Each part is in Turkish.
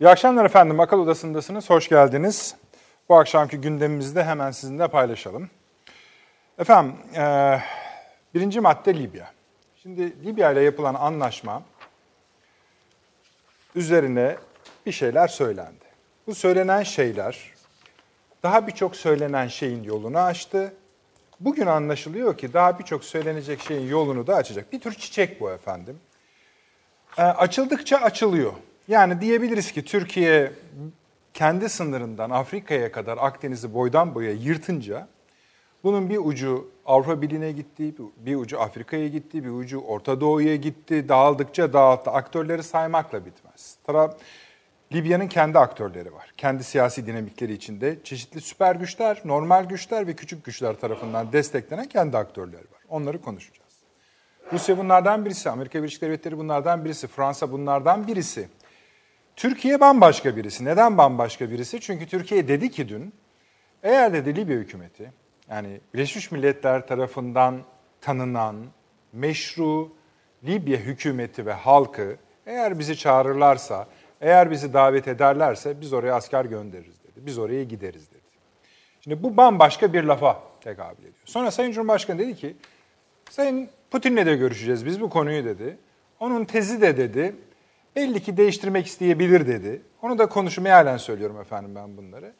İyi akşamlar efendim. Akıl Odası'ndasınız. Hoş geldiniz. Bu akşamki gündemimizi de hemen sizinle paylaşalım. Efendim, e, birinci madde Libya. Şimdi Libya ile yapılan anlaşma üzerine bir şeyler söylendi. Bu söylenen şeyler daha birçok söylenen şeyin yolunu açtı. Bugün anlaşılıyor ki daha birçok söylenecek şeyin yolunu da açacak. Bir tür çiçek bu efendim. E, açıldıkça açılıyor. Yani diyebiliriz ki Türkiye kendi sınırından Afrika'ya kadar Akdeniz'i boydan boya yırtınca bunun bir ucu Avrupa Birliği'ne gitti, bir ucu Afrika'ya gitti, bir ucu Orta Doğu'ya gitti. Dağıldıkça dağıttı. Aktörleri saymakla bitmez. Tara Libya'nın kendi aktörleri var. Kendi siyasi dinamikleri içinde çeşitli süper güçler, normal güçler ve küçük güçler tarafından desteklenen kendi aktörleri var. Onları konuşacağız. Rusya bunlardan birisi, Amerika Birleşik Devletleri bunlardan birisi, Fransa bunlardan birisi. Türkiye bambaşka birisi. Neden bambaşka birisi? Çünkü Türkiye dedi ki dün, eğer dedi Libya hükümeti, yani Birleşmiş Milletler tarafından tanınan, meşru Libya hükümeti ve halkı eğer bizi çağırırlarsa, eğer bizi davet ederlerse biz oraya asker göndeririz dedi. Biz oraya gideriz dedi. Şimdi bu bambaşka bir lafa tekabül ediyor. Sonra Sayın Cumhurbaşkanı dedi ki, Sayın Putin'le de görüşeceğiz biz bu konuyu dedi. Onun tezi de dedi, belli ki değiştirmek isteyebilir dedi. Onu da konuşmaya halen söylüyorum efendim ben bunları.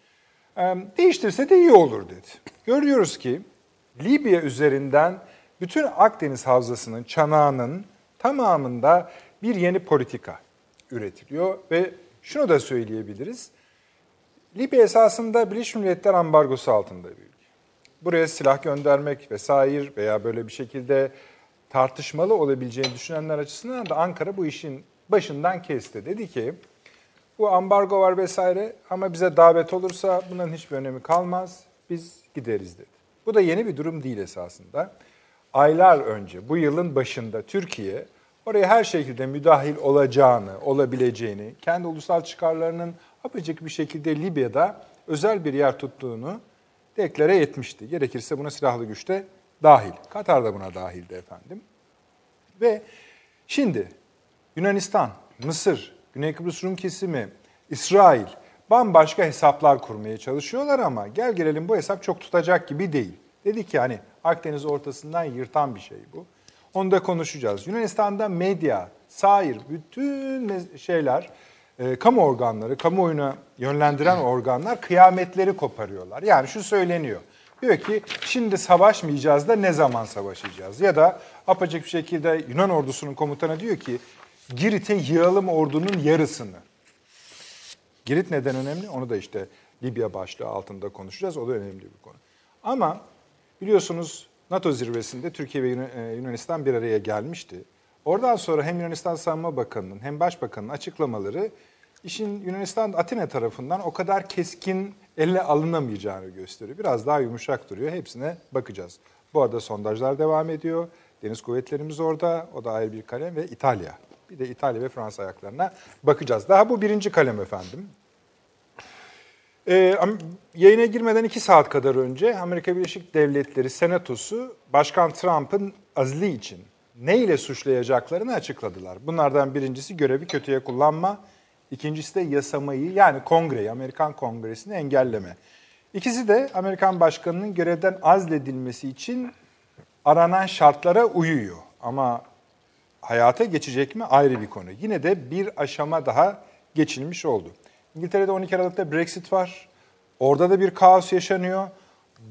Değiştirse de iyi olur dedi. Görüyoruz ki Libya üzerinden bütün Akdeniz Havzası'nın, çanağının tamamında bir yeni politika üretiliyor ve şunu da söyleyebiliriz. Libya esasında Birleşmiş Milletler ambargosu altında bir ülke. Buraya silah göndermek vesaire veya böyle bir şekilde tartışmalı olabileceğini düşünenler açısından da Ankara bu işin başından kesti. Dedi ki bu ambargo var vesaire ama bize davet olursa bunların hiçbir önemi kalmaz. Biz gideriz dedi. Bu da yeni bir durum değil esasında. Aylar önce, bu yılın başında Türkiye oraya her şekilde müdahil olacağını, olabileceğini, kendi ulusal çıkarlarının apacık bir şekilde Libya'da özel bir yer tuttuğunu deklare etmişti. Gerekirse buna silahlı güçte dahil. Katar da buna dahildi efendim. Ve şimdi Yunanistan, Mısır, Güney Kıbrıs Rum kesimi, İsrail bambaşka hesaplar kurmaya çalışıyorlar ama gel gelelim bu hesap çok tutacak gibi değil. Dedi ki hani Akdeniz ortasından yırtan bir şey bu. Onu da konuşacağız. Yunanistan'da medya, sair, bütün şeyler, e, kamu organları, kamuoyuna yönlendiren organlar kıyametleri koparıyorlar. Yani şu söyleniyor. Diyor ki şimdi savaşmayacağız da ne zaman savaşacağız? Ya da apacık bir şekilde Yunan ordusunun komutanı diyor ki Girit'e yığalım ordunun yarısını. Girit neden önemli? Onu da işte Libya başlığı altında konuşacağız. O da önemli bir konu. Ama biliyorsunuz NATO zirvesinde Türkiye ve e, Yunanistan bir araya gelmişti. Oradan sonra hem Yunanistan Savunma Bakanı'nın hem Başbakanı'nın açıklamaları işin Yunanistan Atina tarafından o kadar keskin elle alınamayacağını gösteriyor. Biraz daha yumuşak duruyor. Hepsine bakacağız. Bu arada sondajlar devam ediyor. Deniz kuvvetlerimiz orada. O da ayrı bir kalem ve İtalya. Bir de İtalya ve Fransa ayaklarına bakacağız. Daha bu birinci kalem efendim. Ee, yayına girmeden iki saat kadar önce Amerika Birleşik Devletleri Senatosu Başkan Trump'ın azli için ne ile suçlayacaklarını açıkladılar. Bunlardan birincisi görevi kötüye kullanma, ikincisi de yasamayı yani kongreyi, Amerikan Kongresi'ni engelleme. İkisi de Amerikan Başkanı'nın görevden azledilmesi için aranan şartlara uyuyor. Ama hayata geçecek mi ayrı bir konu. Yine de bir aşama daha geçilmiş oldu. İngiltere'de 12 Aralık'ta Brexit var. Orada da bir kaos yaşanıyor.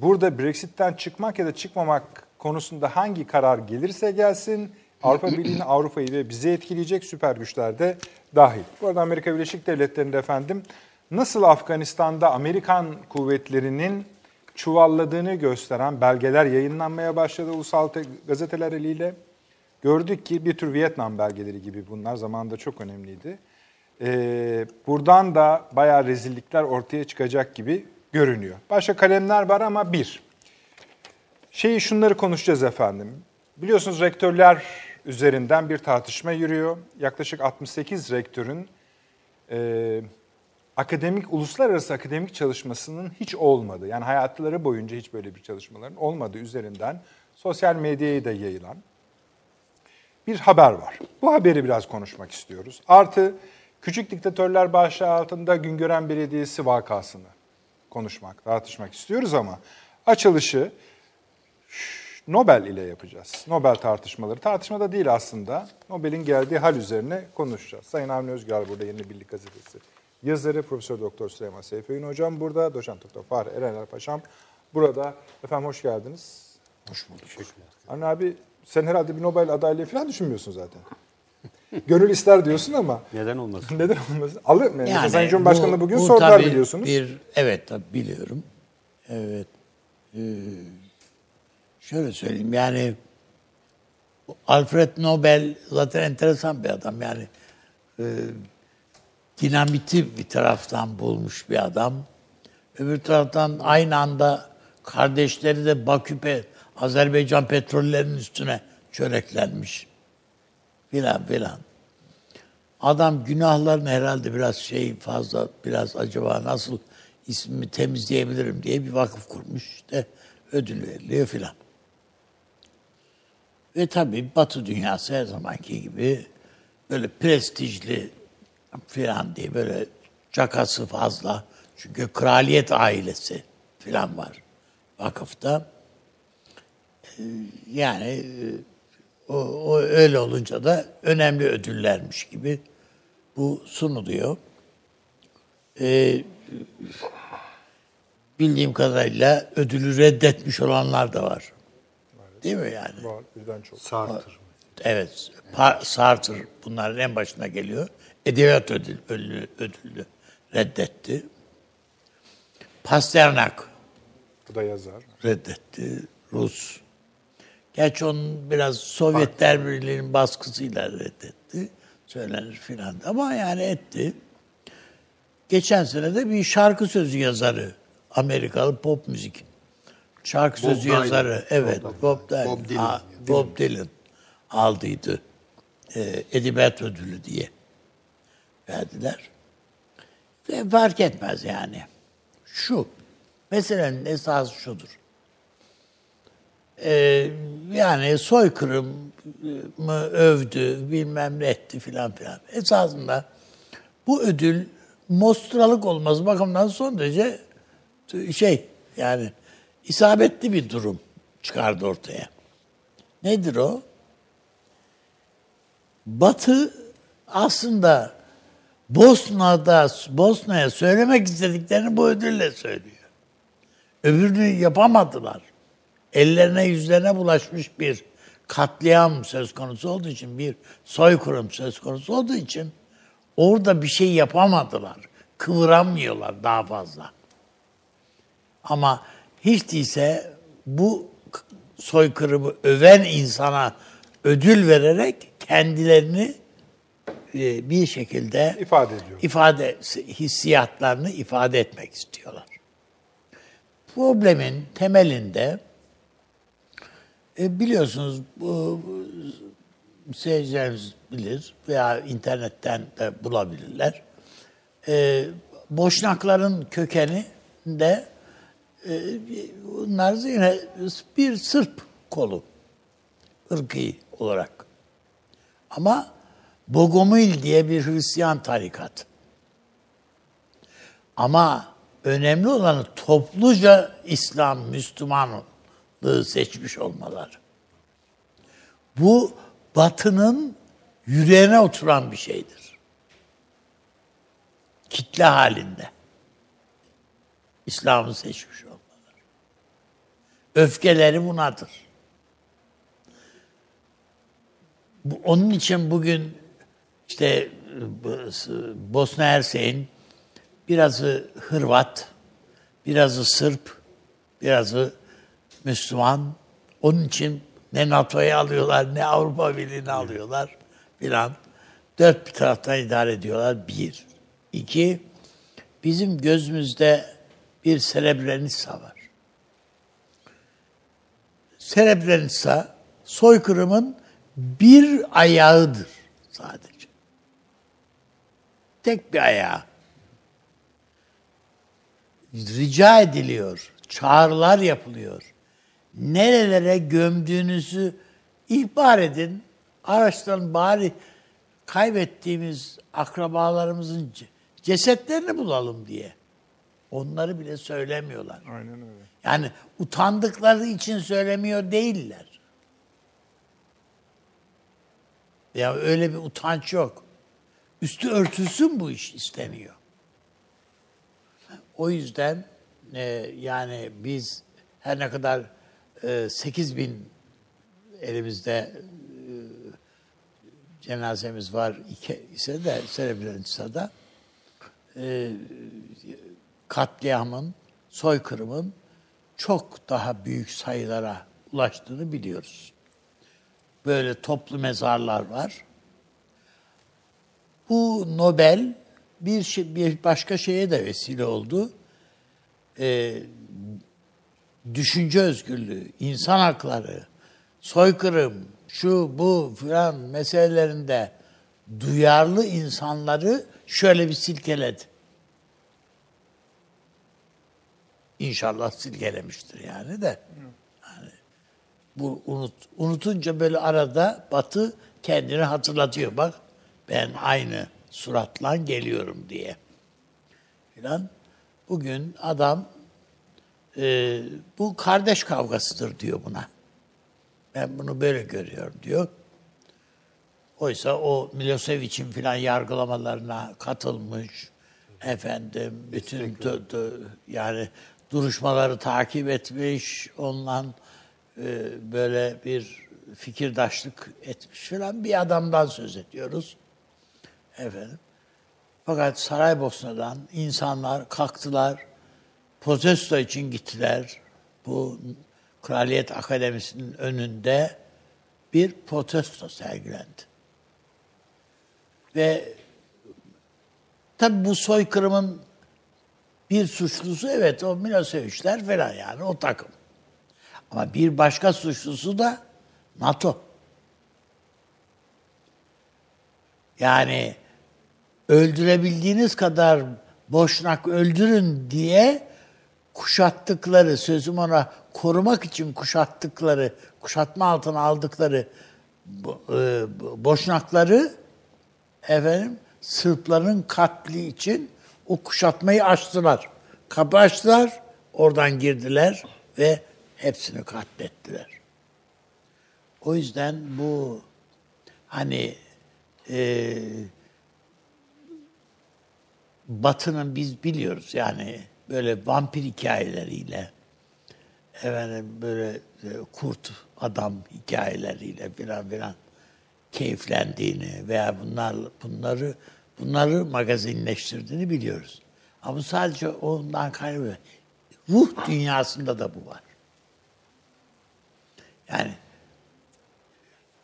Burada Brexit'ten çıkmak ya da çıkmamak konusunda hangi karar gelirse gelsin Avrupa Birliği'ni, Avrupa'yı ve bizi etkileyecek süper güçler de dahil. Bu arada Amerika Birleşik Devletleri'nde efendim nasıl Afganistan'da Amerikan kuvvetlerinin çuvalladığını gösteren belgeler yayınlanmaya başladı ulusal gazeteler eliyle. Gördük ki bir tür Vietnam belgeleri gibi bunlar zamanında çok önemliydi. Ee, buradan da bayağı rezillikler ortaya çıkacak gibi görünüyor. Başka kalemler var ama bir. Şeyi şunları konuşacağız efendim. Biliyorsunuz rektörler üzerinden bir tartışma yürüyor. Yaklaşık 68 rektörün e, akademik, uluslararası akademik çalışmasının hiç olmadığı, yani hayatları boyunca hiç böyle bir çalışmaların olmadığı üzerinden sosyal medyaya da yayılan bir haber var. Bu haberi biraz konuşmak istiyoruz. Artı Küçük diktatörler başlığı altında Güngören Belediyesi vakasını konuşmak, tartışmak istiyoruz ama açılışı Nobel ile yapacağız. Nobel tartışmaları. Tartışmada değil aslında. Nobel'in geldiği hal üzerine konuşacağız. Sayın Avni Özgür burada Yeni Birlik Gazetesi yazarı Profesör Doktor Süleyman Seyfi Hocam burada. Doçent Doktor Fahri Erener Paşam burada. Efendim hoş geldiniz. Hoş bulduk. Teşekkürler. Avni abi sen herhalde bir Nobel adaylığı falan düşünmüyorsun zaten. Gönül ister diyorsun ama. Neden olmasın? Neden olmasın? Alır mı? Yani Sayın Cumhurbaşkanı'na bugün bu sordular tabii biliyorsunuz. Bir, evet tabii biliyorum. Evet. Ee, şöyle söyleyeyim yani Alfred Nobel zaten enteresan bir adam yani e, dinamiti bir taraftan bulmuş bir adam. Öbür taraftan aynı anda kardeşleri de Bakü pe, Azerbaycan petrollerinin üstüne çöreklenmiş. Filan filan. Adam günahlarını herhalde biraz şey fazla biraz acaba nasıl ismimi temizleyebilirim diye bir vakıf kurmuş. İşte ödül veriliyor filan. Ve tabii Batı dünyası her zamanki gibi böyle prestijli filan diye böyle cakası fazla. Çünkü kraliyet ailesi filan var vakıfta. Yani e, o, o öyle olunca da önemli ödüllermiş gibi bu sunuluyor. Ee, bildiğim kadarıyla ödülü reddetmiş olanlar da var. Değil mi yani? Var, birden çok. Sartır. Evet. Pa- Sartre bunların en başına geliyor. Edebiyat ödül, ödülü, ödülü reddetti. Pasternak Bu da yazar. reddetti. Rus. Gerçi onun biraz Sovyetler Birliği'nin baskısıyla reddetti. Söylenir filan. Ama yani etti. Geçen sene de bir şarkı sözü yazarı. Amerikalı pop müzik. Şarkı Bob sözü Dylan. yazarı. Evet. Bob Bob Dylan. Bob Dylan. Ha, Bob Dylan aldıydı. Ee, edebiyat ödülü diye verdiler. Ve fark etmez yani. Şu. Meselenin esası şudur. Ee, yani soykırımı övdü, bilmem ne etti filan filan. Esasında bu ödül mostralık olması bakımından son derece şey yani isabetli bir durum çıkardı ortaya. Nedir o? Batı aslında Bosna'da Bosna'ya söylemek istediklerini bu ödülle söylüyor. Öbürünü yapamadılar. Ellerine yüzlerine bulaşmış bir katliam söz konusu olduğu için, bir soykırım söz konusu olduğu için orada bir şey yapamadılar. Kıvıramıyorlar daha fazla. Ama hiç değilse bu soykırımı öven insana ödül vererek kendilerini e, bir şekilde İfade ediyor. ifade hissiyatlarını ifade etmek istiyorlar. Problemin temelinde e, biliyorsunuz bu seyircilerimiz bilir veya internetten de bulabilirler. E, Boşnakların kökeni de e, bunlar yine bir Sırp kolu ırkı olarak. Ama Bogomil diye bir Hristiyan tarikat. Ama önemli olanı topluca İslam, Müslümanlığı seçmiş olmaları. Bu batının yüreğine oturan bir şeydir. Kitle halinde. İslam'ı seçmiş olmaları. Öfkeleri bunadır. Bu, onun için bugün işte Bosna Hersek'in birazı Hırvat, birazı Sırp, birazı Müslüman. Onun için ne NATO'yu alıyorlar, ne Avrupa Birliği'ni alıyorlar filan. Dört bir taraftan idare ediyorlar. Bir. İki, bizim gözümüzde bir Srebrenica var. Srebrenica soykırımın bir ayağıdır sadece. Tek bir ayağı. Rica ediliyor, çağrılar yapılıyor. Nerelere gömdüğünüzü ihbar edin. Araçtan bari kaybettiğimiz akrabalarımızın ce- cesetlerini bulalım diye. Onları bile söylemiyorlar. Aynen öyle. Yani utandıkları için söylemiyor değiller. Ya öyle bir utanç yok. Üstü örtülsün bu iş isteniyor. O yüzden e, yani biz her ne kadar 8 bin elimizde e, cenazemiz var iki, ise de Srebrenica'da e, katliamın, soykırımın çok daha büyük sayılara ulaştığını biliyoruz. Böyle toplu mezarlar var. Bu Nobel bir, bir başka şeye de vesile oldu. Ee, düşünce özgürlüğü, insan hakları, soykırım, şu bu filan meselelerinde duyarlı insanları şöyle bir silkeledi. İnşallah silkelemiştir yani de. Yani bu unut, unutunca böyle arada Batı kendini hatırlatıyor. Bak ben aynı suratla geliyorum diye. Filan. Bugün adam e, bu kardeş kavgasıdır diyor buna. Ben bunu böyle görüyorum diyor. Oysa o Milosevic'in filan yargılamalarına katılmış. Efendim bütün dö- dö- yani duruşmaları takip etmiş. Onunla e, böyle bir fikirdaşlık etmiş filan bir adamdan söz ediyoruz. Efendim. Fakat Saraybosna'dan insanlar kalktılar, protesto için gittiler. Bu Kraliyet Akademisi'nin önünde bir protesto sergilendi. Ve tabi bu soykırımın bir suçlusu evet o Milosevic'ler falan yani o takım. Ama bir başka suçlusu da NATO. Yani öldürebildiğiniz kadar boşnak öldürün diye kuşattıkları, sözüm ona korumak için kuşattıkları, kuşatma altına aldıkları e, boşnakları efendim Sırpların katli için o kuşatmayı açtılar. Kapı açtılar, oradan girdiler ve hepsini katlettiler. O yüzden bu hani e, Batı'nın biz biliyoruz yani böyle vampir hikayeleriyle efendim böyle e, kurt adam hikayeleriyle filan filan keyiflendiğini veya bunlar bunları bunları magazinleştirdiğini biliyoruz. Ama sadece ondan kaynaklı. Ruh dünyasında da bu var. Yani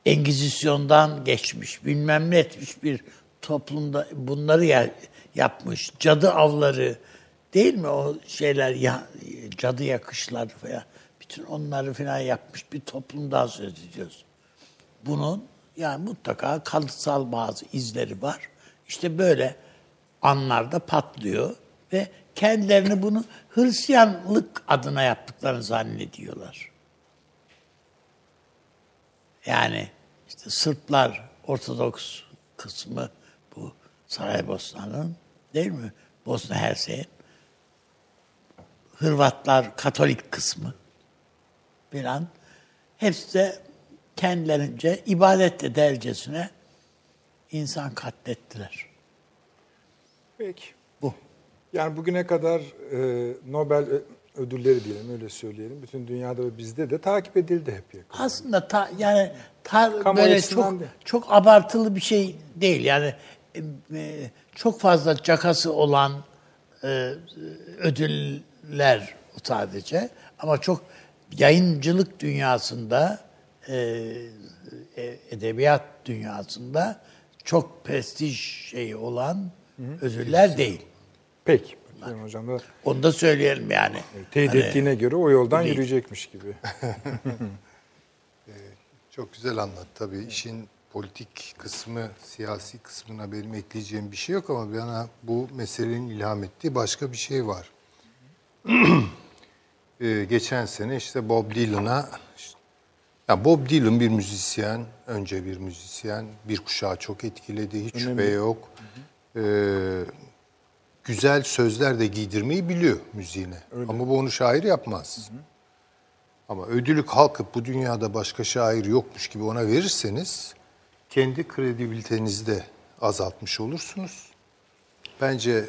Engizisyon'dan geçmiş, bilmem ne etmiş bir toplumda bunları ya- yapmış. Cadı avları değil mi o şeyler ya, cadı yakışlar falan. Bütün onları falan yapmış bir toplumdan söz ediyoruz. Bunun yani mutlaka kalıtsal bazı izleri var. İşte böyle anlarda patlıyor ve kendilerini bunu Hristiyanlık adına yaptıklarını zannediyorlar. Yani işte Sırplar Ortodoks kısmı bu Saraybosna'nın değil mi? Bosna Hersey'in. Hırvatlar Katolik kısmı filan. Hepsi de kendilerince ibadet edercesine insan katlettiler. Peki. Bu. Yani bugüne kadar e, Nobel ödülleri diyelim öyle söyleyelim. Bütün dünyada ve bizde de takip edildi hep yakın. Aslında ta, yani ta, Kamu böyle çok değil. çok abartılı bir şey değil. Yani e, e, çok fazla cakası olan e, ödüller sadece ama çok yayıncılık dünyasında e, e, edebiyat dünyasında çok prestij şeyi olan ödüller değil. Peki. Sayın Hocam da Onu da söyleyelim yani. teyit Hani- ettiğine göre o yoldan değil. yürüyecekmiş gibi. Çok güzel anlat tabii. İşin politik kısmı, siyasi kısmına benim ekleyeceğim bir şey yok ama bana bu meselenin ilham ettiği başka bir şey var. Ee, geçen sene işte Bob Dylan'a işte Ya Bob Dylan bir müzisyen, önce bir müzisyen, bir kuşağı çok etkiledi, hiç şüphe yok. Ee, güzel sözler de giydirmeyi biliyor müziğine. Ama bu onu şair yapmaz. Ama ödülü kalkıp bu dünyada başka şair yokmuş gibi ona verirseniz kendi kredibilitenizi de azaltmış olursunuz. Bence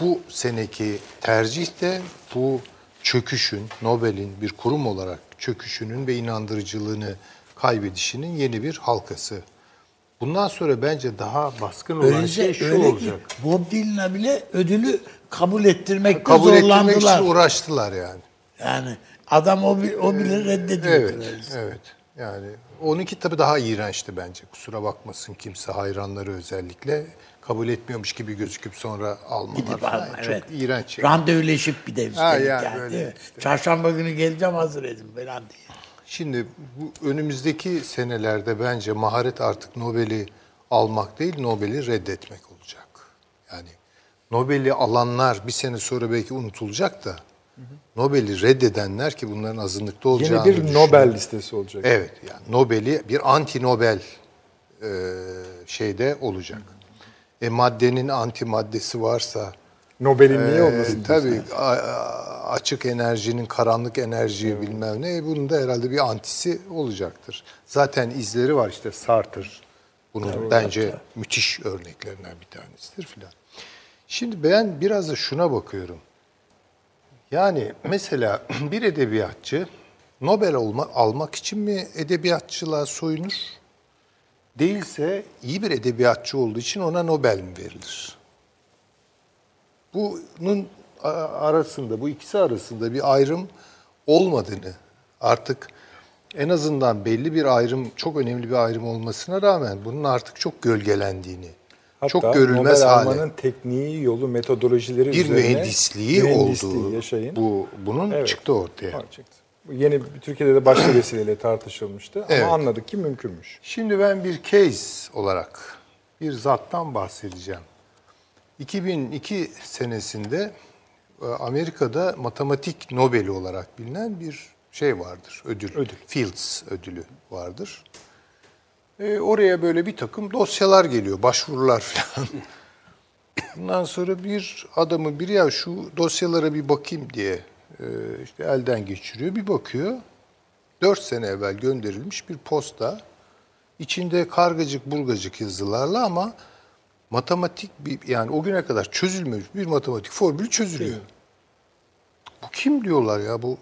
bu seneki tercih de bu çöküşün, Nobel'in bir kurum olarak çöküşünün ve inandırıcılığını kaybedişinin yeni bir halkası. Bundan sonra bence daha baskın olan Öylece şey şu öyle olacak. ki Bob Dylan'a bile ödülü kabul ettirmekte Kabul ettirmek zorlandılar. için uğraştılar yani. Yani adam o, o bile reddediyor. Evet, evet. Yani onunki tabii daha iğrençti bence. Kusura bakmasın kimse hayranları özellikle kabul etmiyormuş gibi gözüküp sonra almalar Gidip falan. alma, Çok evet. iğrenç. Randevuleşip bir de üstelik Ha, yani yani. böyle işte. Çarşamba günü geleceğim hazır edin falan diye. Şimdi bu önümüzdeki senelerde bence maharet artık Nobel'i almak değil, Nobel'i reddetmek olacak. Yani Nobel'i alanlar bir sene sonra belki unutulacak da Nobel'i reddedenler ki bunların azınlıkta olacağını Yeni bir düşünüyorum. Nobel listesi olacak. Evet yani Nobel'i bir anti-Nobel e, şeyde olacak. E maddenin anti maddesi varsa Nobel'in niye ee, olmasın? tabii a- açık enerjinin karanlık enerji bilmem ne bunun da herhalde bir antisi olacaktır. Zaten izleri var işte Sartre bunun bence müthiş örneklerinden bir tanesidir filan. Şimdi ben biraz da şuna bakıyorum. Yani mesela bir edebiyatçı Nobel olma, almak için mi edebiyatçılığa soyunur? Değilse iyi bir edebiyatçı olduğu için ona Nobel mi verilir? bunun arasında, bu ikisi arasında bir ayrım olmadığını artık en azından belli bir ayrım, çok önemli bir ayrım olmasına rağmen bunun artık çok gölgelendiğini, Hatta çok görülmez Nobel hale, almanın tekniği, yolu, metodolojileri bir üzerine mühendisliği, mühendisliği olduğu yaşayın. bu bunun Evet. çıktı ortaya. Çıktı. Yeni Türkiye'de de başka vesileyle tartışılmıştı Evet. ama anladık ki mümkünmüş. Şimdi ben bir case olarak bir zattan bahsedeceğim. 2002 senesinde e, Amerika'da matematik Nobel'i olarak bilinen bir şey vardır, ödül. Ödül. Fields ödülü vardır. E, oraya böyle bir takım dosyalar geliyor, başvurular falan. Bundan sonra bir adamı bir ya şu dosyalara bir bakayım diye işte elden geçiriyor. Bir bakıyor. Dört sene evvel gönderilmiş bir posta. İçinde kargacık burgacık yazılarla ama matematik bir yani o güne kadar çözülmemiş bir matematik formülü çözülüyor. Bu kim diyorlar ya bu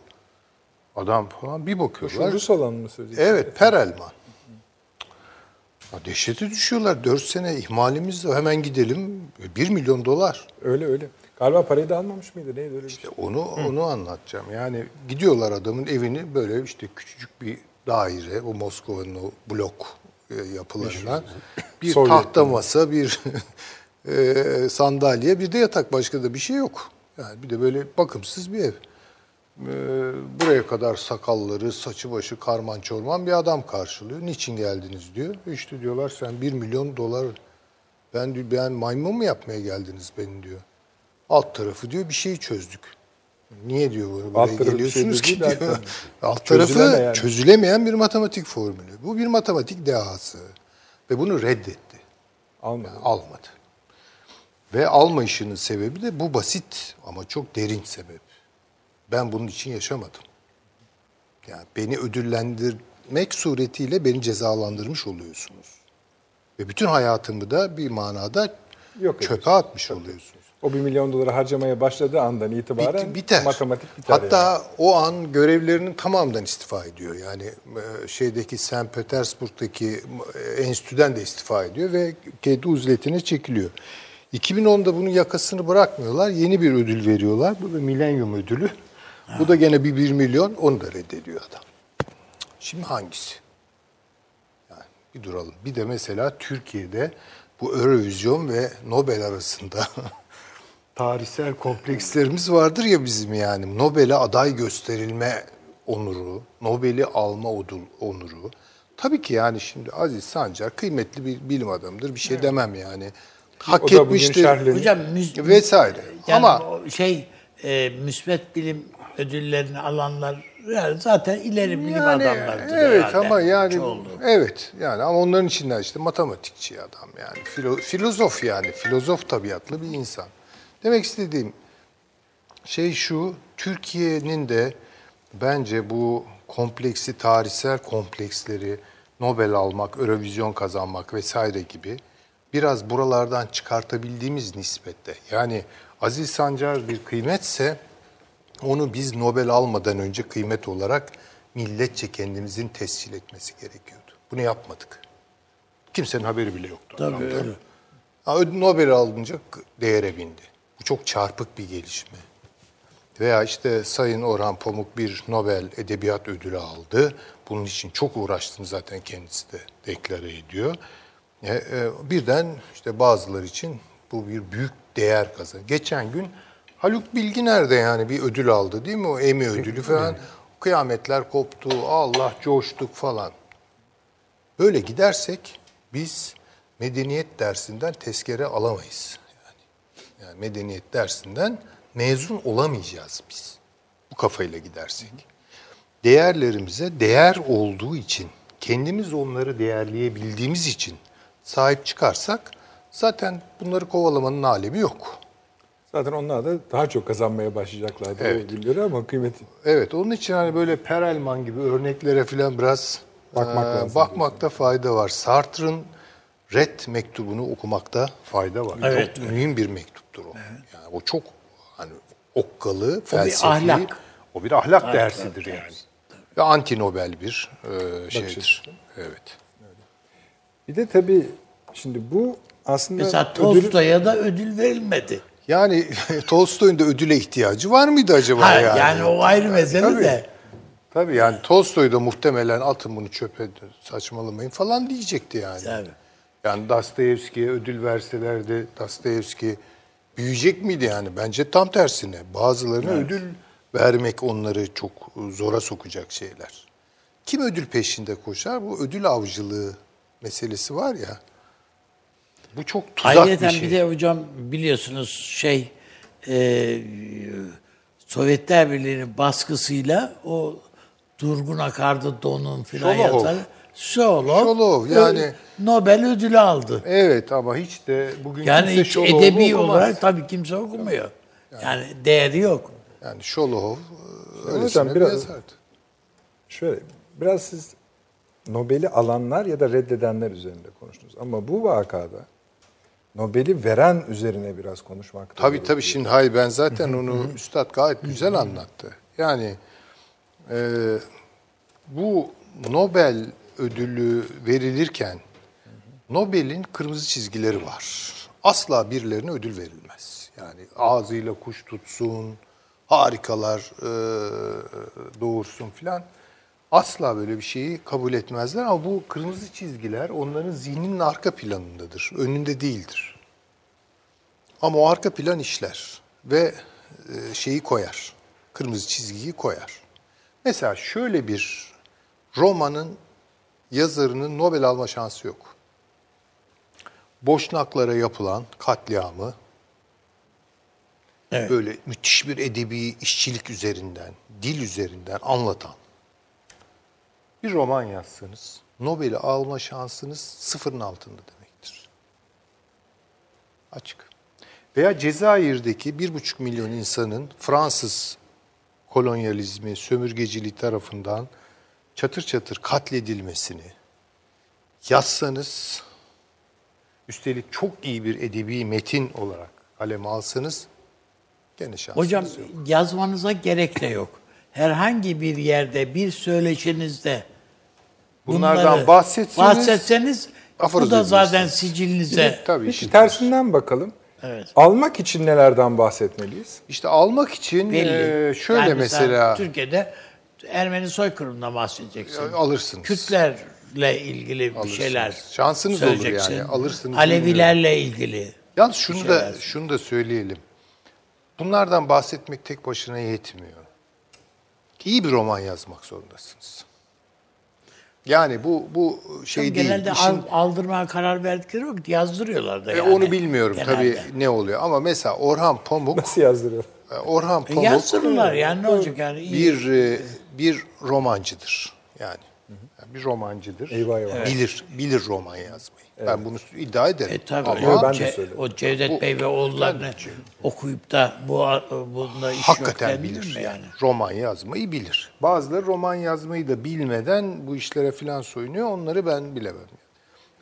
adam falan bir Şu bakıyorlar. Rus olan mı söyleyeceksin? Evet, Perelman. Ya dehşete düşüyorlar. Dört sene ihmalimiz var. Hemen gidelim. Bir milyon dolar. Öyle öyle. Galiba parayı da almamış mıydı? Neydi öyle bir şey? İşte onu onu anlatacağım. Yani gidiyorlar adamın evini böyle işte küçücük bir daire, o Moskova'nın o blok e, yapılarına. Bir tahta masa, bir e, sandalye, bir de yatak. Başka da bir şey yok. Yani bir de böyle bakımsız bir ev. E, buraya kadar sakalları, saçı başı karman çorman bir adam karşılıyor. Niçin geldiniz diyor. İşte diyorlar sen bir milyon dolar ben ben maymun mu yapmaya geldiniz beni diyor. Alt tarafı diyor bir şeyi çözdük. Niye diyor böyle buraya Alt şey geliyorsunuz ki diyor. zaten. Alt tarafı Çözülemeyen. çözülemeyen bir matematik formülü. Bu bir matematik dehası. Ve bunu reddetti. Almadı. Almadı. Ve almayışının sebebi de bu basit ama çok derin sebep. Ben bunun için yaşamadım. Yani beni ödüllendirmek suretiyle beni cezalandırmış oluyorsunuz. Ve bütün hayatımı da bir manada Yok çöpe ediyorsun. atmış oluyorsunuz. O bir milyon doları harcamaya başladığı andan itibaren biter. matematik biter. yani. Hatta o an görevlerinin tamamından istifa ediyor. Yani e, şeydeki St. Petersburg'daki e, enstitüden de istifa ediyor ve kendi uzletine çekiliyor. 2010'da bunun yakasını bırakmıyorlar. Yeni bir ödül veriyorlar. Bu da milenyum ödülü. Bu da gene bir 1 milyon. Onu da reddediyor adam. Şimdi hangisi? Yani bir duralım. Bir de mesela Türkiye'de bu Eurovision ve Nobel arasında tarihsel komplekslerimiz vardır ya bizim yani. Nobel'e aday gösterilme onuru, Nobel'i alma onuru. Tabii ki yani şimdi Aziz Sancar kıymetli bir bilim adamıdır. Bir şey demem yani. Hak etmiştir Hocam müs- vesaire. yani Ama şey e, müsbet bilim ödüllerini alanlar Yani zaten ileri bilim Yani adamlarıdır evet herhalde. ama yani Çoğunluğu. evet yani ama onların içinden işte matematikçi adam yani filo, filozof yani filozof tabiatlı bir insan. Demek istediğim şey şu Türkiye'nin de bence bu kompleksi tarihsel kompleksleri Nobel almak, Eurovision kazanmak vesaire gibi biraz buralardan çıkartabildiğimiz nispette. Yani Aziz Sancar bir kıymetse onu biz Nobel almadan önce kıymet olarak milletçe kendimizin tescil etmesi gerekiyordu. Bunu yapmadık. Kimsenin haberi bile yoktu. Tabii öyle. Nobel alınca değere bindi. Bu çok çarpık bir gelişme. Veya işte Sayın Orhan Pamuk bir Nobel Edebiyat Ödülü aldı. Bunun için çok uğraştığını zaten kendisi de deklare ediyor. E, e, birden işte bazıları için bu bir büyük değer kazandı. Geçen gün Haluk Bilginer de yani bir ödül aldı değil mi? O Emmy ödülü falan. Kıyametler koptu, Allah coştuk falan. Böyle gidersek biz medeniyet dersinden tezkere alamayız. Yani, medeniyet dersinden mezun olamayacağız biz. Bu kafayla gidersek. Değerlerimize değer olduğu için, kendimiz onları değerleyebildiğimiz için sahip çıkarsak zaten bunları kovalamanın alemi yok. Zaten onlar da daha çok kazanmaya başlayacaklardı Evet. ödülleri ama kıymeti. Evet, onun için hani böyle Perelman gibi örneklere falan biraz Bakmak e, lazım bakmakta fayda var. Sartre'ın Red mektubunu okumakta fayda var. Evet, çok mühim bir mektuptur o. Yani o çok hani okkalı, bir felsefi. ahlak. O bir ahlak, Ahlak dersidir dersi. yani. Ve anti Nobel bir e, şeydir. Evet. Bir de tabii şimdi bu aslında Mesela Tolstoy'a da ödül verilmedi. Yani Tolstoy'un da ödüle ihtiyacı var mıydı acaba Ha, yani? yani. o ayrı mesele Tabii. de. Tabii yani Tolstoy da muhtemelen atın bunu çöpe saçmalamayın falan diyecekti yani. Tabii. Yani Dostoyevski'ye ödül verselerdi Dostoyevski büyüyecek miydi yani? Bence tam tersine. Bazılarına ödül vermek onları çok zora sokacak şeyler. Kim ödül peşinde koşar? Bu ödül avcılığı meselesi var ya. Bu çok tuzak Ayrıca bir şey. bir de hocam biliyorsunuz şey e, Sovyetler Birliği'nin baskısıyla o Durgun Akardı Don'un filan Şolov. Şolov, Şolov, ö- yani- Nobel ödülü aldı. Evet ama hiç de bugün Yani kimse hiç Şolov'u edebi okumaz. olarak tabii kimse okumuyor. Yani değeri yok. Yani Şolov Hocam öylesine bir biraz- yazardı. Şöyle biraz siz Nobel'i alanlar ya da reddedenler üzerinde konuştunuz. Ama bu vakada Nobel'i veren üzerine biraz konuşmak Tabii tabii şimdi hayır ben zaten onu Üstad gayet güzel anlattı. Yani e, bu Nobel ödülü verilirken Nobel'in kırmızı çizgileri var. Asla birilerine ödül verilmez. Yani ağzıyla kuş tutsun, harikalar e, doğursun filan. Asla böyle bir şeyi kabul etmezler ama bu kırmızı çizgiler onların zihninin arka planındadır, önünde değildir. Ama o arka plan işler ve e, şeyi koyar. Kırmızı çizgiyi koyar. Mesela şöyle bir romanın yazarının Nobel alma şansı yok. Boşnaklara yapılan katliamı Evet. böyle müthiş bir edebi işçilik üzerinden, dil üzerinden anlatan bir roman yazsanız Nobel'i alma şansınız sıfırın altında demektir. Açık. Veya Cezayir'deki bir buçuk milyon insanın Fransız kolonyalizmi, sömürgeciliği tarafından çatır çatır katledilmesini yazsanız, üstelik çok iyi bir edebi metin olarak kaleme alsanız gene şansınız Hocam yok. yazmanıza gerek de yok. Herhangi bir yerde bir söyleşinizde Bunlardan bahsetseniz- bahsetseniz bu da zaten sicilinize Tabii Peki tersinden bakalım. Evet. Almak için nelerden bahsetmeliyiz? İşte almak için belli. e, şöyle Yani mesela Türkiye'de Ermeni soykırımından bahsedeceksin. alırsınız. Kürtlerle ilgili bir Alırsınız. şeyler Şansınız olur yani, alırsınız Alevilerle ilgili. Yalnız şunu da şunu da söyleyelim. Bunlardan bahsetmek tek başına yetmiyor. İyi bir roman yazmak zorundasınız. Yani bu bu şey değil. Genelde işin- al- aldırmaya karar verdikleri yok. Yazdırıyorlar da E, yani. onu bilmiyorum genelde. tabii ne oluyor ama mesela Orhan Pamuk Nasıl yazdırıyor? e, Orhan E, Pamuk Yazdırırlar yani ne olacak yani? İyi. bir e, bir romancıdır. Yani, Yani bir romancıdır. Eyvah eyvah. Bilir, bilir roman yazmayı. Ben bunu iddia ederim. E tabii Ama o, ben de söyledim. o Cevdet Bey ve oğullarını okuyup da bu bunda iş yok hakikaten denilir bilir. mi Yani. yani? Roman yazmayı bilir. Bazıları roman yazmayı da bilmeden bu işlere filan soyunuyor. Onları ben bilemem.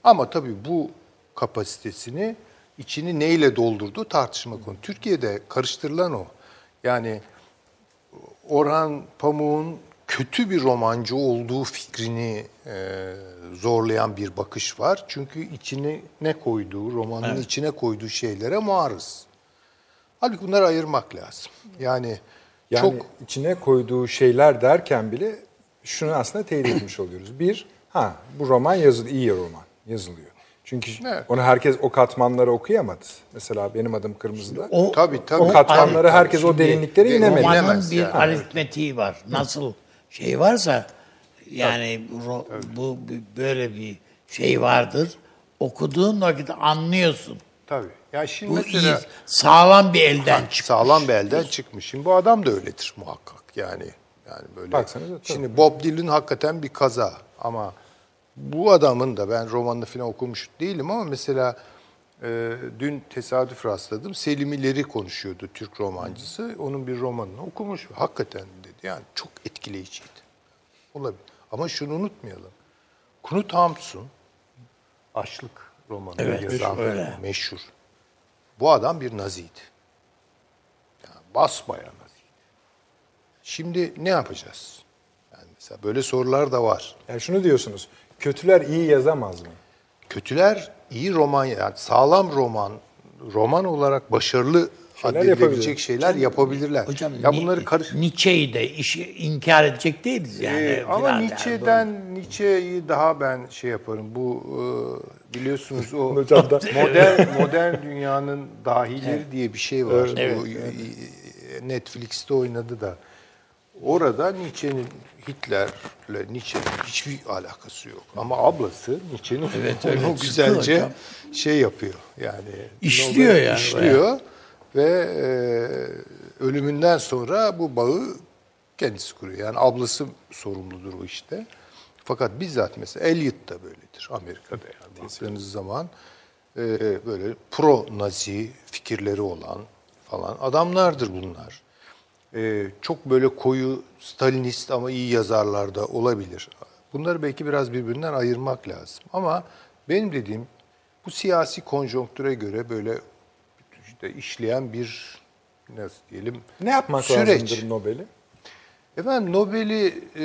Ama tabii bu kapasitesini içini neyle doldurduğu tartışma konu. Türkiye'de karıştırılan o. Yani Orhan Pamuk'un kötü bir romancı olduğu fikrini e, zorlayan bir bakış var. Çünkü içine ne koyduğu, romanın içine koyduğu şeylere muarız. Halbuki bunları ayırmak lazım. Yani, Yani çok içine koyduğu şeyler derken bile şunu aslında teyit etmiş oluyoruz. Bir, ha bu roman yazılı, iyi roman yazılıyor. Çünkü Evet. onu herkes o katmanları okuyamadı. Mesela benim adım Kırmızı'da. O, Tabii, tabii. o katmanları Tabii, herkes o Şimdi derinliklere de- inemedi. roman- romanın bir yani. aritmetiği var. Nasıl şey varsa yani ro- bu bu- böyle bir şey vardır. Okuduğun vakit anlıyorsun. tabii. Yani şimdi Bu mesela iyi, sağlam bir elden çıkmış. sağlam bir elden çıkmış. Şimdi bu adam da öyledir muhakkak. Yani yani böyle. Baksanıza, tabii. Şimdi Bob Dylan hakikaten bir kaza ama bu adamın da ben romanını falan okumuş değilim ama mesela e, dün tesadüf rastladım. Selim İleri konuşuyordu Türk romancısı. Onun bir romanını okumuş. Hakikaten dedi. Yani çok etkileyiciydi. Olabilir. Ama şunu unutmayalım. Knut Hamsun Açlık romanı Evet, yazan öyle. meşhur. Bu adam bir naziydi. Yani basbayağı naziydi. Şimdi ne yapacağız? Yani mesela böyle sorular da var. Yani şunu diyorsunuz. Kötüler iyi yazamaz mı? Kötüler iyi roman yani sağlam roman roman olarak başarılı Şeyler yapabilir. şeyler yapabilirler. Hocam ya bunları karış Nietzsche'yi de işi inkar edecek değiliz yani. Ee, ama filan yani. Nietzsche'den Nietzsche'yi daha ben şey yaparım. Bu e, biliyorsunuz o Hocam da- modern modern dünyanın dahileri diye bir şey var. Evet, Bu, e, e, Netflix'te oynadı da. Orada Nietzsche'nin Hitler'le Nietzsche'nin hiçbir alakası yok. Ama ablası Nietzsche'nin Evet, evet, güzelce hocam. şey yapıyor. Yani İşliyor yani. işliyor ve e, ölümünden sonra bu bağı kendisi kuruyor. Yani ablası sorumludur o işte. Fakat bizzat mesela Eliot da böyledir Amerika'da yani baktığınız zaman e, böyle pro nazi fikirleri olan falan adamlardır bunlar. E, çok böyle koyu Stalinist ama iyi yazarlar da olabilir. Bunları belki biraz birbirinden ayırmak lazım. Ama benim dediğim bu siyasi konjonktüre göre böyle işte işleyen bir nasıl diyelim Ne yapmak süreç. lazımdır Nobel'i? Efendim Nobel'i e,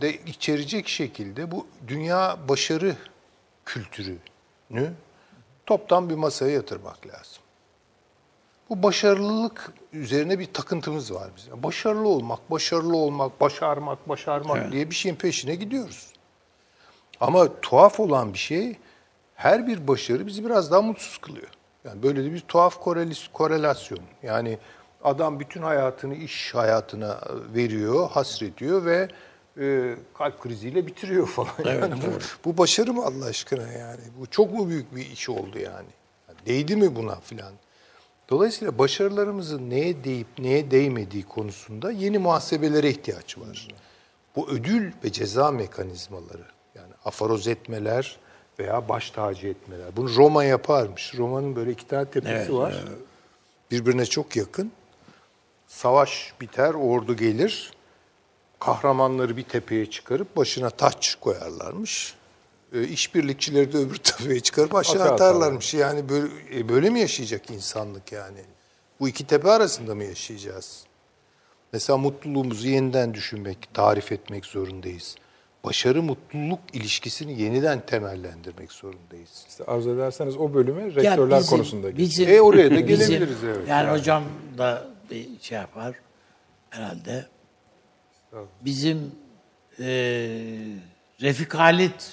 de içerecek şekilde bu dünya başarı kültürünü toptan bir masaya yatırmak lazım. Bu başarılılık üzerine bir takıntımız var bizim. Başarılı olmak, başarılı olmak, başarmak, başarmak diye bir şeyin peşine gidiyoruz. Ama tuhaf olan bir şey her bir başarı bizi biraz daha mutsuz kılıyor. Yani böyle de bir tuhaf korelis- korelasyon. Yani adam bütün hayatını iş hayatına veriyor, hasrediyor ve e, kalp kriziyle bitiriyor falan. yani bu, bu başarı mı Allah aşkına yani? Bu çok mu büyük bir iş oldu yani? Yani değdi mi buna filan? Dolayısıyla başarılarımızın neye değip neye değmediği konusunda yeni muhasebelere ihtiyaç var. Bu ödül ve ceza mekanizmaları yani afaroz etmeler veya baş tacı etmeler. Bunu Roma yaparmış. Roma'nın böyle iki tane tepesi Evet, var. Birbirine çok yakın. Savaş biter, ordu gelir. Kahramanları bir tepeye çıkarıp başına taç koyarlarmış. E, işbirlikçileri de öbür tepeye çıkarıp aşağı Aşağı atarlarmış. Yani böyle, e, böyle mi yaşayacak insanlık yani? Bu iki tepe arasında mı yaşayacağız? Mesela mutluluğumuzu yeniden düşünmek, tarif etmek zorundayız. Başarı mutluluk ilişkisini yeniden temellendirmek zorundayız. İşte arzu ederseniz o bölüme Ya rektörler bizim- konusunda geçelim. bizim- E, oraya da bizim- gelebiliriz, evet. Yani, Yani. hocam da bir şey yapar herhalde. Bizim e, Refik Halit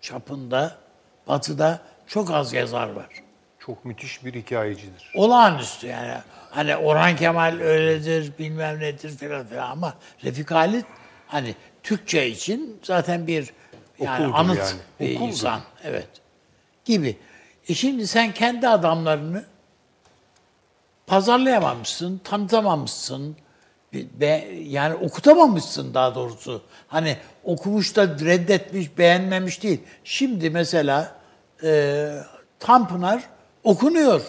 çapında Batı'da çok az yazar var. Çok müthiş bir hikayecidir. Olağanüstü yani. Hani Orhan Kemal öyledir, bilmem nedir falan filan ama Refik Halit hani Türkçe için zaten bir yani Okuldur anıt yani. bir Okuldur. insan. Evet. Gibi. E şimdi sen kendi adamlarını pazarlayamamışsın, tanıtamamışsın. Be, yani okutamamışsın daha doğrusu. Hani okumuş da reddetmiş, beğenmemiş değil. Şimdi mesela e, Tanpınar okunuyor.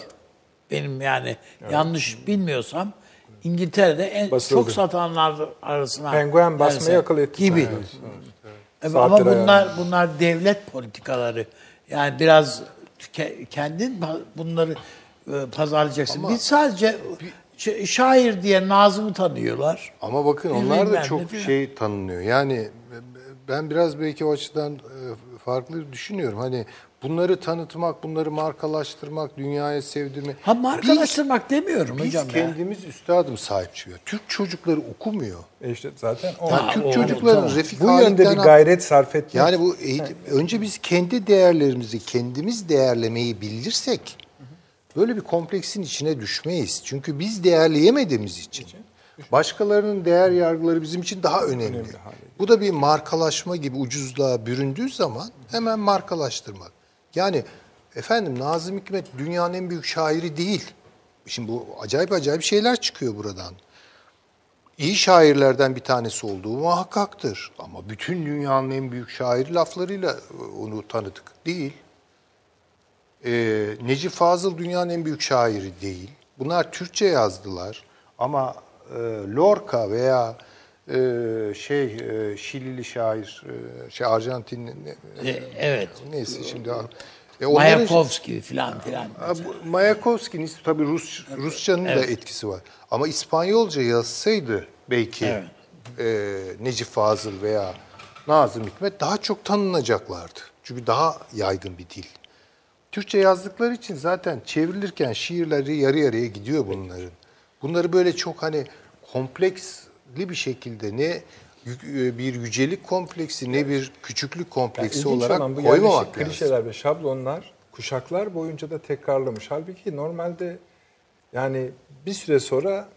Benim yani yanlış bilmiyorsam İngiltere'de en Basıldı. çok satanlar arasına. Penguen basmayı akıl etti Gibi. evet. Evet, ama bunlar ayarlı. bunlar devlet politikaları. Yani biraz ke- kendin bunları e, pazarlayacaksın. Biz sadece şair diye Nazım'ı tanıyorlar. Ama bakın onlar da çok şey tanınıyor. Yani ben biraz belki o açıdan e, farklı düşünüyorum. Hani bunları tanıtmak, bunları markalaştırmak, dünyaya sevdirmek. Ha markalaştırmak demiyorum Biz, hocam biz ya. kendimiz üstadım sahip çıkıyor. Türk çocukları okumuyor. E işte zaten o. Yani Ha, Türk çocukların tamam. refik bu yönde bir gayret sarf etmek. Yani bu eğitim, önce biz kendi değerlerimizi kendimiz değerlemeyi bilirsek böyle bir kompleksin içine düşmeyiz. Çünkü biz değerleyemediğimiz için başkalarının değer yargıları bizim için daha önemli. Bu da bir markalaşma gibi ucuzluğa büründüğü zaman hemen markalaştırmak. Yani efendim Nazım Hikmet dünyanın en büyük şairi değil. Şimdi bu acayip acayip şeyler çıkıyor buradan iyi şairlerden bir tanesi olduğu muhakkaktır. Ama bütün dünyanın en büyük şairi laflarıyla onu tanıdık. Değil. Ee, Necip Fazıl dünyanın en büyük şairi değil. Bunlar Türkçe yazdılar. Ama e, Lorca veya e, şey e, Şilili şair, e, şey Arjantinli E, evet. neyse şimdi e, onların- Mayakovski falan filan. Ha, bu Mayakovski'nin tabii Rus, Rusçanın da etkisi var. Ama İspanyolca yazsaydı belki Evet. e, Necip Fazıl veya Nazım Hikmet daha çok tanınacaklardı. Çünkü daha yaygın bir dil. Türkçe yazdıkları için zaten çevrilirken şiirleri yarı yarıya gidiyor bunların. Bunları böyle çok hani kompleksli bir şekilde ne yü- bir yücelik kompleksi ne bir küçüklük kompleksi İlginç olarak olan bu koymamak lazım. klişeler ve şablonlar kuşaklar boyunca da tekrarlamış. Halbuki normalde yani bir süre sonra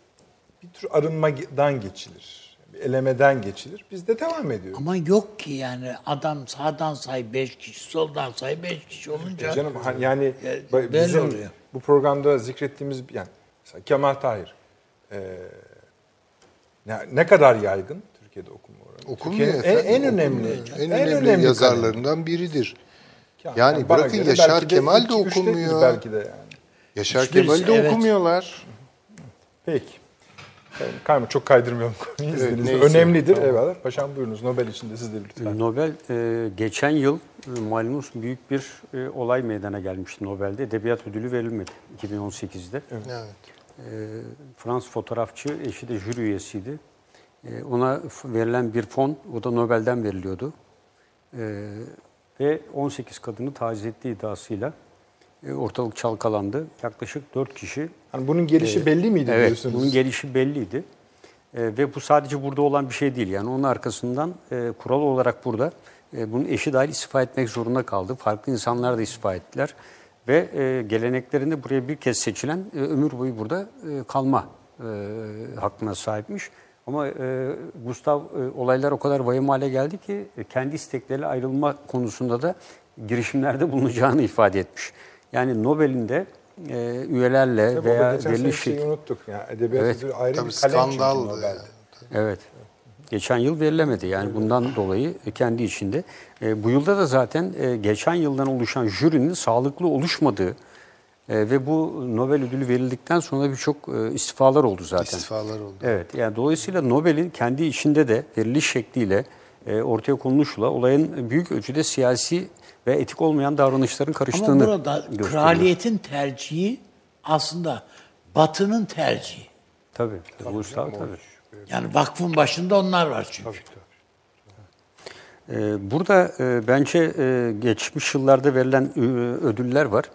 bir tür arınmadan geçilir. Bir elemeden geçilir. Bizde devam ediyor. Ama yok ki yani adam sağdan say 5 kişi, soldan say 5 kişi olunca. Canım hani yani Ya, bizim oluyor. bu programda zikrettiğimiz yani mesela Kemal Tahir e, ne, ne kadar yaygın Türkiye'de okuma oranı? Okunmuyor Türkiye'nin efendim. en, en önemli okunmuyor. En, önemli, yazarlarından biridir. kalem. Yani bana bırakın Yaşar belki de Kemal de üçtedir okunmuyor. Belki de yani. Yaşar Hiçbirisi, Kemal de evet. okumuyorlar. Peki. Yani Kayma çok kaydırmayalım konuyu Evet. Önemlidir. Eyvallah. Paşam buyurunuz. Nobel için de siz de lütfen. Nobel e, geçen yıl e, malumunuz büyük bir e, olay meydana gelmişti Nobel'de. Edebiyat ödülü verilmedi 2018'de. Evet. Fransız fotoğrafçı, eşi de jüri üyesiydi. E, ona verilen bir fon, o da Nobel'den veriliyordu. E, ve 18 kadını taciz ettiği iddiasıyla e, ortalık çalkalandı. Yaklaşık 4 kişi Hani bunun gelişi belli miydi Evet, diyorsunuz? bunun gelişi belliydi. Ee, ve bu sadece burada olan bir şey değil. Yani onun arkasından e, kural olarak burada e, bunun eşi dahil istifa etmek zorunda kaldı. Farklı insanlar da istifa ettiler. Ve e, geleneklerinde buraya bir kez seçilen e, ömür boyu burada e, kalma e, hakkına sahipmiş. Ama e, Gustav e, olaylar o kadar vahim hale geldi ki e, kendi istekleriyle ayrılma konusunda da girişimlerde bulunacağını ifade etmiş. Yani Nobel'in de e, üyelerle Tabii veya belli şey... unuttuk. Yani edebiyat Evet. ödülü ayrı Tabii bir kalem skandaldı yani. Evet. Geçen yıl verilemedi. Yani bundan dolayı kendi içinde. E, bu yılda da zaten e, geçen yıldan oluşan jürinin sağlıklı oluşmadığı e, ve bu Nobel ödülü verildikten sonra birçok e, istifalar oldu zaten. İstifalar oldu. Evet. Yani dolayısıyla Nobel'in kendi içinde de veriliş şekliyle e, ortaya konuluşla olayın büyük ölçüde siyasi ve etik olmayan davranışların karıştığını Ama burada gösteriyor. kraliyetin tercihi aslında Batı'nın tercihi. Tabii. tabii, Ulusal tabii. Yani vakfın başında onlar var çünkü. Ee, Burada e, bence e, geçmiş yıllarda verilen e, ödüller var.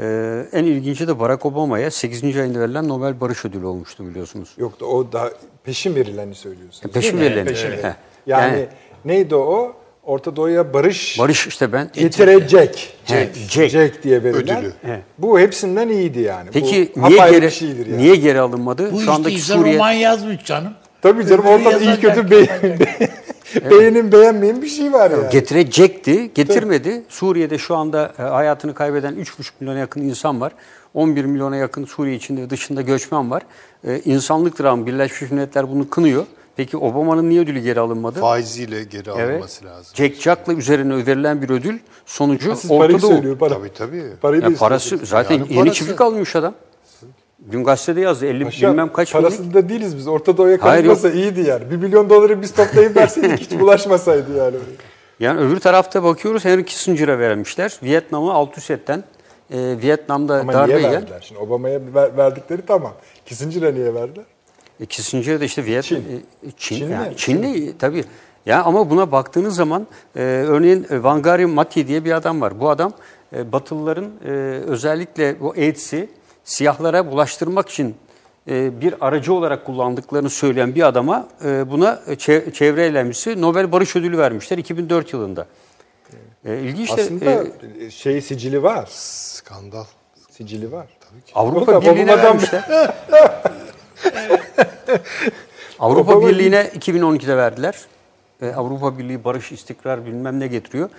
E, En ilginci de Barack Obama'ya 8. ayında verilen Nobel Barış Ödülü olmuştu biliyorsunuz. Yok da o da peşin verileni söylüyorsunuz. Peşin verileni. Peşin He. verilen. Yani, Yani- neydi o? Orta Doğu'ya barış, Barış işte ben. getirecek. He, Jack. Jack. diye verilen. Ödülü. He. Bu hepsinden iyiydi yani. Peki Bu niye geri yani. niye geri alınmadı? Bu Şu işte andaki Suriye roman yazmış canım. Tabii canım ortada iyi kötü be- Beğenin beğenmeyin bir şey var yani. Getirecekti, getirmedi. Suriye'de şu anda e, hayatını kaybeden 3,5 milyona yakın insan var. 11 milyona yakın Suriye içinde ve dışında göçmen var. Ee, insanlık dramı, Birleşmiş Milletler bunu kınıyor. Peki Obama'nın niye ödülü geri alınmadı? Faiziyle geri Evet. alınması lazım. Jack Jack'la üzerine verilen bir ödül sonucu Siz parayı ortada o. söylüyor. Para. Tabii tabii. Parayı Ya parası zaten Yani yeni parası. çiftlik almış adam. Dün gazetede yazdı 50 Paşam, bilmem kaç parasında değiliz biz. Orta Doğu'ya kalmasa iyiydi yani. Bir milyon doları biz toplayıp verseydik hiç bulaşmasaydı yani. Yani öbür tarafta bakıyoruz Henry Kissinger'a vermişler. Vietnam'ı alt üst etten, e, Vietnam'da Ama darbe niye verdiler? Şimdi Obama'ya ver- verdikleri tamam. Kissinger'a niye verdiler? E, Kissinger de işte Vietnam, Çin. e, Çin, Çin yani mi? Çinli tabii. Ya ama buna baktığınız zaman e, örneğin e, Wangari Maathai diye bir adam var. Bu adam e, Batılıların e, özellikle bu AIDS'i siyahlara bulaştırmak için e, bir aracı olarak kullandıklarını söyleyen bir adama e, buna çe- çevre eylemcisi Nobel Barış Ödülü vermişler 2004 yılında. E, ilginç de Aslında e, şey sicili var. Skandal. Sicili var. Avrupa Orada Birliği'ne vermişler. Avrupa Obama- Birliği'ne 2012'de verdiler. Avrupa Birliği barış, istikrar bilmem ne getiriyor.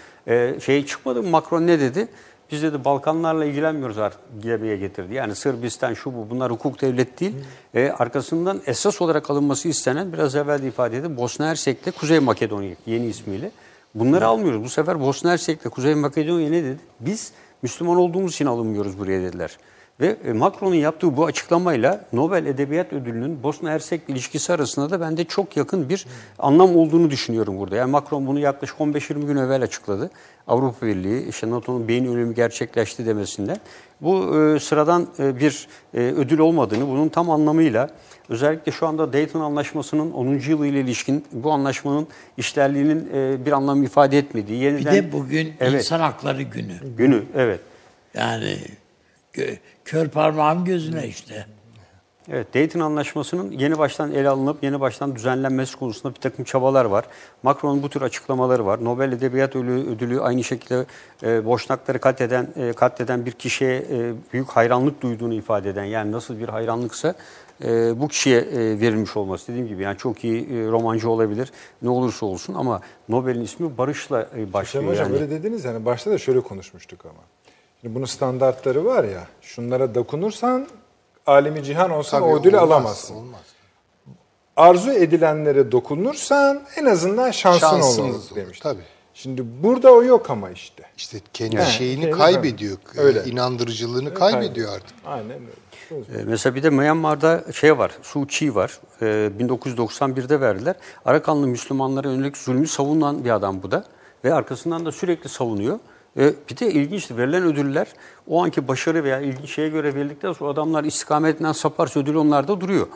Şey çıkmadı mı Macron ne dedi? Biz dedi Balkanlarla ilgilenmiyoruz artık diye getirdi. Yani Sırbistan şu bu bunlar hukuk devlet değil. Ee, arkasından esas olarak alınması istenen biraz evvel de ifade edildi. Bosna Hersek'le Kuzey Makedonya yeni ismiyle. Bunları almıyoruz. Bu sefer Bosna Hersek'le Kuzey Makedonya ne dedi? Biz Müslüman olduğumuz için alınmıyoruz buraya dediler. Ve e, Macron'un yaptığı bu açıklamayla Nobel Edebiyat Ödülü'nün Bosna Hersek ilişkisi arasında da bende çok yakın bir anlam olduğunu düşünüyorum burada. Yani Macron bunu yaklaşık 15-20 gün evvel açıkladı. Avrupa Birliği, işte NATO'nun beyin ölümü gerçekleşti demesinden. Bu e, sıradan e, bir e, ödül olmadığını, bunun tam anlamıyla özellikle şu anda Dayton Anlaşması'nın 10. yılı ile ilişkin bu anlaşmanın işlerliğinin e, bir anlam ifade etmediği, Bir yeniden... de bugün Evet. insan hakları günü. Günü, evet. Yani kör parmağım gözüne işte. Evet, Dayton Anlaşması'nın yeni baştan ele alınıp yeni baştan düzenlenmesi konusunda bir takım çabalar var. Macron'un bu tür açıklamaları var. Nobel Edebiyat Ödülü, aynı şekilde e, boşnakları katleden, e, katleden bir kişiye e, büyük hayranlık duyduğunu ifade eden, yani nasıl bir hayranlıksa e, bu kişiye e, verilmiş olması. Dediğim gibi yani çok iyi e, romancı olabilir, ne olursa olsun ama Nobel'in ismi barışla e, başlıyor. hocam yani. öyle dediniz yani başta da şöyle konuşmuştuk ama. Şimdi bunun standartları var ya. Şunlara dokunursan alemi cihan olsan Tabii o ödülü olmaz, alamazsın. Olmaz. Arzu edilenlere dokunursan en azından şansın Şansınız olur olur, demiş. tabii. Şimdi burada o yok ama işte. İşte kendi Yani şeyini şeyini kaybediyor. öyle. inandırıcılığını kaybediyor artık. Aynen öyle. E, Mesela bir de Myanmar'da şey var, Suu Kyi var. E, 1991'de verdiler. Arakanlı Müslümanlara yönelik zulmü savunan bir adam bu da. Ve arkasından da sürekli savunuyor. E, bir de ilginçti, verilen ödüller o anki başarı veya ilginç şeye göre verildikten sonra adamlar istikametinden saparsa ödül onlarda duruyor.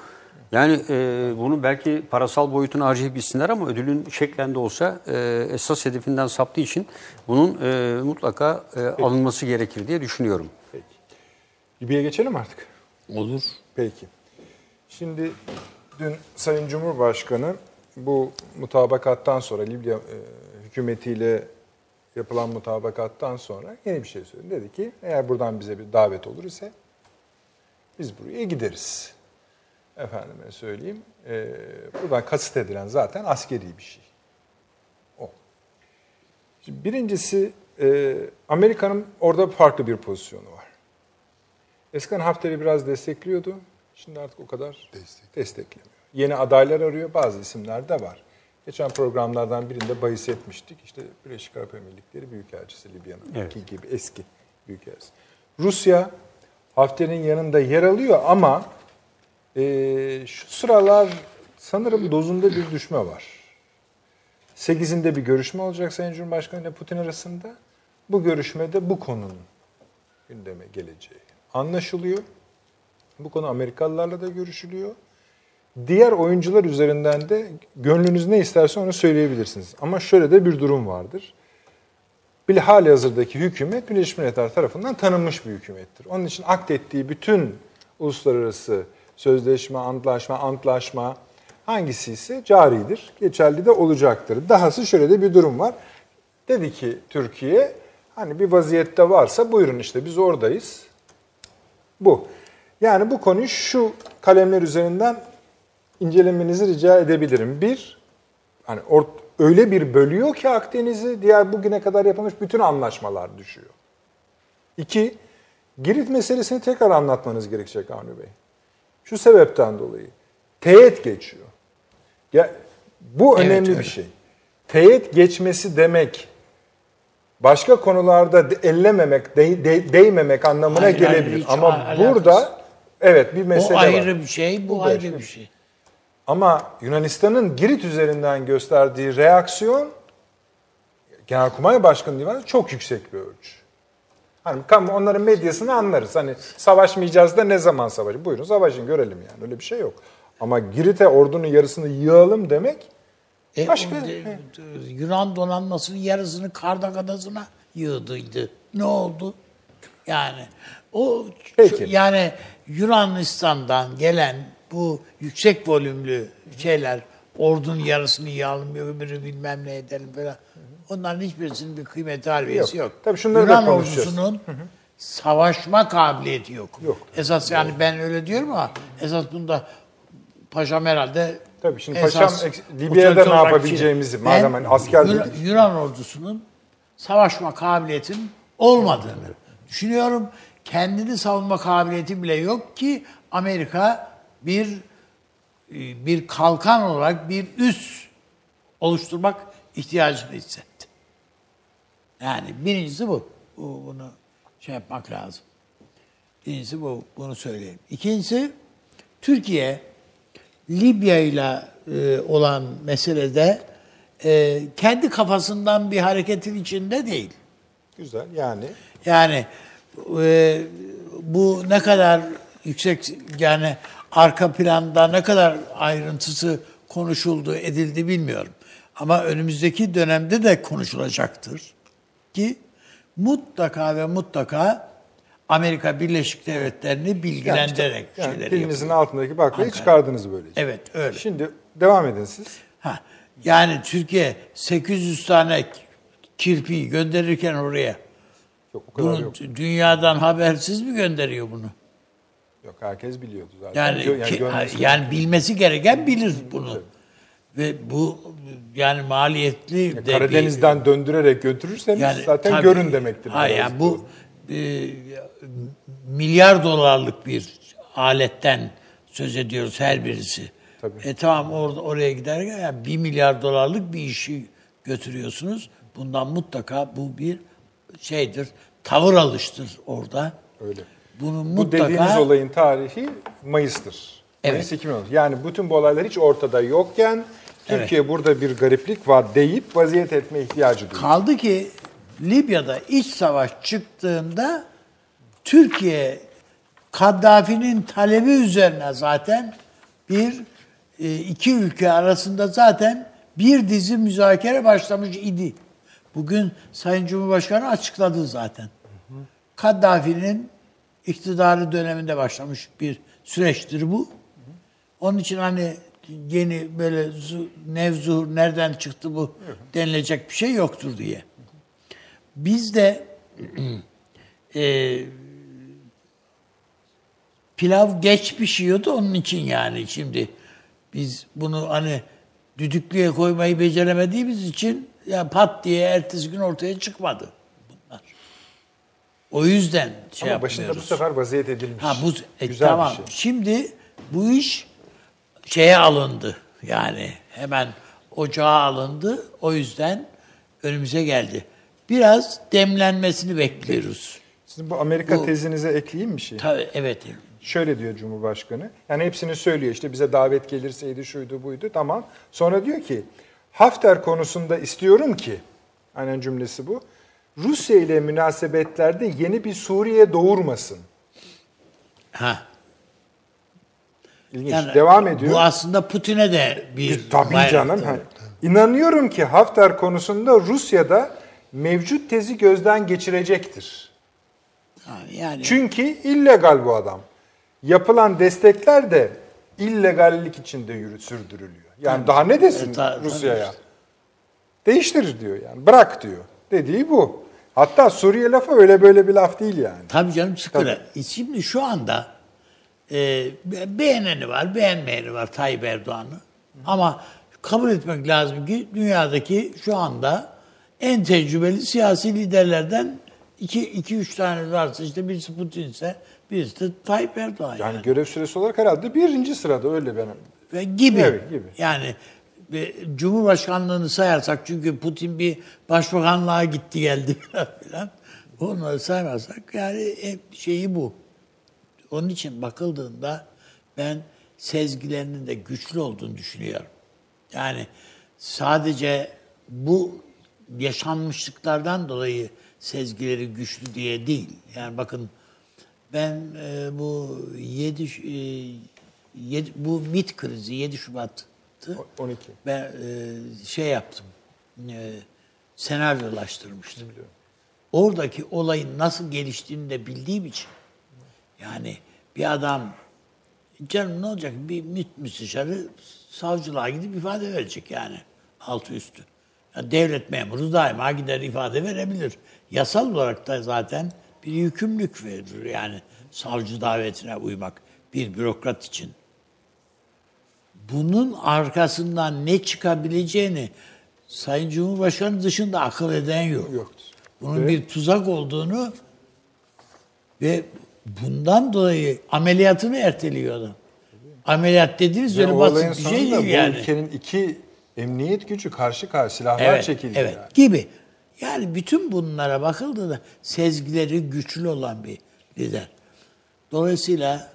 Yani e, bunu belki parasal boyutunu harcayıp bilsinler ama ödülün şeklen de olsa e, esas hedefinden saptığı için bunun e, mutlaka e, alınması gerekir diye düşünüyorum. Peki. Libya'ya geçelim artık. Olur. Peki. Şimdi dün Sayın Cumhurbaşkanı bu mutabakattan sonra Libya e, hükümetiyle yapılan mutabakattan sonra yeni bir şey söyledi. Dedi ki eğer buradan bize bir davet olur ise biz buraya gideriz. Efendime söyleyeyim. e, buradan kasıt edilen zaten askeri bir şey. O. Şimdi birincisi e, Amerika'nın orada farklı bir pozisyonu var. Eskiden Hafter'i biraz destekliyordu. Şimdi artık o kadar Destek. desteklemiyor. Yeni adaylar arıyor. Bazı isimler de var. Geçen programlardan birinde bahis etmiştik. İşte Birleşik Arap Emirlikleri Büyükelçisi Libya'nın Evet. ki gibi eski Büyükelçisi. Rusya Hafter'in yanında yer alıyor ama e, şu sıralar sanırım dozunda bir düşme var. 8'inde bir görüşme olacak Sayın Cumhurbaşkanı ile Putin arasında. Bu görüşmede bu konunun gündeme geleceği anlaşılıyor. Bu konu Amerikalılarla da görüşülüyor. Diğer oyuncular üzerinden de gönlünüz ne isterse onu söyleyebilirsiniz. Ama şöyle de bir durum vardır. Bilhali hazırdaki hükümet Birleşmiş Milletler tarafından tanınmış bir hükümettir. Onun için akdettiği bütün uluslararası sözleşme, antlaşma, antlaşma hangisi ise caridir, geçerli de olacaktır. Dahası şöyle de bir durum var. Dedi ki Türkiye, hani bir vaziyette varsa buyurun işte biz oradayız. Bu. Yani bu konuyu şu kalemler üzerinden incelemenizi rica edebilirim. Bir, hani or- öyle bir bölüyor ki Akdeniz'i diğer bugüne kadar yapılmış bütün anlaşmalar düşüyor. İki, Girit meselesini tekrar anlatmanız gerekecek Avni Bey. Şu sebepten dolayı. Teğet geçiyor. Ya, bu Evet, önemli öyle. bir şey. Teğet geçmesi demek başka konularda ellememek, de- de- değmemek anlamına Hayır, hayır, gelebilir. hiç Ama alakası. burada evet bir mesele var. ayrı bir şey, bu, Bu ayrı şey. bir şey. Ama Yunanistan'ın Girit üzerinden gösterdiği reaksiyon Genelkurmay Başkanı Divanı çok yüksek bir ölçü. Hani kamu onların medyasını anlarız. Hani savaşmayacağız da ne zaman savaşı? Buyurun savaşın görelim yani. Öyle bir şey yok. Ama Girit'e ordunun yarısını yığalım demek E, Başka- o de- Yunan donanmasının yarısını Kardak Adası'na yığdıydı. Ne oldu? Yani o Peki. yani Yunanistan'dan gelen bu yüksek volümlü şeyler ordunun yarısını yığalım öbürü bilmem ne edelim falan. Onların hiçbirisinin bir kıymeti harbiyesi Yok. yok. Tabii şunları da Yunan konuşacağız. ordusunun savaşma kabiliyeti yok. Yok. Esas yani ben öyle diyorum ama esas bunda Paşam herhalde Tabii şimdi esas Paşam Libya'da ne yapabileceğimizi, şey- madem hani asker Yunan, dedik. Yunan ordusunun savaşma kabiliyetinin olmadığını düşünüyorum. Kendini savunma kabiliyeti bile yok ki Amerika bir e, bir kalkan olarak bir üs oluşturmak ihtiyacını hissetti. Yani birincisi bu. bu bunu şey yapmak lazım. Birincisi bu. Bunu söyleyeyim. İkincisi Türkiye Libya ile e, olan meselede e, kendi kafasından bir hareketin içinde değil. Güzel yani. Yani e, bu ne kadar yüksek yani arka planda ne kadar ayrıntısı konuşuldu, edildi bilmiyorum. Ama önümüzdeki dönemde de konuşulacaktır ki mutlaka ve mutlaka Amerika Birleşik Devletleri'ni bilgilendirerek Yani şeyleri dilinizin yapıyor. altındaki baklayı Ankara. çıkardınız böylece. Evet, öyle. Şimdi devam edin siz. Ha, yani Türkiye 800 tane kirpiyi gönderirken oraya Yok o kadar bunu yok. dünyadan habersiz mi gönderiyor bunu? Yok herkes biliyordu zaten. Yani Gö- ki- yani bilmesi gereken bilir bunu. Ve bu yani maliyetli de bir- Karadeniz'den döndürerek götürürseniz zaten tabii- görün demektir. Biraz. yani bu e, milyar dolarlık bir aletten söz ediyoruz her birisi. Tabii. E tamam orada oraya giderken yani bir milyar dolarlık bir işi götürüyorsunuz. Bundan mutlaka bu bir şeydir. Tavır alıştır orada. Öyle. Bunu Bu mutlaka dediğiniz olayın tarihi Mayıs'tır. Evet. Mayıs 2010. Yani bütün bu olaylar hiç ortada yokken Türkiye burada bir gariplik var deyip vaziyet etme ihtiyacı duyuyor. Kaldı ki Libya'da iç savaş çıktığında Türkiye Kaddafi'nin talebi üzerine zaten bir e, iki ülke arasında zaten bir dizi müzakere başlamış idi. Bugün Sayın Cumhurbaşkanı açıkladı zaten. Kaddafi'nin iktidarı döneminde başlamış bir süreçtir bu. Onun için hani yeni böyle zu- nevzuhur nereden çıktı bu denilecek bir şey yoktur diye. Biz de e, pilav geç pişiyordu onun için yani şimdi biz bunu hani düdüklüye koymayı beceremediğimiz için ya pat diye ertesi gün ortaya çıkmadı. O yüzden şey Ama başında bu yapmıyoruz. sefer vaziyet edilmiş. Ha bu e, Güzel tamam. bir şey. Şimdi bu iş şeye alındı. Yani hemen ocağa alındı. O yüzden önümüze geldi. Biraz demlenmesini bekliyoruz. Sizin bu Amerika Bu- tezinize ekleyeyim bir şey. Tabii evet. Şöyle diyor Cumhurbaşkanı. Yani hepsini söylüyor işte bize davet gelirseydi şuydu buydu tamam. Sonra diyor ki Hafter konusunda istiyorum ki aynen cümlesi bu. Rusya ile münasebetlerde yeni bir Suriye doğurmasın. Ha. İlginç. Yani Devam ediyor. Bu aslında Putin'e de bir Tabii bayrak. canım. Ha. İnanıyorum ki Hafter konusunda Rusya'da mevcut tezi gözden geçirecektir. Ha, yani Çünkü illegal bu adam. Yapılan destekler de illegallik içinde yürü, sürdürülüyor. Yani daha ne desin E, ta- Rusya'ya? tabii Değiştirir diyor yani. Bırak diyor. Dediği bu. Hatta Suriye lafı öyle böyle bir laf değil yani. Tabii canım sıkıra. E, Şimdi şu anda e, beğeneni var, beğenmeyeni var Tayyip Erdoğan'ı. Ama kabul etmek lazım ki dünyadaki şu anda en tecrübeli siyasi liderlerden iki, iki üç tane varsa işte birisi Putin ise birisi de Tayyip Erdoğan. Yani, Yani görev süresi olarak herhalde birinci sırada öyle benim. Ve gibi. Evet, gibi. Yani Cumhurbaşkanlığını sayarsak çünkü Putin bir başbakanlığa gitti geldi falan. Onları saymazsak yani şeyi bu. Onun için bakıldığında ben sezgilerinin de güçlü olduğunu düşünüyorum. Yani sadece bu yaşanmışlıklardan dolayı sezgileri güçlü diye değil. Yani bakın ben e, bu 7, e, 7 bu MIT krizi 7 Şubat'tı. 12. Ben e, şey yaptım. E, senaryolaştırmıştım. Oradaki olayın nasıl geliştiğini de bildiğim için yani bir adam canım ne olacak bir MİT müsteşarı savcılığa gidip ifade verecek yani altı üstü. Ya devlet memuru daima gider ifade verebilir. Yasal olarak da zaten bir yükümlülük verir yani savcı davetine uymak bir bürokrat için. Bunun arkasından ne çıkabileceğini Sayın Cumhurbaşkanı dışında akıl eden yok. Yoktur. Bunun Ve- bir tuzak olduğunu ve bundan dolayı ameliyatını erteliyor adam. Ameliyat dediğiniz öyle basit bir şey değil bu yani. ülkenin iki emniyet gücü karşı karşı silahlar evet, çekildi evet, yani. gibi. Yani bütün bunlara bakıldığında sezgileri güçlü olan bir lider. Dolayısıyla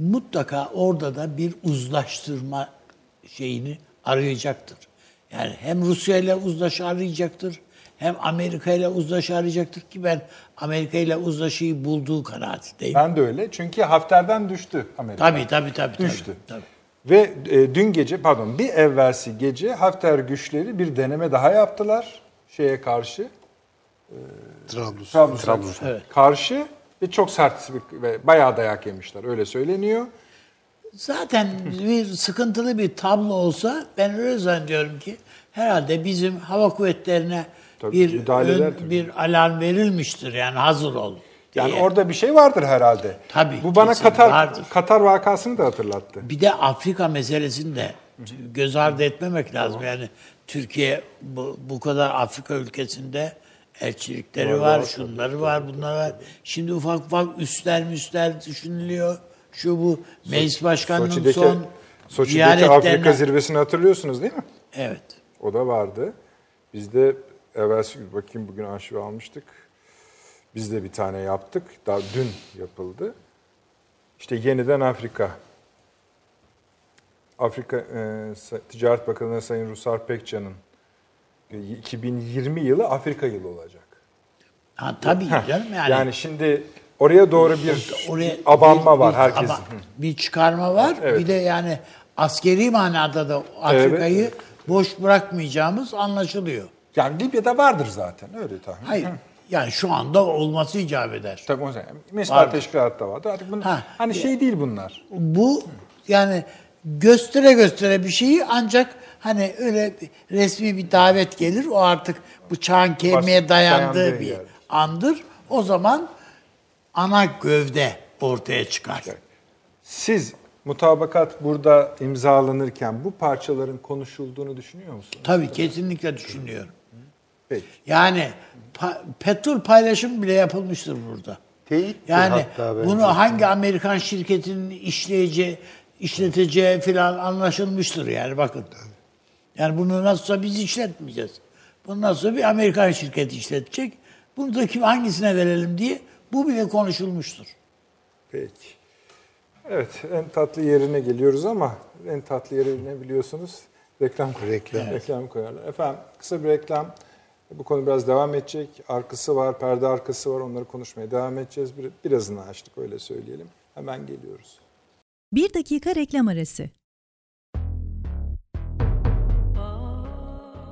mutlaka orada da bir uzlaştırma şeyini arayacaktır. Yani hem Rusya ile uzlaşı arayacaktır, hem Amerika ile uzlaşı arayacaktır ki ben Amerika ile uzlaşıyı bulduğu kanaatindeyim. Ben de öyle. Çünkü Hafter'den düştü Amerika. Tabii tabii tabii. tabii, Düştü. tabii. Ve e, dün gece pardon bir evvelsi gece Hafter güçleri bir deneme daha yaptılar şeye karşı. Trablus. Trablus'a Evet. karşı ve çok sert ve bayağı dayak yemişler öyle söyleniyor. Zaten bir sıkıntılı bir tablo olsa ben öyle zannediyorum ki herhalde bizim hava kuvvetlerine Tabii, bir ön- tabii. bir alarm verilmiştir yani hazır ol. Yani diye. orada bir şey vardır herhalde. Tabii, Bu bana Katar vardır. Katar vakasını da hatırlattı. Bir de Afrika meselesini de göz ardı etmemek lazım. Yani Türkiye bu, bu kadar Afrika ülkesinde elçilikleri var, şunları var, bunlar var. Şimdi ufak ufak üstler müstler düşünülüyor. Şu bu meclis başkanının Soçi'deki, son Soçi'deki ziyaretlerine... Afrika zirvesini hatırlıyorsunuz değil mi? Evet. O da vardı. Biz de evvelsi gün bakayım bugün arşiv almıştık. Biz de bir tane yaptık. Daha dün yapıldı. İşte yeniden Afrika. Afrika e, Ticaret Bakanı Sayın Rusar Pekcan'ın 2020 yılı Afrika yılı olacak. Ha, tabii canım yani. Yani, şimdi oraya doğru bir Oraya abanma bir- var herkesin. aba- bir çıkarma var. Evet. Bir de yani askeri manada da Afrika'yı boş bırakmayacağımız anlaşılıyor. Yani Libya'da vardır zaten öyle tahmin. Hayır. Yani şu anda olması icap eder. Tabii o zaman. Mesut Vardır. Teşkilat'ta vardı. Artık bunlar, Ha. hani şey değil bunlar. Bu yani göstere göstere bir şeyi ancak hani öyle resmi bir davet gelir. O artık bıçağın kemiğe dayandığı dayandığı bir yer. andır. O zaman ana gövde ortaya çıkar. Siz mutabakat burada imzalanırken bu parçaların konuşulduğunu düşünüyor musunuz? Tabii kesinlikle düşünüyorum. Peki. Yani pa- petrol paylaşımı bile yapılmıştır burada. Teyittir Yani hatta bence. bunu hangi Amerikan şirketinin işleyeceği, işleteceği filan anlaşılmıştır yani bakın. Yani bunu nasılsa biz işletmeyeceğiz. Bunu nasılsa bir Amerikan şirketi işletecek. Bunu da kim hangisine verelim diye bu bile konuşulmuştur. Peki. Evet, en tatlı yerine geliyoruz ama en tatlı yeri ne biliyorsunuz? Reklam Reklam. reklam koyarlar. Efendim kısa bir reklam. Bu konu biraz devam edecek. Arkası var, perde arkası var. Onları konuşmaya devam edeceğiz. Bir- Birazını açtık öyle söyleyelim. Hemen geliyoruz. Bir dakika reklam arası.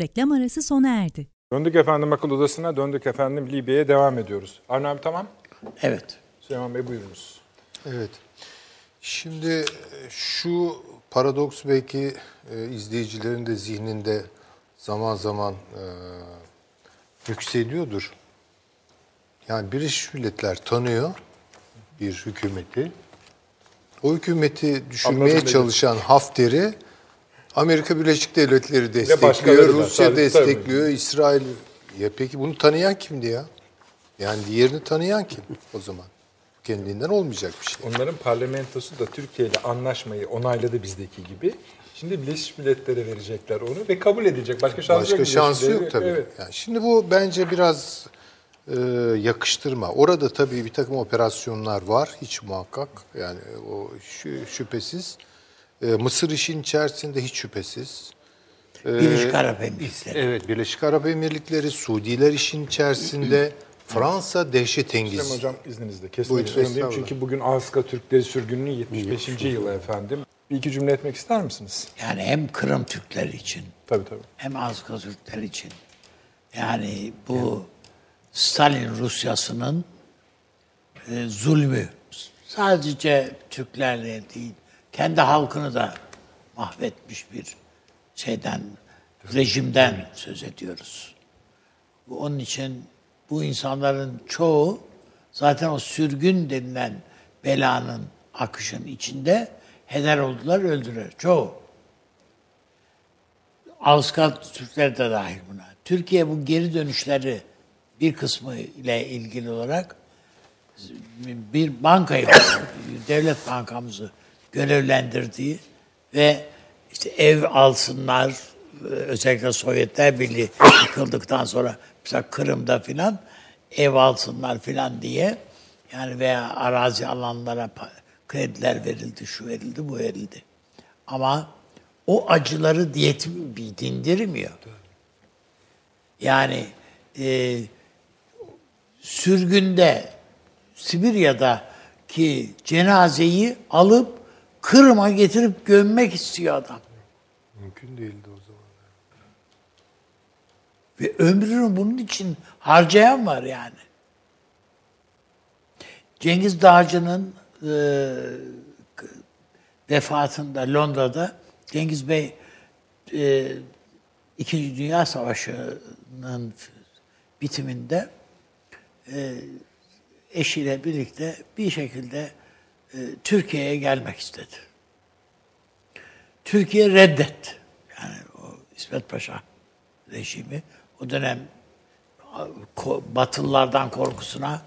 Reklam arası sona erdi. Döndük efendim akıl odasına, döndük efendim Libya'ya devam ediyoruz. Arne abi tamam. Evet. Süleyman Bey buyurunuz. Evet. Şimdi şu paradoks belki e, izleyicilerin de zihninde zaman zaman e, yükseliyordur. Yani Birleşmiş Milletler tanıyor bir hükümeti. O hükümeti düşürmeye Anladım, çalışan Hafter'i Amerika Birleşik Devletleri destekliyor, da, Rusya tabii, destekliyor, İsrail. Ya peki bunu tanıyan kimdi ya? Yani diğerini tanıyan kim o zaman? Kendinden olmayacak bir şey. Onların parlamentosu da Türkiye ile anlaşmayı onayladı bizdeki gibi. Şimdi Birleşmiş Milletler'e verecekler onu ve kabul edecek. Başka şansı Başka yok. şansı Birleşmiş yok tabii. Evet. Yani şimdi bu bence biraz e, yakıştırma. Orada tabii bir takım operasyonlar var hiç muhakkak. Yani o şü- şüphesiz. E, Mısır işin içerisinde hiç şüphesiz. Birleşik Arap Emirlikleri. Evet, Birleşik Arap Emirlikleri, Suudiler işin içerisinde. Fransa dehşet Süleyman engiz. Hocam izninizle kesmek zorundayım. estağfurullah. Çünkü bugün Aska Türkleri sürgününün 75. yılı efendim. Bir iki cümle etmek ister misiniz? Yani hem Kırım Türkleri için Tabii tabii. hem Azka Türkleri için. Yani bu Stalin Rusyası'nın e, zulmü sadece Türklerle değil, kendi halkını da mahvetmiş bir şeyden, rejimden söz ediyoruz. Bu Onun için bu insanların çoğu zaten o sürgün denilen belanın akışın içinde heder oldular, öldüler. Çoğu. Avskat Türkler de dahil buna. Türkiye bu geri dönüşleri bir kısmı ile ilgili olarak bir bankayı, devlet bankamızı görevlendirdiği ve işte ev alsınlar, özellikle Sovyetler Birliği yıkıldıktan sonra mesela Kırım'da filan ev alsınlar filan diye yani veya arazi alanlara krediler verildi, şu verildi, bu verildi. Ama o acıları diyet dindirmiyor. Yani e, sürgünde Sibirya'da ki cenazeyi alıp Kırım'a getirip gömmek istiyor adam. Mümkün değildi o zaman. Ve ömrünü bunun için harcayan var yani. Cengiz Dağcı'nın e, vefatında Londra'da Cengiz Bey e, İkinci Dünya Savaşı'nın bitiminde e, eşiyle birlikte bir şekilde e, Türkiye'ye gelmek istedi. Türkiye reddetti. Yani o İsmet Paşa rejimi o dönem Batılılardan korkusuna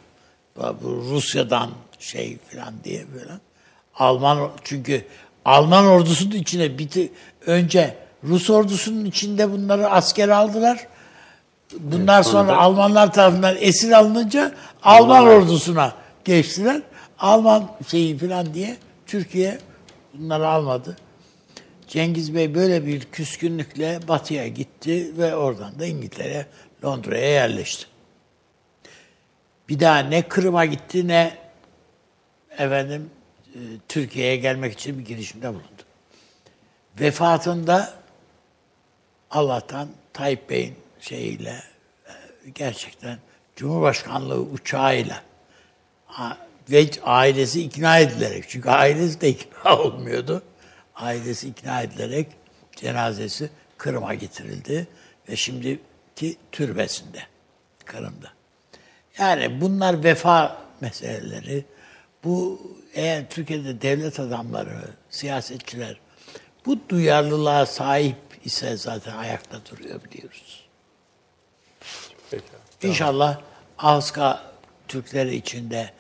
bu Rusya'dan şey falan diye böyle Alman çünkü Alman ordusunun içine biti önce Rus ordusunun içinde bunları asker aldılar. Bunlar sonra, Almanlar tarafından esir alınınca Alman ordusuna geçtiler. Alman şeyi falan diye Türkiye bunları almadı. Cengiz Bey böyle bir küskünlükle batıya gitti ve oradan da İngiltere, Londra'ya yerleşti. Bir daha ne Kırım'a gitti ne efendim e, Türkiye'ye gelmek için bir girişimde bulundu. Vefatında Allah'tan Tayyip Bey'in şeyiyle e, gerçekten Cumhurbaşkanlığı uçağıyla ve ailesi ikna edilerek çünkü ailesi de ikna olmuyordu. Ailesi ikna edilerek cenazesi Kırım'a getirildi ve şimdiki türbesinde Kırım'da. Yani bunlar vefa meseleleri. Bu eğer Türkiye'de devlet adamları, siyasetçiler bu duyarlılığa sahip ise zaten ayakta duruyor biliyoruz. Peki. İnşallah Avska Türkleri içinde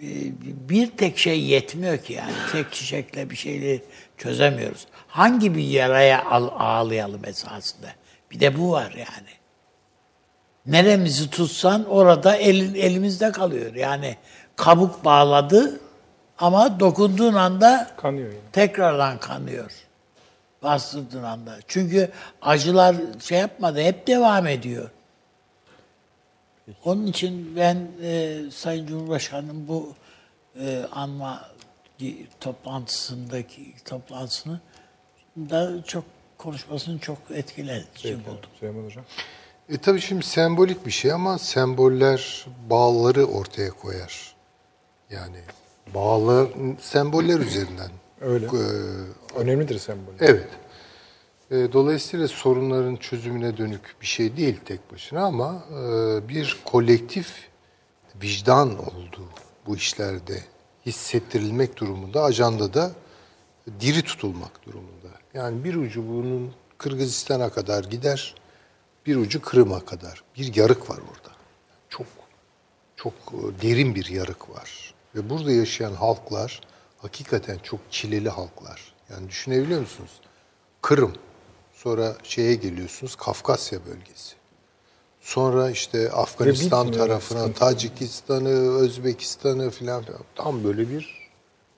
bir tek şey yetmiyor ki yani tek çiçekle bir şeyleri çözemiyoruz. Hangi bir yaraya al- ağlayalım esasında? Bir de bu var yani. Neremizi tutsan orada elin, elimizde kalıyor. Yani kabuk bağladı ama dokunduğun anda Kanıyor yine. tekrardan kanıyor. Bastırdığın anda. Çünkü acılar şey yapmadı, hep devam ediyor. Onun için ben e, Sayın Cumhurbaşkanı'nın bu e, anma toplantısındaki toplantısını da çok konuşmasını çok etkileyici buldum. Süleyman Hocam. E tabii şimdi sembolik bir şey ama semboller bağları ortaya koyar. Yani bağlar semboller üzerinden. Öyle. Ee, Önemlidir sembol. evet. E, dolayısıyla sorunların çözümüne dönük bir şey değil tek başına ama e, bir kolektif vicdan olduğu bu işlerde hissettirilmek durumunda ajandada diri tutulmak durumunda. Yani bir ucu bunun Kırgızistan'a kadar gider, bir ucu Kırım'a kadar. Bir yarık var orada. Çok çok e, derin bir yarık var. Ve burada yaşayan halklar hakikaten çok çileli halklar. Yani düşünebiliyor musunuz? Kırım, sonra şeye geliyorsunuz Kafkasya bölgesi. Sonra işte Afganistan tarafına. Tacikistan'ı, Özbekistan'ı filan filan. Tam böyle bir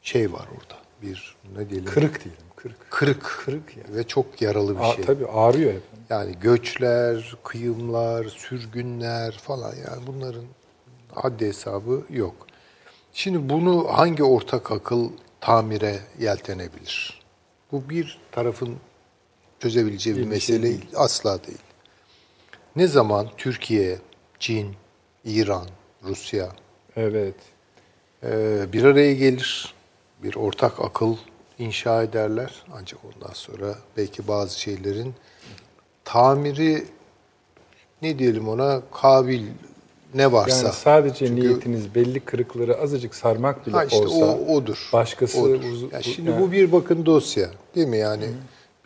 şey var orada. Bir ne diyelim? Kırık diyelim. Kırık. Kırık. Kırık yani. Ve çok yaralı bir Aa, şey. Tabii ağrıyor hep. Yani göçler, kıyımlar, sürgünler falan yani bunların haddi hesabı yok. Şimdi bunu hangi ortak akıl tamire yeltenebilir? Bu bir tarafın çözebileceği bir Bir şey mesele değil. asla değil. Ne zaman Türkiye, Çin, İran, Rusya Evet. ee, bir araya gelir, bir ortak akıl inşa ederler. Ancak ondan sonra belki bazı şeylerin tamiri ne diyelim ona kabil ne varsa. Yani sadece Çünkü- niyetiniz belli kırıkları azıcık sarmak bile Ha işte olsa o odur. başkası Odur. uz- Ya bu- şimdi yani- bu bir bakın dosya değil mi yani?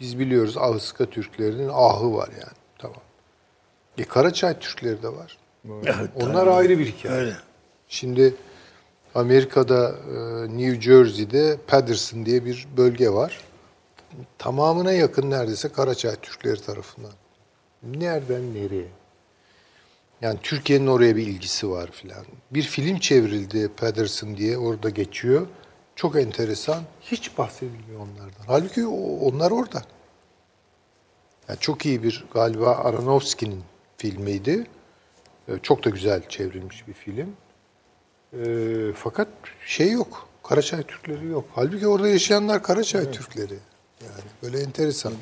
Biz biliyoruz Ahıska Türklerinin ahı var yani. Tamam. E Karaçay Türkleri de var. Onlar ayrı bir hikaye. Öyle. Şimdi Amerika'da e, New Jersey'de Patterson diye bir bölge var. Tamamına yakın neredeyse Karaçay Türkleri tarafından. Nereden nereye? Yani Türkiye'nin oraya bir ilgisi var filan. Bir film çevrildi Patterson diye orada geçiyor. Çok enteresan. Hiç bahsedilmiyor onlardan. Halbuki onlar orada. Yani çok iyi bir galiba Aronofsky'nin filmiydi. E, Çok da güzel çevrilmiş bir film. E, fakat şey yok. Karaçay Türkleri yok. Halbuki orada yaşayanlar Karaçay Türkleri. Yani böyle enteresan.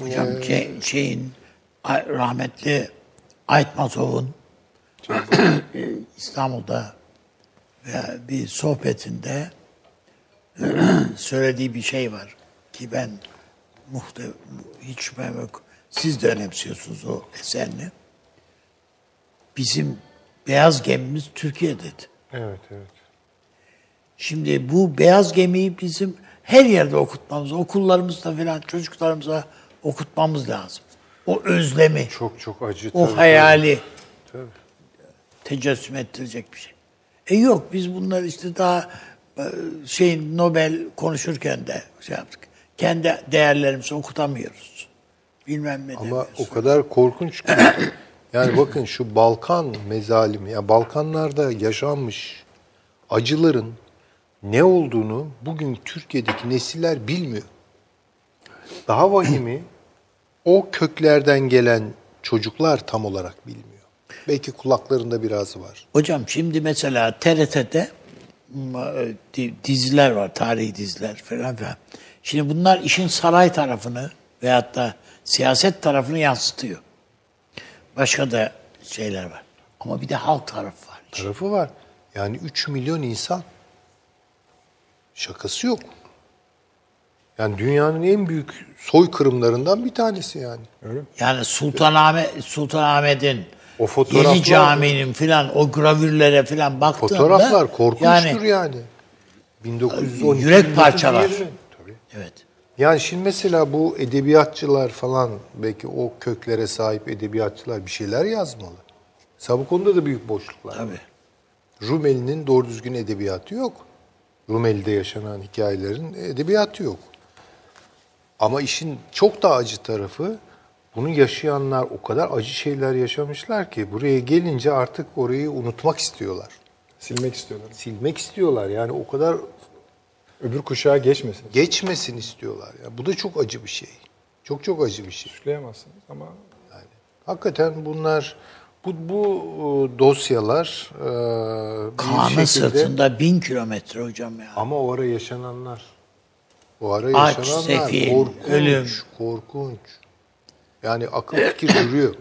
Hocam şey- şeyin rahmetli Aytmatov'un e, İstanbul'da bir sohbetinde söylediği bir şey var ki ben muhte hiç şüphem yok. Siz de önemsiyorsunuz o eserini. Bizim beyaz gemimiz Türkiye dedi. Evet, evet. Şimdi bu beyaz gemiyi bizim her yerde okutmamız, okullarımızda falan çocuklarımıza okutmamız lazım. O özlemi, Çok çok acı. o tabii, hayali Tabii. tecessüm ettirecek bir şey. E yok biz bunlar işte daha e, şey Nobel konuşurken de şey yaptık. Kendi değerlerimizi okutamıyoruz. Bilmem ne Ama o kadar korkunç ki. Yani bakın şu Balkan mezalimi, ya Balkanlarda yaşanmış acıların ne olduğunu bugün Türkiye'deki nesiller bilmiyor. Daha vahimi o köklerden gelen çocuklar tam olarak bilmiyor. Belki kulaklarında biraz var. Hocam şimdi mesela TRT'de m- di- diziler var, tarihi diziler falan filan. Şimdi bunlar işin saray tarafını veyahut da siyaset tarafını yansıtıyor. Başka da şeyler var. Ama bir de halk tarafı var. Tarafı var. Yani 3 milyon insan. Şakası yok. Yani dünyanın en büyük soykırımlarından bir tanesi yani. Yani Sultanahmet Sultanahmet'in O fotoğraflar- Yeni Cami'nin filan o gravürlere filan baktığında Fotoğraflar korkunçtur yani. yani, 1912 Yürek parçalar. Tabii. evet. Yani şimdi mesela bu edebiyatçılar falan belki o köklere sahip edebiyatçılar bir şeyler yazmalı. Mesela bu konuda da büyük boşluklar. var. Tabii. Rumeli'nin doğru düzgün edebiyatı yok. Rumeli'de yaşanan hikayelerin edebiyatı yok. Ama işin çok daha acı tarafı bunu yaşayanlar o kadar acı şeyler yaşamışlar ki buraya gelince artık orayı unutmak istiyorlar. Silmek istiyorlar. Silmek istiyorlar. Yani o kadar Öbür kuşağa geçmesin. geçmesin istiyorlar. Ya bu da çok acı bir şey. Çok çok acı bir şey. Suçlayamazsınız ama Hakikaten bunlar bu bu e, dosyalar e, Kaan'ın şekilde sırtında bin kilometre hocam ya. ama o ara yaşananlar o ara Aç, yaşananlar sefil, korkunç, ölüm. korkunç. Yani akıl fikir duruyor.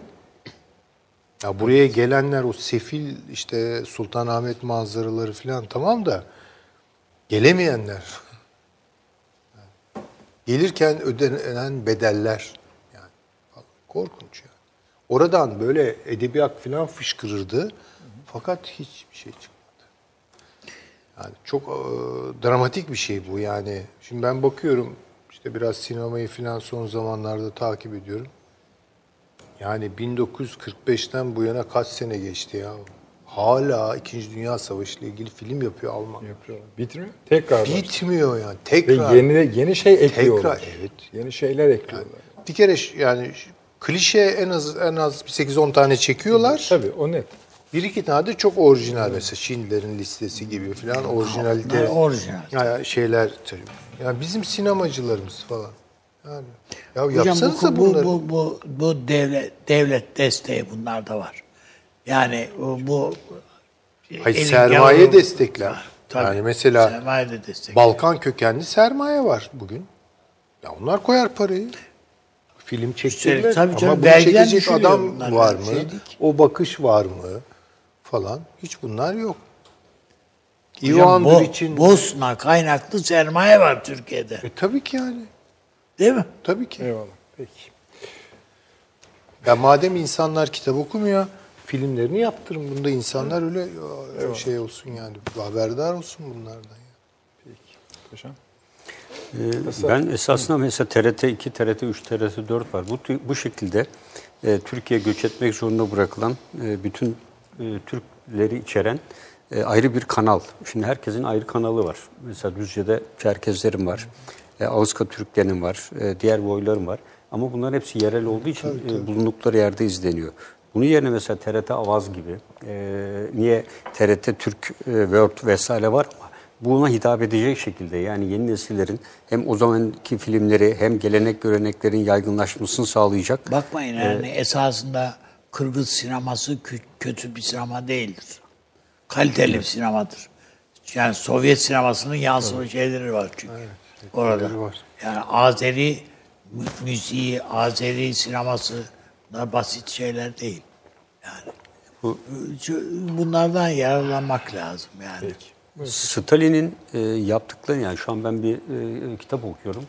Ya buraya gelenler o sefil işte Sultanahmet manzaraları falan tamam da gelemeyenler gelirken ödenen bedeller yani korkunç yani. Oradan böyle edebiyat falan fışkırırdı fakat hiçbir şey çıkmadı. Yani çok e, dramatik bir şey bu yani. Şimdi ben bakıyorum işte biraz sinemayı falan son zamanlarda takip ediyorum. Yani 1945'ten bu yana kaç sene geçti ya. Hala 2. Dünya Savaşı ile ilgili film yapıyor Alman. yapıyorlar. Bitmiyor. Tekrar başlıyor. Bitmiyor yani. Ve Tekrar. yeni yeni şey ekliyorlar. Tekrar, evet. Yeni şeyler ekliyorlar. Bir kere yani klişe en az en az bir 8-10 tane çekiyorlar. Tabii o net. Bir iki tane de çok orijinal mesela Schindler'in listesi gibi falan orijinalite orijinal. ya şeyler tabii. Ya bizim sinemacılarımız falan. Yani ya Hocam bu, bu, bunları. bu, bu, bu devlet, devlet desteği bunlar da var. Yani bu, bu Hayır, sermaye gavuru- destekler. Tabii, Yani mesela sermaye de destek. Balkan kökenli sermaye var bugün. Ya onlar koyar parayı. Film çektirirler tabii canım, ama bunu çekecek adam var mı? o bakış var mı? Falan. Hiç bunlar yok. Hocam, Bo- için Bosna kaynaklı sermaye var Türkiye'de. e, tabii ki yani. Değil mi? Tabii ki. Eyvallah. Peki. Ya madem insanlar kitap okumuyor, filmlerini yaptırın. Bunda insanlar öyle ya, şey olsun yani. Haberdar olsun bunlardan. ya. Hocam. Ee, Ben esasında mesela TRT 2, TRT 3, TRT 4 var. Bu bu şekilde e, Türkiye göç etmek zorunda bırakılan e, bütün e, Türkleri içeren e, ayrı bir kanal. Şimdi herkesin ayrı kanalı var. Mesela Düzce'de Çerkezlerin var. E, Ağızka Türklerin var. E, diğer boyların var. Ama bunların hepsi yerel olduğu için e, bulundukları yerde izleniyor. Bunun yerine mesela TRT Avaz gibi, e, niye TRT Türk e, World vesaire var ama buna hitap edecek şekilde yani yeni nesillerin hem o zamanki filmleri hem gelenek göreneklerin yaygınlaşmasını sağlayacak. Bakmayın yani esasında Kırgız sineması kö- kötü bir sinema değildir. Kaliteli bir sinemadır. Yani Sovyet sinemasının yansıma şeyleri var çünkü. Orada. var. Yani Azeri mü- müziği, Azeri sineması bunlar basit şeyler değil. Yani Bu- bunlardan yararlanmak lazım yani. Stalin'in e, yaptıkları yani şu an ben bir e, kitap okuyorum.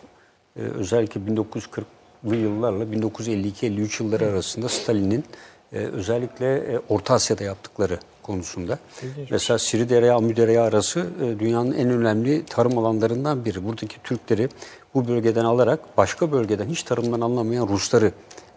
E, özellikle 1940'lı yıllarla 1952-53 yılları arasında Stalin'in e, özellikle e, Orta Asya'da yaptıkları konusunda. Mesela Siriderya Amüderya arası e, dünyanın en önemli tarım alanlarından biri. Buradaki Türkleri bu bölgeden alarak başka bölgeden hiç tarımdan anlamayan Rusları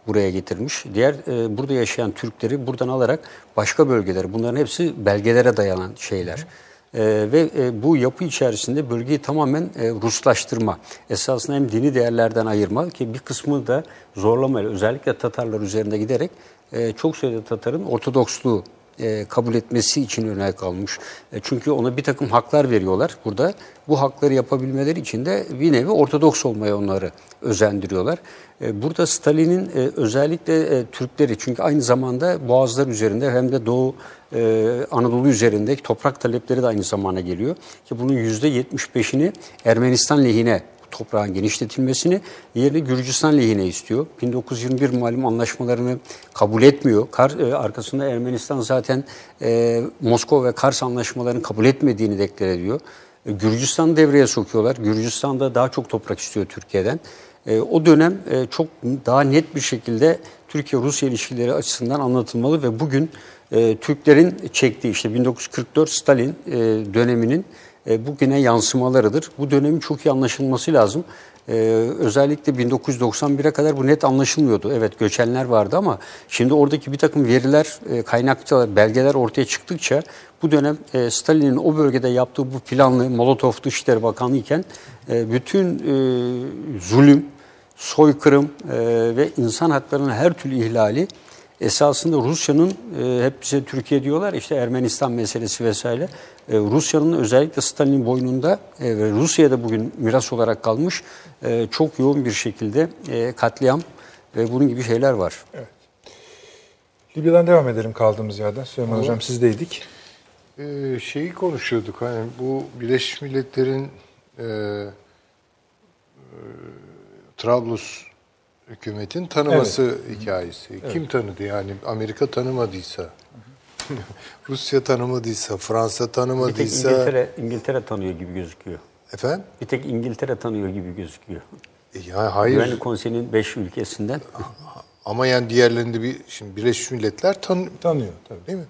buraya getirmiş. Diğer e, burada yaşayan Türkleri buradan alarak başka bölgelere, bunların hepsi belgelere dayanan şeyler. E, ve e, bu yapı içerisinde bölgeyi tamamen e, Ruslaştırma, esasında hem dini değerlerden ayırma ki bir kısmı da zorlamayla özellikle Tatarlar üzerinde giderek e, çok sayıda Tatar'ın Ortodoksluğu e, kabul etmesi için öne kalmış. E, çünkü ona bir takım haklar veriyorlar burada. Bu hakları yapabilmeleri için de bir nevi Ortodoks olmaya onları özendiriyorlar. E, burada Stalin'in özellikle Türkleri çünkü aynı zamanda Boğazlar üzerinde hem de Doğu Anadolu üzerindeki toprak talepleri de aynı zamana geliyor. Ki bunun %75'ini Ermenistan lehine toprağın genişletilmesini yerine Gürcistan lehine istiyor. 1921 malum anlaşmalarını kabul etmiyor. Kar, e, arkasında Ermenistan zaten e, Moskova ve Kars anlaşmalarını kabul etmediğini deklar ediyor. E, Gürcistan devreye sokuyorlar. Gürcistan'da daha çok toprak istiyor Türkiye'den. E, o dönem e, çok daha net bir şekilde Türkiye-Rusya ilişkileri açısından anlatılmalı ve bugün e, Türklerin çektiği işte 1944 Stalin e, döneminin e, bugüne yansımalarıdır. Bu dönemin çok iyi anlaşılması lazım. E, özellikle 1991'e kadar bu net anlaşılmıyordu. Evet göçenler vardı ama şimdi oradaki bir takım veriler, e, kaynakçalar, belgeler ortaya çıktıkça bu dönem e, Stalin'in o bölgede yaptığı bu planlı Molotov Dışişleri Bakanı iken e, bütün e, zulüm, soykırım e, ve insan haklarının her türlü ihlali esasında Rusya'nın e, hep bize Türkiye diyorlar işte Ermenistan meselesi vesaire. E, Rusya'nın özellikle Stalin'in boynunda e, ve Rusya'da bugün miras olarak kalmış e, çok yoğun bir şekilde e, katliam ve bunun gibi şeyler var. Libya'dan devam edelim kaldığımız yerden. Süleyman Hocam sizdeydik. Ee, şeyi konuşuyorduk hani bu Birleşmiş Milletler'in e, e, Trablus hükümetin tanıması hikayesi. Kim tanıdı yani Amerika tanımadıysa, Rusya tanımadıysa, Fransa Bir tek tanımadıysa, İngiltere, İngiltere tanıyor gibi gözüküyor. efendim? Bir tek İngiltere tanıyor gibi gözüküyor. E, Ya hayır. Güvenlik Konseyi'nin 5 ülkesinden Ama yani diğerlerinde bir şimdi Birleşmiş Milletler tan Tanıyor tabii. değil mi?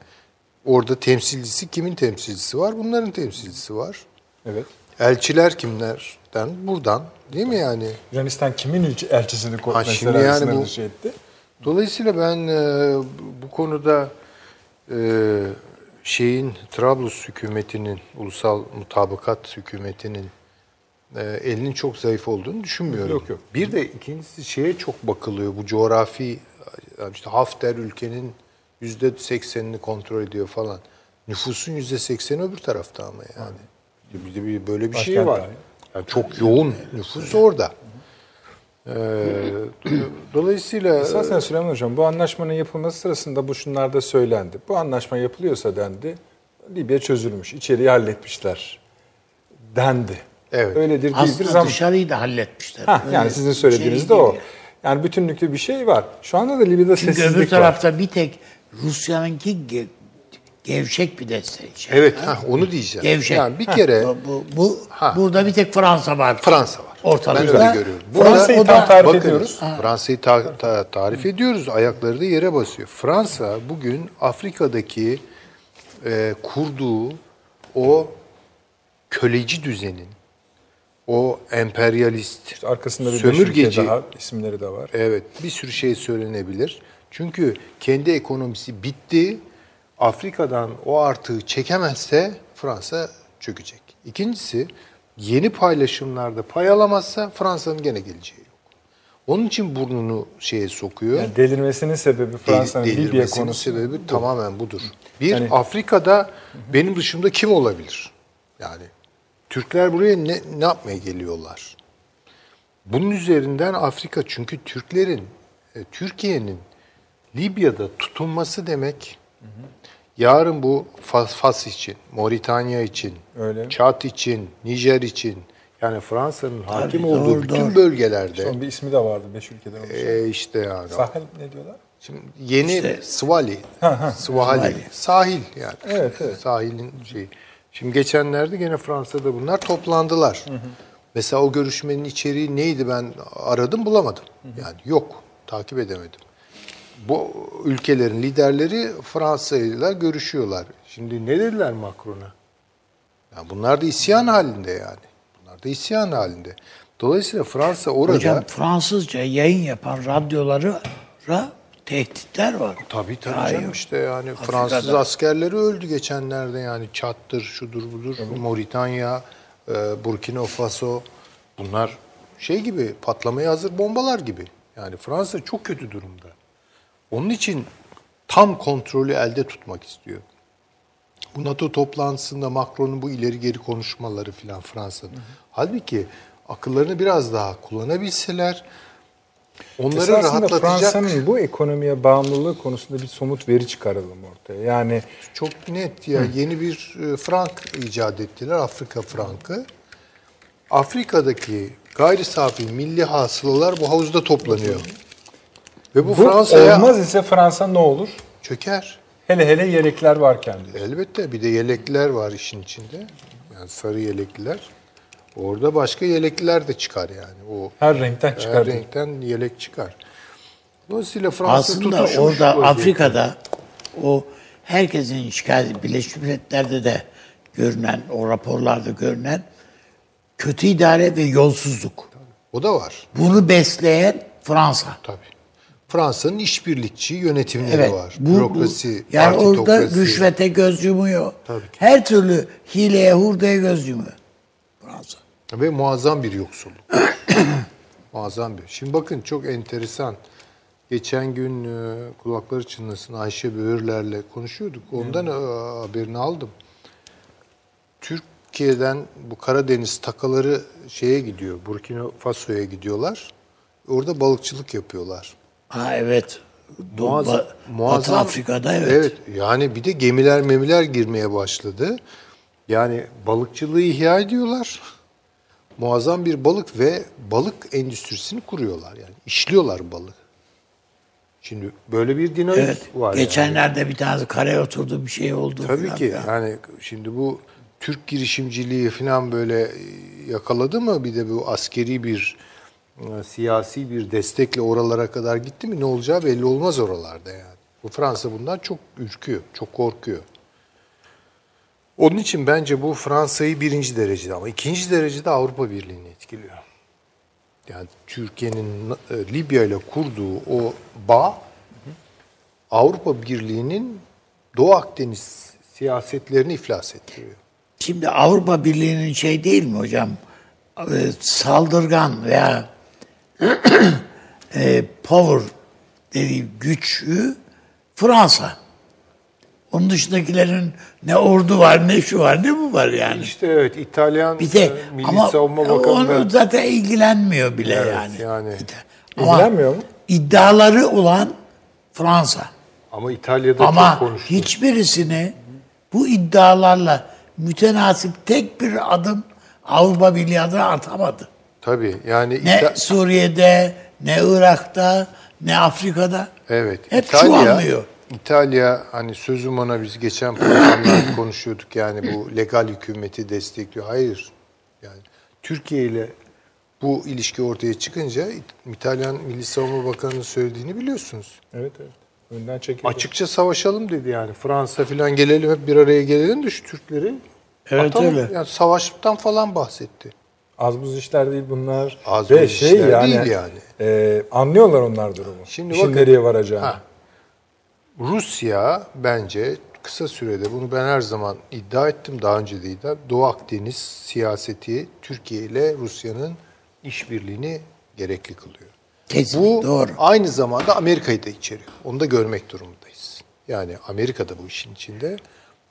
Orada temsilcisi kimin temsilcisi var? Bunların temsilcisi var. Evet. Elçiler kimlerden? Buradan. Değil mi yani? Yunanistan kimin elçisini Ha, mesela şimdi yani bu- dışı etti? Dolayısıyla ben e, bu konuda e, şeyin Trablus hükümetinin, ulusal mutabakat hükümetinin e, elinin çok zayıf olduğunu düşünmüyorum. Yok, yok. Bir de ikincisi şeye çok bakılıyor. Bu coğrafi işte Hafter ülkenin yüzde seksenini kontrol ediyor falan. Nüfusun yüzde sekseni öbür tarafta ama yani. Bir de bir böyle bir şey var. Yani çok yoğun nüfus orada. Ee, dolayısıyla Esasen Süleyman Hocam bu anlaşmanın yapılması sırasında bu şunlar da söylendi. Bu anlaşma yapılıyorsa dendi. Libya çözülmüş. içeriği halletmişler. Dendi. Evet. Öyledir değildir Aslında zaman. dışarıyı da halletmişler. Yani Öyle sizin söylediğiniz şey de o. değil. Yani bütünlüklü bir şey var. Şu anda da Libya'da Çünkü sessizlik öbür var. tarafta bir tek Rusya'nınki gevşek bir destek. Şey. Evet, ha, onu diyeceğim. Gevşek. Yani bir kere Bu, bu, bu- Ha. burada bir tek Fransa var. Fransa var. Ortalıkta. Ben öyle görüyorum. Fransa'yı tam tarif Bakın, ediyoruz. Fransa'yı ta- ta- tarif ediyoruz. Ayakları da yere basıyor. Fransa bugün Afrika'daki e, kurduğu o köleci düzenin, o emperyalist, Arkasında bir sömürgeci, daha isimleri de var. Evet, bir sürü şey söylenebilir. Çünkü kendi ekonomisi bitti. Afrika'dan o artığı çekemezse Fransa çökecek. İkincisi, yeni paylaşımlarda pay alamazsa Fransa'nın gene geleceği yok. Onun için burnunu şeye sokuyor. Yani delirmesinin sebebi Fransa'nın Del- Libya konusu. sebebi tamamen budur. Bir, Yani- Afrika'da benim dışımda kim olabilir? Yani Türkler buraya ne, ne yapmaya geliyorlar? Bunun üzerinden Afrika çünkü Türklerin, e, Türkiye'nin Libya'da tutunması demek yarın bu Fas, Fas için, Moritanya için, Öyle. Çat için, Nijer için yani Fransa'nın hakim doğru, olduğu bütün doğru. bölgelerde Son bir ismi de vardı beş ülkeden oluşan. e, işte yani Sahel ne diyorlar? Şimdi yeni İşte- Swali, Swahili, sahil yani. Evet, evet. Sahilin şeyi. Şimdi geçenlerde gene Fransa'da bunlar toplandılar. Mesela o görüşmenin içeriği neydi ben aradım bulamadım. Yani yok, takip edemedim. Bu ülkelerin liderleri Fransa'yla görüşüyorlar. Şimdi ne dediler Macron'a? Yani bunlar da isyan halinde yani. Bunlar da isyan halinde. Dolayısıyla Fransa orada... Hocam Fransızca yayın yapan radyolara tehditler var. Tabii tabii Hayır. canım işte yani Afrika'da. Fransız askerleri öldü geçenlerde yani Çat'tır, şudur budur, Moritanya, e, Burkina Faso bunlar şey gibi patlamaya hazır bombalar gibi. Yani Fransa çok kötü durumda. Onun için tam kontrolü elde tutmak istiyor. Bu NATO toplantısında Macron'un bu ileri geri konuşmaları filan Fransa'nın. Halbuki akıllarını biraz daha kullanabilseler onları Esasında rahatlatacak Fransa'nın bu ekonomiye bağımlılığı konusunda bir somut veri çıkaralım ortaya. Yani Çok net ya yeni bir e, frank icat ettiler Afrika frankı. Afrika'daki gayri safi milli hasılalar bu havuzda toplanıyor. Ve bu, bu Fransa'ya olmaz ise Fransa ne olur? çöker. Hele hele yelekler varken diyor. Elbette bir de yelekliler var işin içinde. Yani sarı yelekliler. Orada başka yelekliler de çıkar yani. O Her renkten her çıkar. renkten yelek çıkar. Dolayısıyla Fransa Aslında orada. Afrika'da o herkesin şikayeti Birleşmiş Milletler'de de görünen, o raporlarda görünen kötü idare ve yolsuzluk. O da var. Bunu besleyen Fransa. Tabii. Fransa'nın işbirlikçi yönetimleri Evet. var. Bu, bu- Bürokrasi, yani orada rüşvete göz yumuyor. Tabii ki. Her türlü hileye hurdaya göz yumuyor. Fransa. Ve muazzam bir yoksulluk. Muazzam bir. Şimdi bakın çok enteresan. Geçen gün e, kulakları çınlasın Ayşe Böğürler'le konuşuyorduk. Ondan e, haberini aldım. Türkiye'den bu Karadeniz takaları şeye gidiyor. Burkina Faso'ya gidiyorlar. Orada balıkçılık yapıyorlar. Ha evet. Do- Muazzam, Ba- muazzam. Batı Afrika'da evet. Evet. Yani bir de gemiler memiler girmeye başladı. Yani balıkçılığı ihya ediyorlar. Muazzam bir balık ve balık endüstrisini kuruyorlar yani. işliyorlar balık. Şimdi böyle bir dinamik Evet. var. yani. Geçenlerde bir tane kareye oturdu bir şey oldu. Tabii ki filan. yani şimdi bu Türk girişimciliği falan böyle yakaladı mı bir de bu askeri bir siyasi bir destekle oralara kadar gitti mi ne olacağı belli olmaz oralarda yani. Bu Fransa bundan çok ürküyor, çok korkuyor. Onun için bence bu Fransa'yı birinci derecede ama ikinci derecede Avrupa Birliği'ni etkiliyor. Yani Türkiye'nin e, Libya ile kurduğu o bağ Avrupa Birliği'nin Doğu Akdeniz siyasetlerini iflas ettiriyor. Şimdi Avrupa Birliği'nin şey değil mi hocam? E, saldırgan veya e, power dediği güçlü Fransa. Onun dışındakilerin ne ordu var, ne şu var, ne bu var yani. İşte evet İtalyan Bir de e, Milli ama Savunma onu Bakanı da zaten ilgilenmiyor bile Evet, yani. yani. Ama İlgilenmiyor mu? iddiaları olan Fransa. ama İtalya'da Ama çok konuştu. hiçbirisini bu iddialarla mütenasip tek bir adım Avrupa Birliği adına atamadı. Tabii yani Ne İta- Suriye'de, ne Irak'ta, ne Afrika'da. evet Hep İtalya çuvanlıyor. İtalya hani sözüm ona biz geçen programlarda konuşuyorduk yani bu legal hükümeti destekliyor. Hayır. Yani Türkiye ile bu ilişki ortaya çıkınca İtalyan Milli Savunma Bakanı'nın söylediğini biliyorsunuz. Evet evet. Önden çekildi. Açıkça savaşalım dedi yani. Fransa falan gelelim hep bir araya gelelim de şu Türkleri Evet, atalım. öyle. Yani savaştan falan bahsetti. Az buz işler değil bunlar. Az Ve buz şey işler yani, değil yani. e, anlıyorlar onlar durumu. Şimdi İşin bakın- nereye varacağını. Ha. Rusya bence kısa sürede bunu ben her zaman iddia ettim daha önce de iddia. Doğu Akdeniz siyaseti Türkiye ile Rusya'nın işbirliğini gerekli kılıyor. Kesin, Bu doğru. aynı zamanda Amerika'yı da içeriyor. Onu da görmek durumundayız. Yani Amerika da bu işin içinde.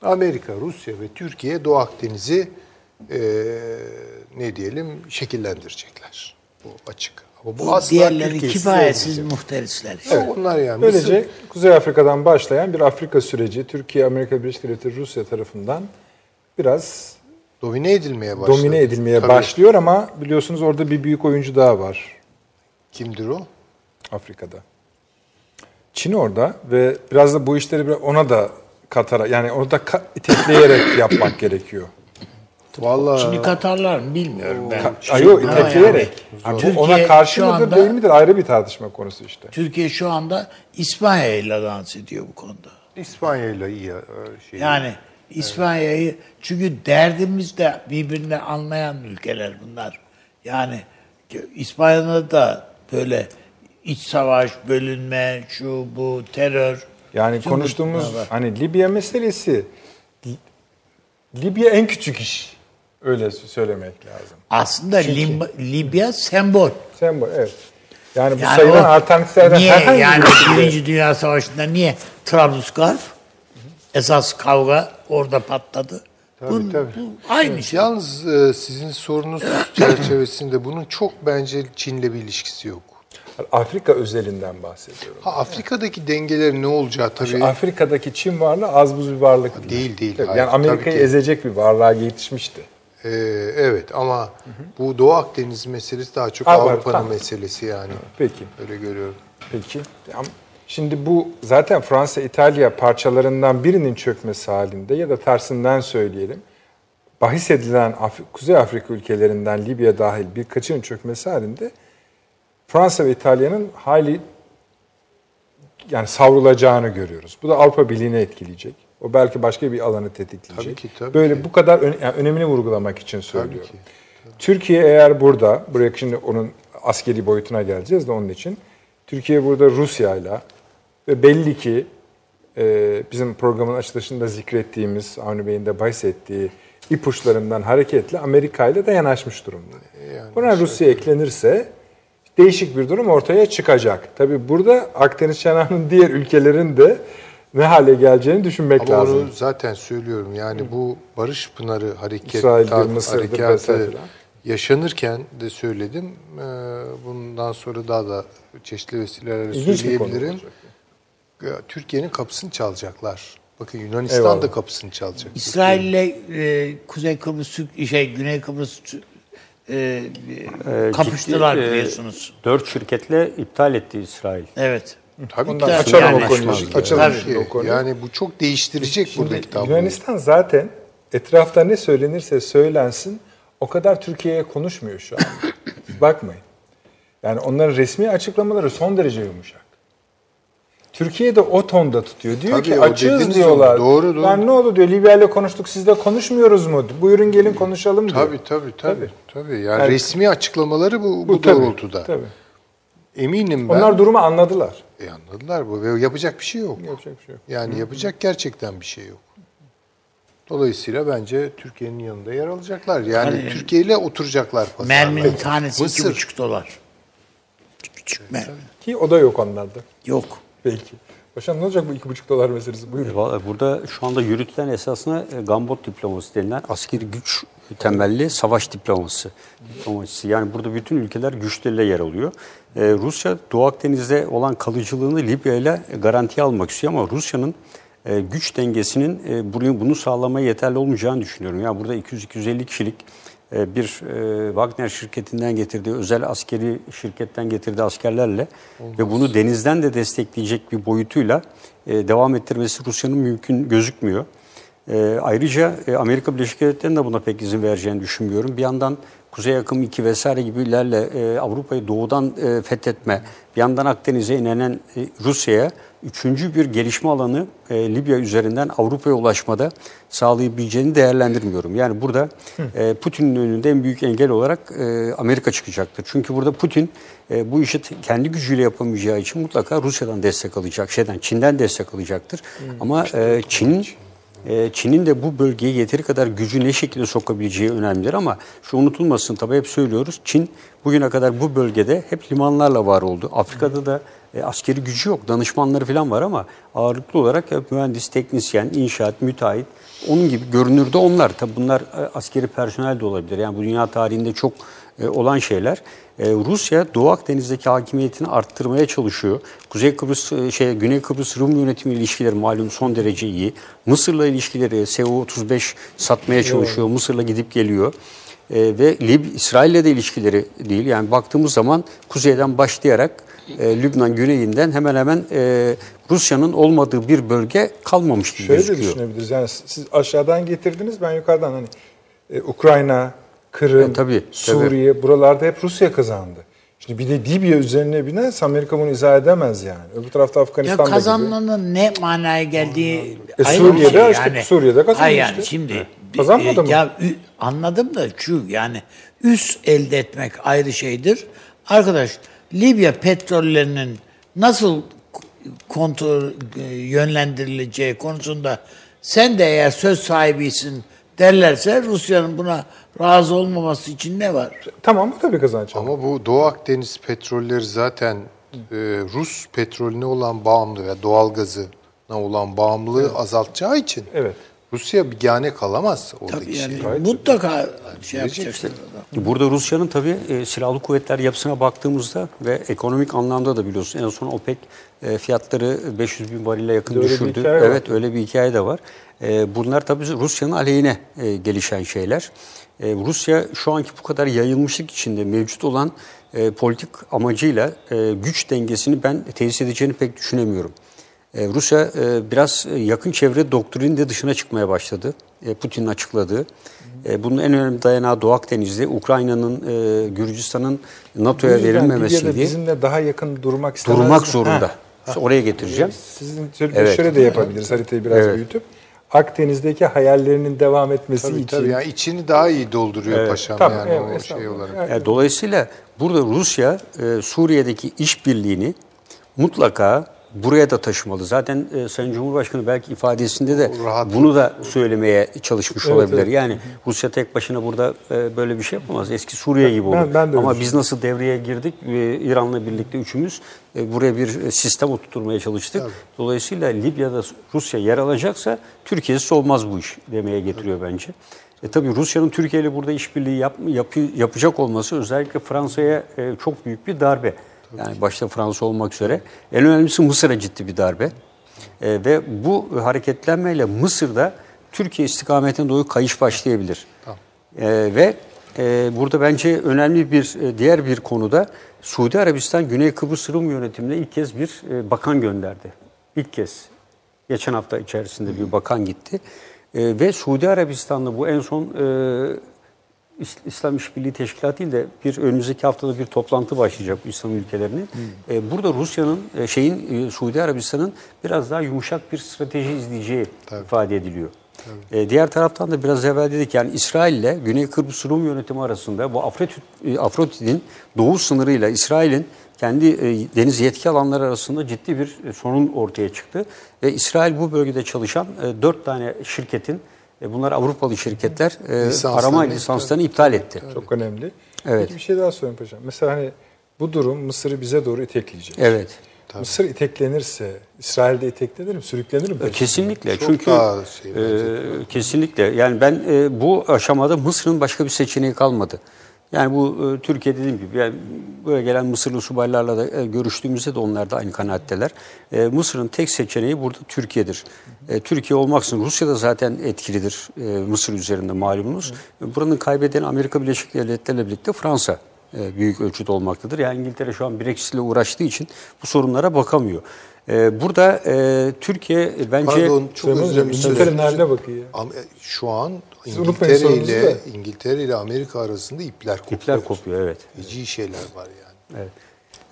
Amerika, Rusya ve Türkiye Doğu Akdeniz'i eee, ne diyelim şekillendirecekler. Bu açık. Ama bu asla Diğerleri kifayetsiz muhterisler. Yok, Onlar yani. Böylece Mısır- Kuzey Afrika'dan başlayan bir Afrika süreci Türkiye, Amerika Birleşik Devletleri, Rusya tarafından biraz domine edilmeye başladı. domine edilmeye Tabii. başlıyor ama biliyorsunuz orada bir büyük oyuncu daha var Kimdir o? Afrika'da. Çin orada ve biraz da bu işleri ona da katara yani onu da ka- itekleyerek yapmak gerekiyor. Vallahi Şimdi Katarlar mı bilmiyorum ben. Ayo Ama itekleyerek. yani Türkiye ona karşı şu mıdır anda- değil midir ayrı bir tartışma konusu işte. Türkiye şu anda İspanya ile dans ediyor bu konuda. İspanya ile iyi şey. Yani İspanya'yı çünkü derdimiz de birbirini anlayan ülkeler bunlar. Yani İspanya'da da böyle iç savaş, bölünme, şu bu terör. Yani konuştuğumuz hani Libya meselesi Li- Libya en küçük iş. Öyle söylemek lazım. aslında Lim- Libya sembol. Sembol evet. Yani bu Yani sayılan alternatiflerden niye herhangi yani de- Birinci Dünya Savaşı'nda niye Trablusgarp esas kavga orada patladı. Tabii, bu, tabii. bu aynı şey. Yalnız e, sizin sorunuz çerçevesinde bunun çok bence Çin'le bir ilişkisi yok. Afrika özelinden bahsediyorum. Ha Afrika'daki dengelerin ne olacağı tabii. Şu Afrika'daki Çin varlığı az buz bir varlık değil. Değil, değil, Tabii, hayır, yani Amerika'yı ezecek bir varlığa yetişmişti. Ee, evet ama bu Doğu Akdeniz meselesi daha çok Avrupa'nın meselesi yani. Peki. Öyle görüyorum. Peki. Şimdi bu zaten Fransa İtalya parçalarından birinin çökmesi halinde ya da tersinden söyleyelim. Bahis edilen Af- Kuzey Afrika ülkelerinden Libya dahil birkaçının çökmesi halinde Fransa ve İtalya'nın hali yani savrulacağını görüyoruz. Bu da Avrupa Birliği'ni etkileyecek. O belki başka bir alanı tetikleyecek. Tabii ki, tabii Böyle ki. bu kadar ön- yani önemini vurgulamak için söylüyorum. ki, Türkiye eğer burada, buraya şimdi onun askeri boyutuna geleceğiz de onun için. Türkiye burada Rusya'yla ve belli ki e, bizim programın açılışında zikrettiğimiz, Avni Bey'in de bahsettiği ipuçlarından hareketle Amerika ile de yanaşmış durumda. Buna Rusya eklenirse değişik bir durum ortaya çıkacak. Tabii burada Akdeniz çanağının diğer ülkelerin de ne hale geleceğini düşünmek Ama lazım. onu zaten söylüyorum. Yani bu Barış Pınarı hareket İsrail'dir, Mısır'dır harekatı yaşanırken de söyledim. Ee, bundan sonra daha da çeşitli vesilelerle İlginç söyleyebilirim. Türkiye'nin kapısını çalacaklar. Bakın Yunanistan Eyvallah. da kapısını çalacak. İsrail'le e, Kuzey Kıbrıs Türk- şey Güney Kıbrıs e, Ee, kapıştılar ciddi, e, biliyorsunuz. Dört şirketle iptal etti İsrail. Evet. Tabii ki açalım yani o konuyu. Açalım yani. şimdi o konuyu. Yani bu çok değiştirecek buradaki Şimdi tabloyu. Yunanistan zaten etrafta ne söylenirse söylensin o kadar Türkiye'ye konuşmuyor şu an. Bakmayın. Yani onların resmi açıklamaları son derece yumuşak. Türkiye de o tonda tutuyor. Diyor Tabii, ki açığız diyorlar. doğru, doğru. Lan ne oldu diyor. Libya ile konuştuk sizle konuşmuyoruz mu? Buyurun gelin konuşalım diyor. Tabii tabii tabii. tabii. Yani, Yani- resmi açıklamaları bu, bu, tabii, doğrultuda. Tabii. Eminim ben. Onlar durumu anladılar. E, anladılar bu ve yapacak bir şey yok. Yapacak bir şey yok. Yani yapacak gerçekten bir şey yok. Dolayısıyla bence Türkiye'nin yanında yer alacaklar. Yani Hani- Türkiye ile oturacaklar pazarda. Merminin tanesi iki Mısır. buçuk dolar. Küçük mermi. Ki o da yok onlarda. Yok. Belki. Paşam ne olacak bu iki buçuk dolar meselesi? Buyurun. Vallahi Burada şu anda yürütülen esasında e, gambot diploması denilen askeri güç temelli savaş diploması. diplomasisi. Yani burada bütün ülkeler güçleriyle yer alıyor. Ee, Rusya Doğu Akdeniz'de olan kalıcılığını Libya ile garantiye almak istiyor ama Rusya'nın e, güç dengesinin e, bunu, bunu sağlamaya yeterli olmayacağını düşünüyorum. Yani burada 200-250 kişilik e, bir e, Wagner şirketinden getirdiği özel askeri şirketten getirdiği askerlerle ve bunu denizden de destekleyecek bir boyutuyla e, devam ettirmesi Rusya'nın mümkün gözükmüyor. E, ayrıca e, Amerika Birleşik Devletleri'nin de buna pek izin vereceğini düşünmüyorum. Bir yandan Kuzey Akım 2 vesaire gibilerle e, Avrupa'yı doğudan e, fethetme, bir yandan Akdeniz'e inenen e, Rusya'ya üçüncü bir gelişme alanı e, Libya üzerinden Avrupa'ya ulaşmada sağlayabileceğini değerlendirmiyorum. Yani burada e, Putin'in önünde en büyük engel olarak e, Amerika çıkacaktır. Çünkü burada Putin e, bu işi kendi gücüyle yapamayacağı için mutlaka Rusya'dan destek alacak, şeyden Çin'den destek alacaktır. Ama e, Çin e, Çin'in de bu bölgeye yeteri kadar gücü ne şekilde sokabileceği önemlidir ama şu unutulmasın tabii hep söylüyoruz. Çin bugüne kadar bu bölgede hep limanlarla var oldu. Afrika'da da e, askeri gücü yok, danışmanları falan var ama ağırlıklı olarak hep mühendis, teknisyen, inşaat, müteahhit onun gibi görünürde onlar. Tabii bunlar e, askeri personel de olabilir. Yani bu dünya tarihinde çok e, olan şeyler. E, Rusya Doğu Akdeniz'deki hakimiyetini arttırmaya çalışıyor. Kuzey Kıbrıs e, şey Güney Kıbrıs Rum yönetimi ilişkileri malum son derece iyi. Mısır'la ilişkileri SU-35 satmaya çalışıyor. Mısır'la gidip geliyor. E, ve Lib İsrail'le de ilişkileri değil. Yani baktığımız zaman kuzeyden başlayarak e, Lübnan güneyinden hemen hemen e, Rusya'nın olmadığı bir bölge kalmamış gibi Şöyle gözüküyor. düşünebiliriz. Yani siz aşağıdan getirdiniz, ben yukarıdan hani e, Ukrayna, Kırım, E, tabii, Suriye buralarda hep Rusya kazandı. Şimdi bir de Libya üzerine binerse Amerika bunu izah edemez yani. Öbür tarafta Ya Afganistan'da gibi. kazanmanın ne manaya geldiği E, bir Suriye'de işte, Suriye'de kazandı Hayır yani şimdi. Kazanmadı e, mı? Ya anladım da şu yani üs elde etmek ayrı şeydir. Arkadaş Libya petrollerinin nasıl kontrol e, yönlendirileceği konusunda sen de eğer söz sahibisin derlerse Rusya'nın buna razı olmaması için ne var? Tamam bu tabii kazanç. ama. Bu Doğu Akdeniz petrolleri zaten e, Rus petrolüne olan bağımlı ve doğalgazına olan bağımlılığı azaltacağı için Evet. Rusya bigane kalamaz oradaki Tabii yani şey. mutlaka şey yapacaksın. Burada Rusya'nın tabii e, silahlı kuvvetler yapısına baktığımızda ve ekonomik anlamda da biliyorsun en son OPEC e, fiyatları 500 bin varile yakın Bir öyle bir düşürdü. hikaye var. Evet öyle bir hikaye de var. E, bunlar tabii Rusya'nın aleyhine e, gelişen şeyler. E, Rusya şu anki bu kadar yayılmışlık içinde mevcut olan e, politik amacıyla e, güç dengesini ben tesis edeceğini pek düşünemiyorum. E, Rusya e, biraz e, yakın çevre doktrinin de dışına çıkmaya başladı. E, Putin'in açıkladığı. E, bunun en önemli dayanağı Doğu Akdeniz'de. Ukrayna'nın, e, Gürcistan'ın NATO'ya verilmemesi diye bizimle daha yakın durmak istemez durmak zorunda. Ha, oraya getireceğim. Sizin şöyle, Evet. şöyle de yapabiliriz haritayı biraz Evet. büyütüp. Akdeniz'deki hayallerinin devam etmesi Tabii için. tabii yani içini daha iyi dolduruyor paşam Tabii, yani evet, o şey olarak. Yani Yani dolayısıyla burada Rusya e, Suriye'deki işbirliğini mutlaka buraya da taşımalı. Zaten e, Sayın Cumhurbaşkanı belki ifadesinde de Rahat. bunu da söylemeye çalışmış Evet, olabilir. evet. Yani Rusya tek başına burada e, böyle bir şey yapamaz. Eski Suriye gibi olur. Ben- ben Ama biz nasıl devreye girdik? E, İran'la birlikte üçümüz e, buraya bir sistem oturtmaya çalıştık. Dolayısıyla Libya'da Rusya yer alacaksa Türkiye'siz olmaz bu iş demeye getiriyor bence. E tabii Rusya'nın Türkiye ile burada işbirliği yap, yapı- yapacak olması özellikle Fransa'ya e, çok büyük bir darbe. Yani başta Fransa olmak üzere. En önemlisi Mısır'a ciddi bir darbe. E, ve bu hareketlenmeyle Mısır'da Türkiye istikametine doğru kayış başlayabilir. E, ve e, burada bence önemli bir e, diğer bir konuda Suudi Arabistan Güney Kıbrıs Rum yönetimine ilk kez bir e, bakan gönderdi. İlk kez. Geçen hafta içerisinde bir bakan gitti. E, ve Suudi Arabistan'la bu en son e, İslam İşbirliği Teşkilatı de bir önümüzdeki haftada bir toplantı başlayacak İslam ülkelerinin. E, burada Rusya'nın e, şeyin e, Suudi Arabistan'ın biraz daha yumuşak bir strateji izleyeceği ifade ediliyor. E, diğer taraftan da biraz evvel dedik yani İsrail ile Güney Kıbrıs Rum yönetimi arasında bu Afrodit, e, Afrodit'in doğu sınırıyla İsrail'in kendi e, deniz yetki alanları arasında ciddi bir e, sorun ortaya çıktı. Ve İsrail bu bölgede çalışan e, dört tane şirketin, e, bunlar Avrupalı şirketler, e, Lisanslarını arama iptal- lisanslarını iptal etti. Çok önemli. Evet. Peki bir şey daha sorayım paşam. Mesela hani bu durum Mısır'ı bize doğru itekleyecek. Evet. Mısır iteklenirse İsrail'de iteklenir mi? Sürüklenir mi? peki? Kesinlikle. Çok Çünkü daha şey e, kesinlikle. Yani ben e, bu aşamada Mısır'ın başka bir seçeneği kalmadı. Yani bu e, Türkiye dediğim gibi yani buraya gelen Mısırlı subaylarla da e, görüştüğümüzde de onlar da aynı kanaatteler. E, Mısır'ın tek seçeneği burada Türkiye'dir. E, Türkiye olmaksızın Rusya da zaten etkilidir e, Mısır üzerinde malumunuz. Buranın kaybeden Amerika Birleşik Devletleri ile birlikte Fransa e, büyük ölçüde olmaktadır. Yani İngiltere şu an Brexit ile uğraştığı için bu sorunlara bakamıyor. E, burada e, Türkiye e, bence Pardon çok özür dilerim. Bakıyor Şu an İngiltere ile. İngiltere ile Amerika arasında ipler kopuyor. ipler kopuyor evet. Feci şeyler var yani. Evet.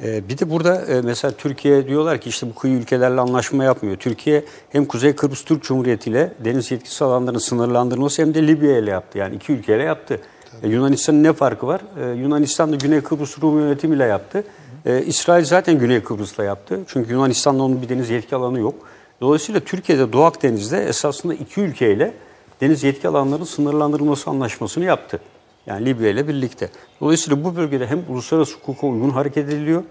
Ee, bir de burada e, mesela Türkiye diyorlar ki işte bu kıyı ülkelerle anlaşma yapmıyor. Türkiye hem Kuzey Kıbrıs Türk Cumhuriyeti ile deniz yetkisi alanlarının sınırlandırılması hem de Libya ile yaptı. Yani iki ülkeyle yaptı. E, Yunanistan'ın ne farkı var? E, Yunanistan da Güney Kıbrıs Rum yönetimiyle yaptı. E, İsrail zaten Güney Kıbrıs'la yaptı. Çünkü Yunanistan'da onun bir deniz yetki alanı yok. Dolayısıyla Türkiye'de Doğu Akdeniz'de esasında iki ülkeyle deniz yetki alanlarının sınırlandırılması anlaşmasını yaptı. Yani Libya ile birlikte. Dolayısıyla bu bölgede hem uluslararası hukuka uygun hareket ediliyor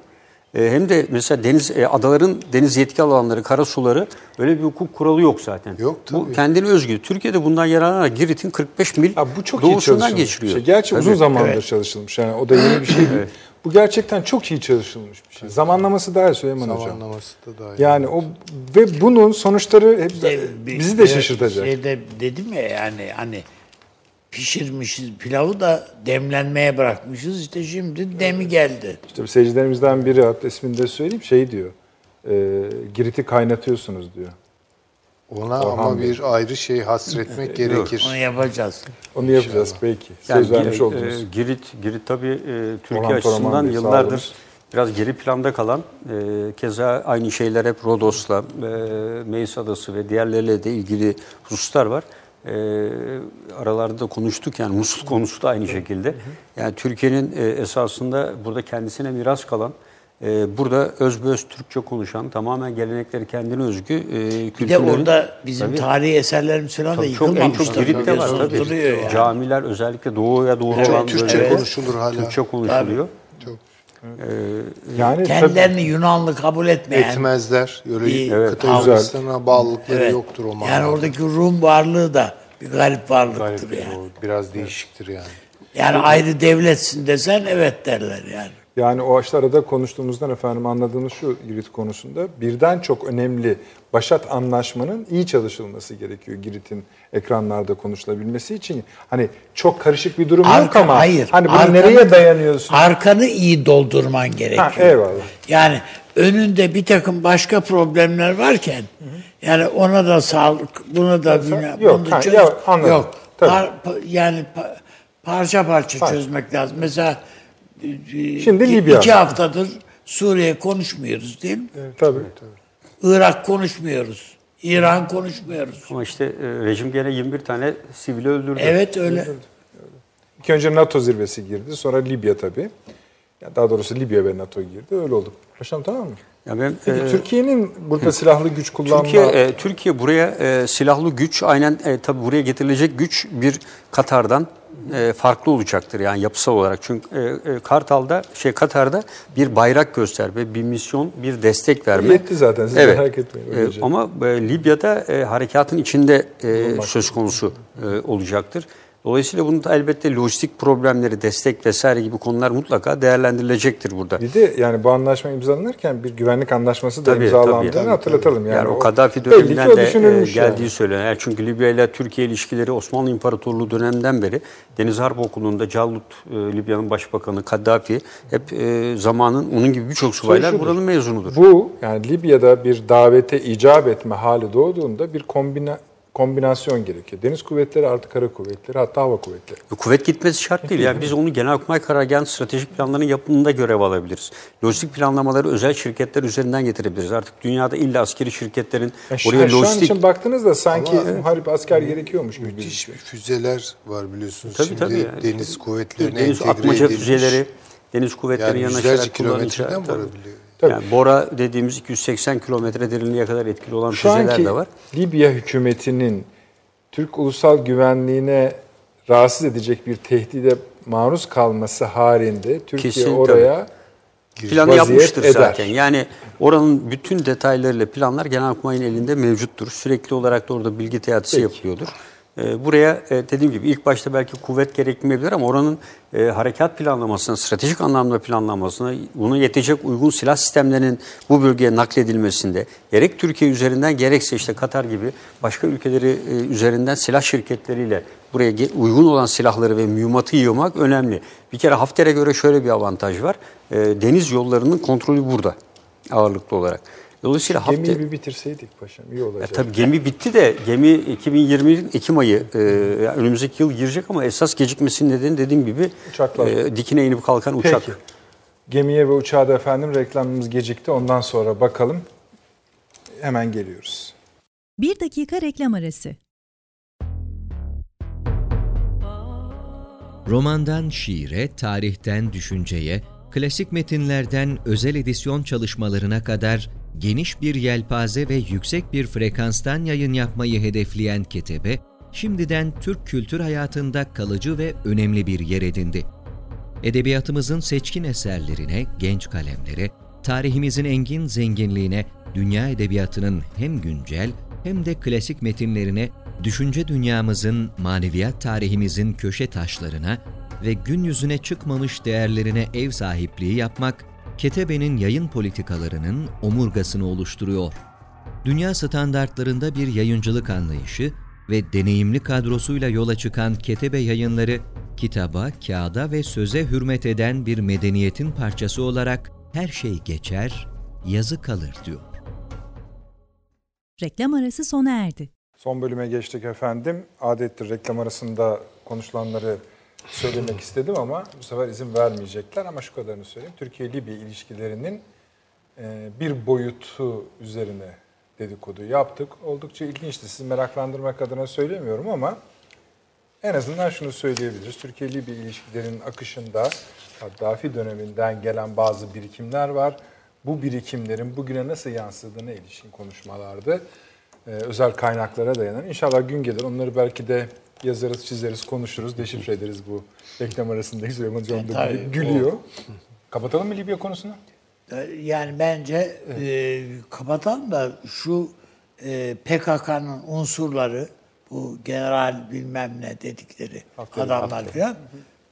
e, hem de mesela deniz e, adaların deniz yetki alanları, kara suları öyle bir hukuk kuralı yok zaten. Yok, Bu tabii. kendine özgü. Türkiye'de bundan yararlanarak Girit'in 45 mil Ha, bu çok doğusundan geçiriyor. şey. Gerçi Tabii. uzun zamandır çalışılmış. Yani o da yeni bir şey değil. Bu gerçekten çok iyi çalışılmış bir şey. Zamanlaması daha iyi Süleyman Hocam. Zamanlaması da daha iyi. Yani o ve bunun sonuçları hep İşte bizi de şaşırtacak. Şeyde dedim ya yani hani pişirmişiz pilavı da demlenmeye bırakmışız. İşte şimdi demi geldi. İşte bir seyircilerimizden biri hatta ismini de söyleyeyim şey diyor. E, Girit'i kaynatıyorsunuz diyor. Ona Orhan ama Bey. bir ayrı şey hasretmek gerekir. Onu yapacağız. Onu yapacağız peki. Yani Söz vermiş Gi- oldunuz. e, Girit, Girit tabii e, Türkiye Orhan açısından Bey, yıllardır biraz geri planda kalan, e, keza aynı şeyler hep Rodos'la, e, Meis Adası ve diğerleriyle de ilgili hususlar var. E, aralarda da konuştuk yani Musul konusu da aynı şekilde. Yani Türkiye'nin e, esasında burada kendisine miras kalan, e, burada özbeöz Türkçe konuşan, tamamen gelenekleri kendine özgü e, Bir de kültürlerin... orada bizim Tabii. tarihi eserlerimiz falan da Tabii çok en yıkılmamış. çok tabii. Girit'te var tabii. Yani. Camiler özellikle doğuya doğru olan Türkçe bölgeler- konuşulur hala. Türkçe konuşuluyor. Çok. Yani tabii- Kendilerini Yunanlı kabul etmeyen. Etmezler. Kıta Evet. Yunanistan'a bağlılıkları Evet. yoktur o manada. Yani oradaki Rum varlığı da bir garip varlıktır Garip, yani. o biraz değişiktir yani. Yani ayrı devletsin desen evet derler yani. Yani o işte arada konuştuğumuzdan efendim anladığımız şu Girit konusunda birden çok önemli Başat Anlaşmanın iyi çalışılması gerekiyor Girit'in ekranlarda konuşulabilmesi için. Hani çok karışık bir durum yok Arka- ama hayır. hani bunu Arkanı- nereye dayanıyorsun? Arkanı iyi doldurman gerekiyor. Ha, eyvallah. Yani önünde bir takım başka problemler varken yani ona da sağlık, buna da bilmem, yok, ha, çöz- ya, anladım. Yok. Tabii. Par- pa- yani pa- parça parça Parça. çözmek lazım. Mesela Şimdi iki, Libya. iki haftadır Suriye konuşmuyoruz değil mi? Evet, tabii. Irak konuşmuyoruz. İran konuşmuyoruz. Ama işte e, rejim gene 21 tane sivili öldürdü. Evet öyle. İlk önce NATO zirvesi girdi sonra Libya tabii. Ya daha doğrusu Libya ve NATO girdi. Öyle oldu. Paşam tamam mı? Ya ben, Peki e, Türkiye'nin burada silahlı güç kullanma... Türkiye e, Türkiye buraya e, silahlı güç aynen e, tabii buraya getirilecek güç bir Katar'dan e, farklı olacaktır yani yapısal olarak. Çünkü e, e, Kartal'da şey Katar'da bir bayrak gösterme, bir misyon, bir destek verme. Yetti zaten, siz merak etmeyin, E, ama e, Libya'da e, harekatın içinde e, söz konusu e, olacaktır. Dolayısıyla bunun da elbette lojistik problemleri, destek vesaire gibi konular mutlaka değerlendirilecektir burada. Bir de yani bu anlaşma imzalanırken bir güvenlik anlaşması da Tabii, imzalandığını tabii. hatırlatalım. Yani, Yani, o Kaddafi döneminden de e, geldiği yani. söyleniyor. Yani çünkü Libya ile Türkiye ilişkileri Osmanlı İmparatorluğu döneminden beri Deniz Harp Okulu'nda Callut e, Libya'nın başbakanı Kaddafi hep e, zamanın onun gibi birçok subaylar şudur. buranın mezunudur. Bu yani Libya'da bir davete icap etme hali doğduğunda bir kombina, kombinasyon gerekiyor. Deniz kuvvetleri artı kara kuvvetleri hatta hava kuvvetleri. Kuvvet gitmesi şart değil. Yani biz onu Genelkurmay Karargahı'nın stratejik planlarının yapımında görev alabiliriz. Lojistik planlamaları özel şirketler üzerinden getirebiliriz. Artık dünyada illa askeri şirketlerin Yani şu, oraya şu an lojistik... için baktığınızda sanki muharip asker gerekiyormuş gibi Müthiş gözüküyor. füzeler var biliyorsunuz. Tabii, Şimdi tabii yani. deniz kuvvetlerine Deniz entegre atmaca edilmiş. füzeleri, deniz kuvvetlerinin Yani yanaşarak yüzlerce kilometreden kullanacağı- tabii. Tabii. Yani Bora dediğimiz 280 kilometre derinliğe kadar etkili olan Şu füzeler de var. Libya hükümetinin Türk ulusal güvenliğine rahatsız edecek bir tehdide maruz kalması halinde Türkiye Kesin, oraya Planı vaziyet yapmıştır eder. zaten. Yani oranın bütün detaylarıyla planlar Genelkurmay'ın elinde mevcuttur. Sürekli olarak da orada bilgi teatisi yapılıyordur. Ee, buraya e, dediğim gibi ilk başta belki kuvvet gerekmeyebilir ama oranın e, harekat planlamasına, stratejik anlamda planlanmasına, buna yetecek uygun silah sistemlerinin bu bölgeye nakledilmesinde gerek Türkiye üzerinden gerekse işte Katar gibi başka ülkeleri e, üzerinden silah şirketleriyle buraya uygun olan silahları ve mühimmatı yığmak önemli. Bir kere Hafter'e göre şöyle bir avantaj var. Deniz yollarının kontrolü burada ağırlıklı olarak. Dolayısıyla gemiyi bir bitirseydik paşam iyi Ya olacak. tabii gemi bitti de gemi 2020'nin Ekim ayı e, yani önümüzdeki yıl girecek ama esas gecikmesinin nedeni dediğim gibi Uçaklar. e, dikine inip kalkan uçak. Peki. Gemiye ve uçağa da efendim reklamımız gecikti. Ondan sonra bakalım. Hemen geliyoruz. Bir dakika reklam arası. Romandan şiire, tarihten düşünceye, klasik metinlerden özel edisyon çalışmalarına kadar geniş bir yelpaze ve yüksek bir frekanstan yayın yapmayı hedefleyen Ketebe, şimdiden Türk kültür hayatında kalıcı ve önemli bir yer edindi. Edebiyatımızın seçkin eserlerine, genç kalemlere, tarihimizin engin zenginliğine, dünya edebiyatının hem güncel hem de klasik metinlerine, düşünce dünyamızın, maneviyat tarihimizin köşe taşlarına ve gün yüzüne çıkmamış değerlerine ev sahipliği yapmak, Ketebe'nin yayın politikalarının omurgasını oluşturuyor. Dünya standartlarında bir yayıncılık anlayışı ve deneyimli kadrosuyla yola çıkan Ketebe yayınları, kitaba, kağıda ve söze hürmet eden bir medeniyetin parçası olarak her şey geçer, yazı kalır diyor. Reklam arası sona erdi. Son bölüme geçtik efendim. Adettir reklam arasında konuşulanları söylemek istedim ama bu sefer izin vermeyecekler. Ama şu kadarını söyleyeyim. Türkiye-Libya ilişkilerinin e, bir boyutu üzerine dedikodu yaptık. Oldukça ilginçti. Sizi meraklandırmak adına söylemiyorum ama en azından şunu söyleyebiliriz. Türkiye-Libya ilişkilerinin akışında Kaddafi döneminden gelen bazı birikimler var. Bu birikimlerin bugüne nasıl yansıdığına ilişkin konuşmalardı. Ee, özel kaynaklara dayanan. İnşallah gün gelir. Onları belki de yazarız, çizeriz, konuşuruz, deşifre ederiz bu reklam arasındaki Süleyman Hocam da gülü- gülüyor. Kapatalım mı Libya konusunu? Yani bence e, kapatalım da şu e, PKK'nın unsurları bu general bilmem ne dedikleri adamlar falan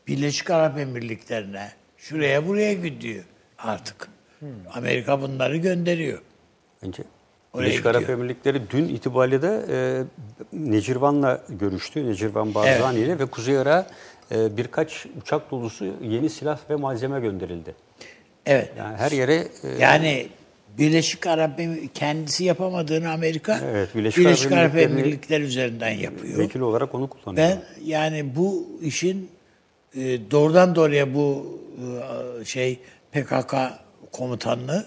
Birleşik Arap Emirlikleri'ne şuraya buraya gidiyor artık. Amerika bunları gönderiyor. Bence Birleşik Arap. Emirlikleri dün itibariyle de e, Necirvan'la görüştü. Necirvan Barzani ile ve Kuzey Irak'a e, birkaç uçak dolusu yeni silah ve malzeme gönderildi. Evet. Yani her yere e, Yani Birleşik Arap Emir- kendisi yapamadığını Amerika Evet, Birleşik, Birleşik Arap Arap Emirlikleri- Emirlikleri üzerinden yapıyor. vekil olarak onu kullanıyor. Ben yani bu işin e, doğrudan doğruya bu e, şey PKK komutanlığı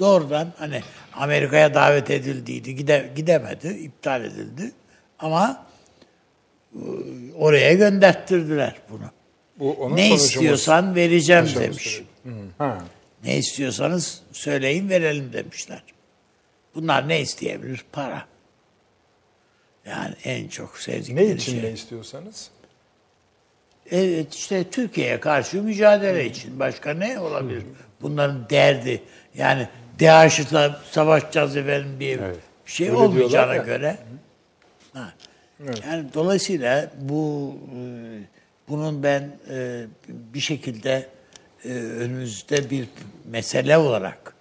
doğrudan hani Amerika'ya davet edildiydi, gide, gidemedi, iptal edildi. Ama e, oraya gönderttirdiler bunu. Bu onun ne istiyorsan vereceğim Aşağı demiş. Ha. Ne istiyorsanız söyleyin verelim demişler. Bunlar ne isteyebilir? Para. Yani en çok sevdikleri Ne için şey. ne istiyorsanız? Evet işte Türkiye'ye karşı mücadele için. Başka ne olabilir? Bunların derdi. Yani DAEŞ'la savaşacağız efendim diye Evet. bir şey Öyle olmayacağına göre. Ha. Yani dolayısıyla bu e, bunun ben e, bir şekilde e, önümüzde bir mesele olarak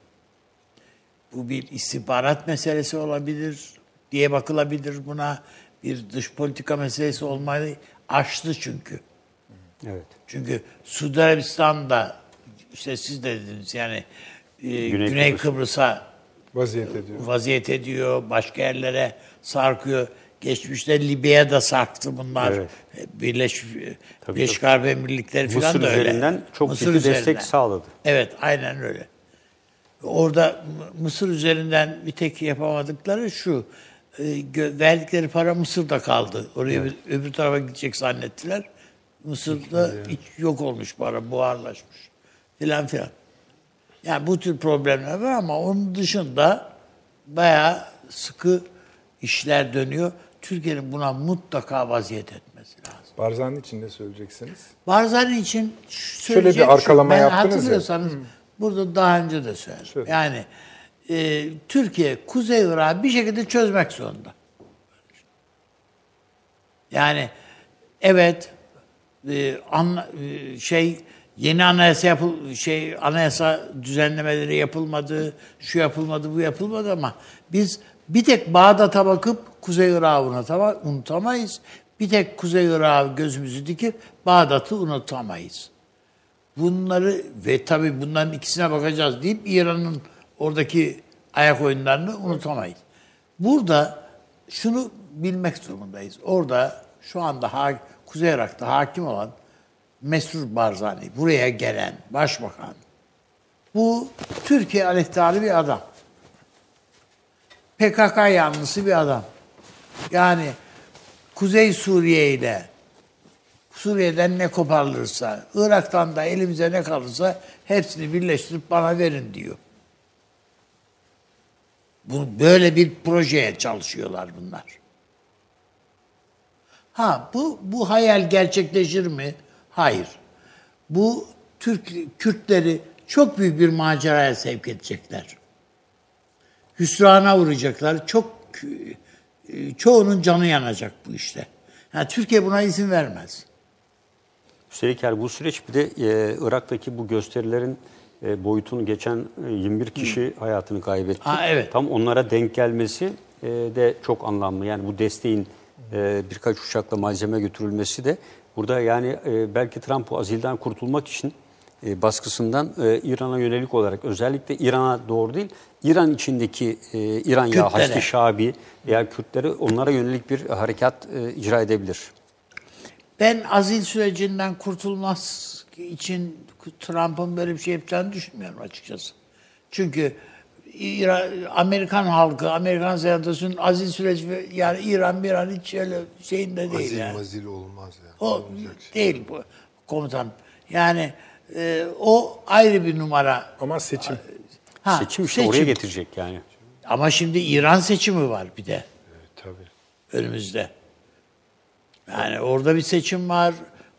bu bir istihbarat meselesi olabilir diye bakılabilir buna. Bir dış politika meselesi olmayı aştı çünkü. Evet. Çünkü Suudi Arabistan'da işte siz de dediniz yani e, Güney, Kıbrıs. Kıbrıs'a Vaziyet ediyor. vaziyet ediyor, başka yerlere sarkıyor. Geçmişte Libya'da sarktı bunlar. Evet. Birleş, Tabii, Birleşik Arap Emirlikleri falan Mısır da öyle. üzerinden çok Mısır ciddi destek üzerinden. sağladı. Evet, aynen öyle. Orada Mısır üzerinden bir tek yapamadıkları şu. e, verdikleri para Mısır'da kaldı. Oraya bir- öbür tarafa gidecek zannettiler. Mısır'da hiç yok olmuş para, buharlaşmış. Filan filan. Yani bu tür problemler var ama onun dışında bayağı sıkı işler dönüyor. Türkiye'nin buna mutlaka vaziyet etmesi lazım. Barzani için ne söyleyeceksiniz? Barzani için Şöyle bir şu, arkalama ben yaptınız ya. Hatırlıyorsanız burada daha önce de söyledim. Şöyle. Yani e, Türkiye Kuzey Irak'ı bir şekilde çözmek zorunda. Yani evet e, anla- e, şey yeni anayasa yapıl şey anayasa düzenlemeleri yapılmadı, şu yapılmadı, bu yapılmadı ama biz bir tek Bağdat'a bakıp Kuzey Irak'ı unutama- unutamayız. Bir tek Kuzey Irak'ı gözümüzü dikip Bağdat'ı unutamayız. Bunları ve tabii bunların ikisine bakacağız deyip İran'ın oradaki ayak oyunlarını unutamayız. Burada şunu bilmek durumundayız. Orada şu anda ha- Kuzey Irak'ta hakim olan Mesrur Barzani, buraya gelen başbakan, bu Türkiye aleyhtarı bir adam. PKK yanlısı bir adam. Yani Kuzey Suriye ile Suriye'den ne koparılırsa, Irak'tan da elimize ne kalırsa hepsini birleştirip bana verin diyor. Bu böyle bir projeye çalışıyorlar bunlar. Ha bu bu hayal gerçekleşir mi? Hayır. Bu Türk Kürtleri çok büyük bir maceraya sevk edecekler. Hüsrana uğrayacaklar. Çok e, çoğunun canı yanacak bu işte. Yani Türkiye buna izin vermez. Üstelik yani bu süreç bir de e, Irak'taki bu gösterilerin e, boyutunu geçen e, 21 kişi hayatını kaybetti. Ha, evet. Tam onlara denk gelmesi e, de çok anlamlı. Yani bu desteğin e, birkaç uçakla malzeme götürülmesi de burada yani e, belki Trump bu azilden kurtulmak için e, baskısından e, İran'a yönelik olarak özellikle İran'a doğru değil İran içindeki e, İran ya. Haçlı Şabi veya Kürtleri onlara yönelik bir harekat e, icra edebilir. Ben azil sürecinden kurtulmaz için Trump'ın böyle bir şey yapacağını düşünmüyorum açıkçası. Çünkü Amerikan halkı, Amerikan senatosunun azil süreci ve- yani İran bir an hiç öyle şeyinde değil Azil yani. mazil olmaz yani. O Olmayacak şey. değil bu komutan. Yani e, o ayrı bir numara. Ama seçim. Ha, Seçim işte oraya getirecek yani. Ama şimdi İran seçimi var bir de Evet, tabii. önümüzde. Yani orada bir seçim var.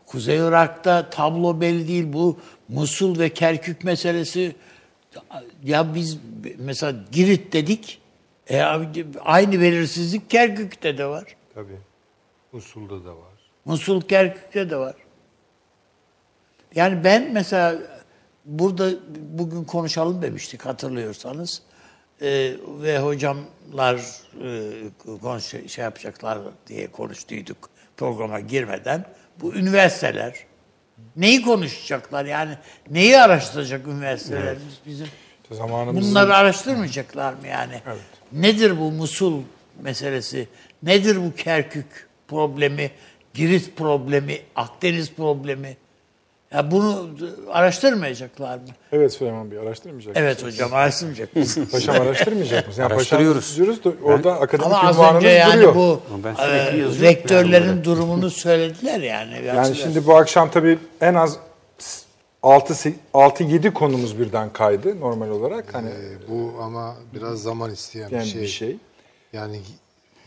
Kuzey Irak'ta tablo belli değil. Bu Musul ve Kerkük meselesi. Ya biz mesela Girit dedik. E, abi, aynı belirsizlik Kerkük'te de var. Tabii. Usulda da var. Musul Kerkük'te de var. Yani ben mesela burada bugün konuşalım demiştik hatırlıyorsanız. Ee, ve hocamlar e, konuş, şey yapacaklar diye konuştuyduk programa girmeden. Bu üniversiteler neyi konuşacaklar yani neyi araştıracak üniversiteler Biz- bizim Zamanımızın Bunları araştırmayacaklar mı yani? Evet. Nedir bu Musul meselesi? Nedir bu Kerkük problemi? Girit problemi? Akdeniz problemi? Ya bunu araştırmayacaklar mı? Evet Süleyman Bey araştırmayacak Evet mısınız? hocam araştırmayacak mısınız? Paşam araştırmayacak mısınız? Yani Araştırıyoruz. diyoruz da orada akademik Ama az önce yani duruyor. bu e, rektörlerin yani durumunu söylediler yani. Yani şimdi bu akşam tabii en az 6-7 konumuz birden kaydı normal olarak. Hani Ee, bu ama biraz zaman isteyen yani bir şey. bir şey. Yani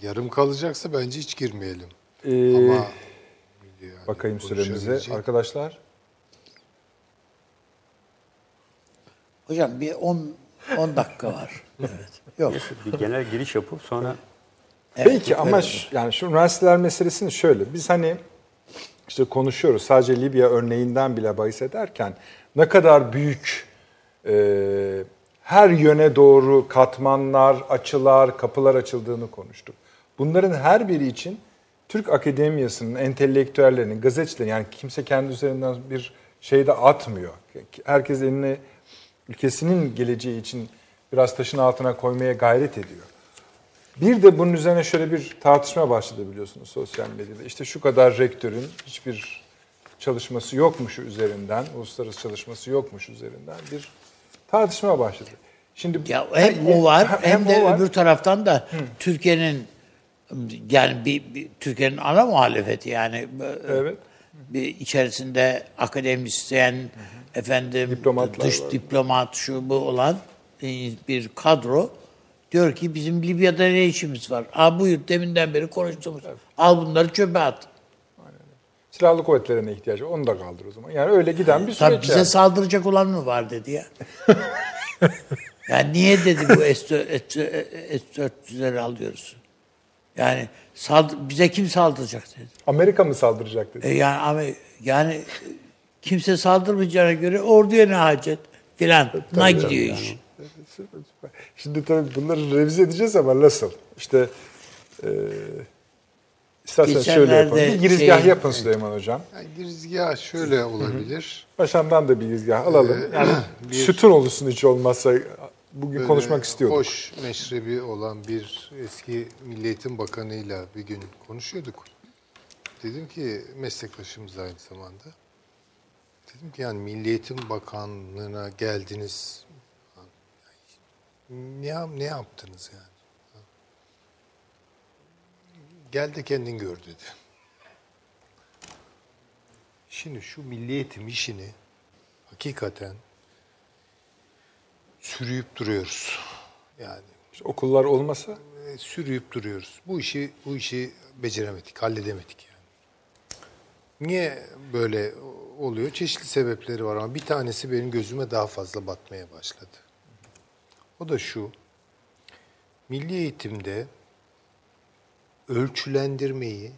yarım kalacaksa bence hiç girmeyelim. Ee, ama yani bakayım süremize. Arkadaşlar Hocam bir 10 10 dakika var. Evet. Yok. Bir genel giriş yapıp sonra Evet, Peki ama evet. ş- yani şu üniversiteler meselesini şöyle biz hani işte konuşuyoruz sadece Libya örneğinden bile bahis ederken ne kadar büyük e, her yöne doğru katmanlar, açılar, kapılar açıldığını konuştuk. Bunların her biri için Türk akademiyasının, entelektüellerinin, gazetecilerin yani kimse kendi üzerinden bir şey de atmıyor. Herkes eline ülkesinin geleceği için biraz taşın altına koymaya gayret ediyor. Bir de bunun üzerine şöyle bir tartışma başladı biliyorsunuz sosyal medyada. İşte şu kadar rektörün hiçbir çalışması yokmuş üzerinden, uluslararası çalışması yokmuş üzerinden bir tartışma başladı. Şimdi Ya hem o var hem, de o var. öbür taraftan da Türkiye'nin yani bir, bir- Türkiye'nin ana muhalefeti yani Evet. Bir içerisinde akademisyen efendim Diplomatlar dış var. diplomat şu bu olan e, bir kadro diyor ki bizim Libya'da ne işimiz var? Aa buyur deminden beri konuştuğumuz. Al bunları çöpe at. silahlı kuvvetlerine ihtiyacı. Onu da kaldır o zaman. Yani öyle giden bir süreç. Tabii bize yani. saldıracak olan mı var dedi ya. yani niye dedi bu S-400'leri alıyoruz? Yani saldı- bize kim saldıracak dedi. Amerika mı saldıracak dedi. E yani yani kimse saldırmayacağına göre orduya ne hacet filan. Na gidiyor iş. Süper, süper. Şimdi tabii bunları revize edeceğiz ama nasıl? İşte e, isterseniz şöyle yapalım. Bir girizgah şey- yapın Süleyman Hocam. Yani girizgah şöyle olabilir. Paşam'dan da bir girizgah alalım. Yani sütun olursun hiç olmazsa bugün Böyle konuşmak istiyorduk. Hoş meşrebi olan bir eski Milli Eğitim Bakanı'yla bir gün konuşuyorduk. Dedim ki meslektaşımız aynı zamanda. Dedim ki yani Milli Eğitim Bakanlığı'na geldiniz. Ne, ne yaptınız yani? Gel de kendin gör dedi. Şimdi şu milli eğitim işini hakikaten sürüyüp duruyoruz. Yani İşte okullar olmasa e, sürüyüp duruyoruz. Bu işi bu işi beceremedik, halledemedik yani. Niye böyle oluyor? Çeşitli sebepleri var ama bir tanesi benim gözüme daha fazla batmaya başladı. O da şu. Milli eğitimde ölçülendirmeyi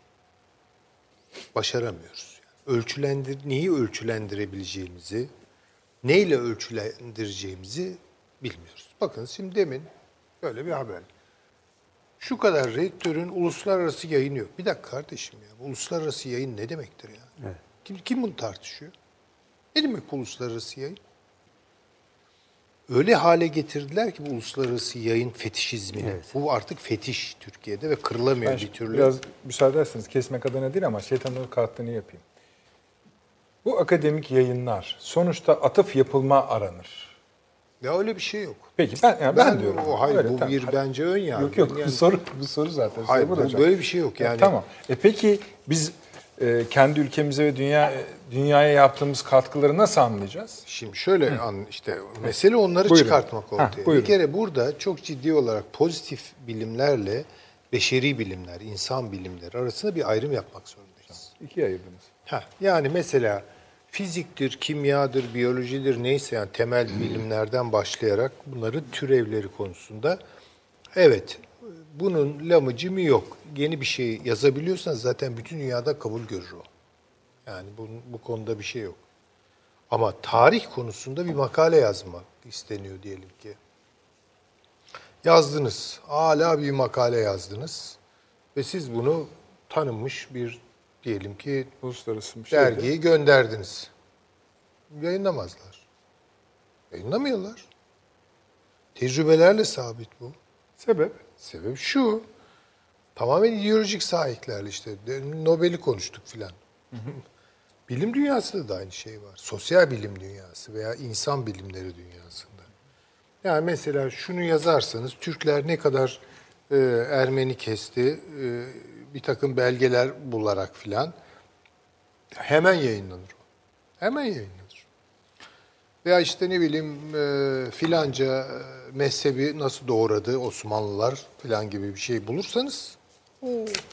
başaramıyoruz. Yani ölçülendir neyi ölçülendirebileceğimizi, neyle ölçülendireceğimizi bilmiyoruz. Bakın şimdi demin böyle bir haber. Şu kadar rektörün uluslararası yayını yok. Bir dakika kardeşim ya. Uluslararası yayın ne demektir ya? Kim, kim bunu tartışıyor? Ne demek uluslararası yayın? Öyle hale getirdiler ki bu uluslararası yayın fetişizmini. Bu artık fetiş Türkiye'de ve kırılamıyor ben bir türlü. biraz müsaade ederseniz kesmek adına değil ama şeytanın kalktığını yapayım. Bu akademik yayınlar sonuçta atıf yapılma aranır. Ya öyle bir şey yok. Peki ben yani ben, diyorum. O, hayır Öyle, bu tamam. bir bence ön yargı. Yok yok Yani- bu soru bu soru zaten. Hayır bu, Hocam. böyle bir şey yok yani. tamam. E peki biz e, kendi ülkemize ve dünya e, dünyaya yaptığımız katkıları nasıl anlayacağız? Şimdi şöyle an, işte mesele onları Buyurun. çıkartmak Ha, ortaya. buyurun. bir kere burada çok ciddi olarak pozitif bilimlerle beşeri bilimler, insan bilimleri arasında bir ayrım yapmak zorundayız. İkiye ayırdınız. Ha, yani mesela fiziktir, kimyadır, biyolojidir neyse yani temel bilimlerden başlayarak bunların türevleri konusunda evet bunun lamıcı mı yok. Yeni bir şey yazabiliyorsanız zaten bütün dünyada kabul görür o. Yani bu, bu konuda bir şey yok. Ama tarih konusunda bir makale yazmak isteniyor diyelim ki. Yazdınız. Hala bir makale yazdınız. Ve siz bunu tanınmış bir diyelim ki Uluslararası bir şey. dergiyi gönderdiniz. Yayınlamazlar. Yayınlamıyorlar. Tecrübelerle sabit bu. Sebep? Sebep şu. Tamamen ideolojik sahiplerle işte. De- Nobel'i konuştuk filan. bilim dünyasında da aynı şey var. Sosyal bilim dünyası veya insan bilimleri dünyasında. Yani mesela şunu yazarsanız Türkler ne kadar e, Ermeni kesti e, bir takım belgeler bularak filan hemen yayınlanır o. Hemen yayınlanır. Veya işte ne bileyim e, filanca e, mezhebi nasıl doğradı Osmanlılar filan gibi bir şey bulursanız o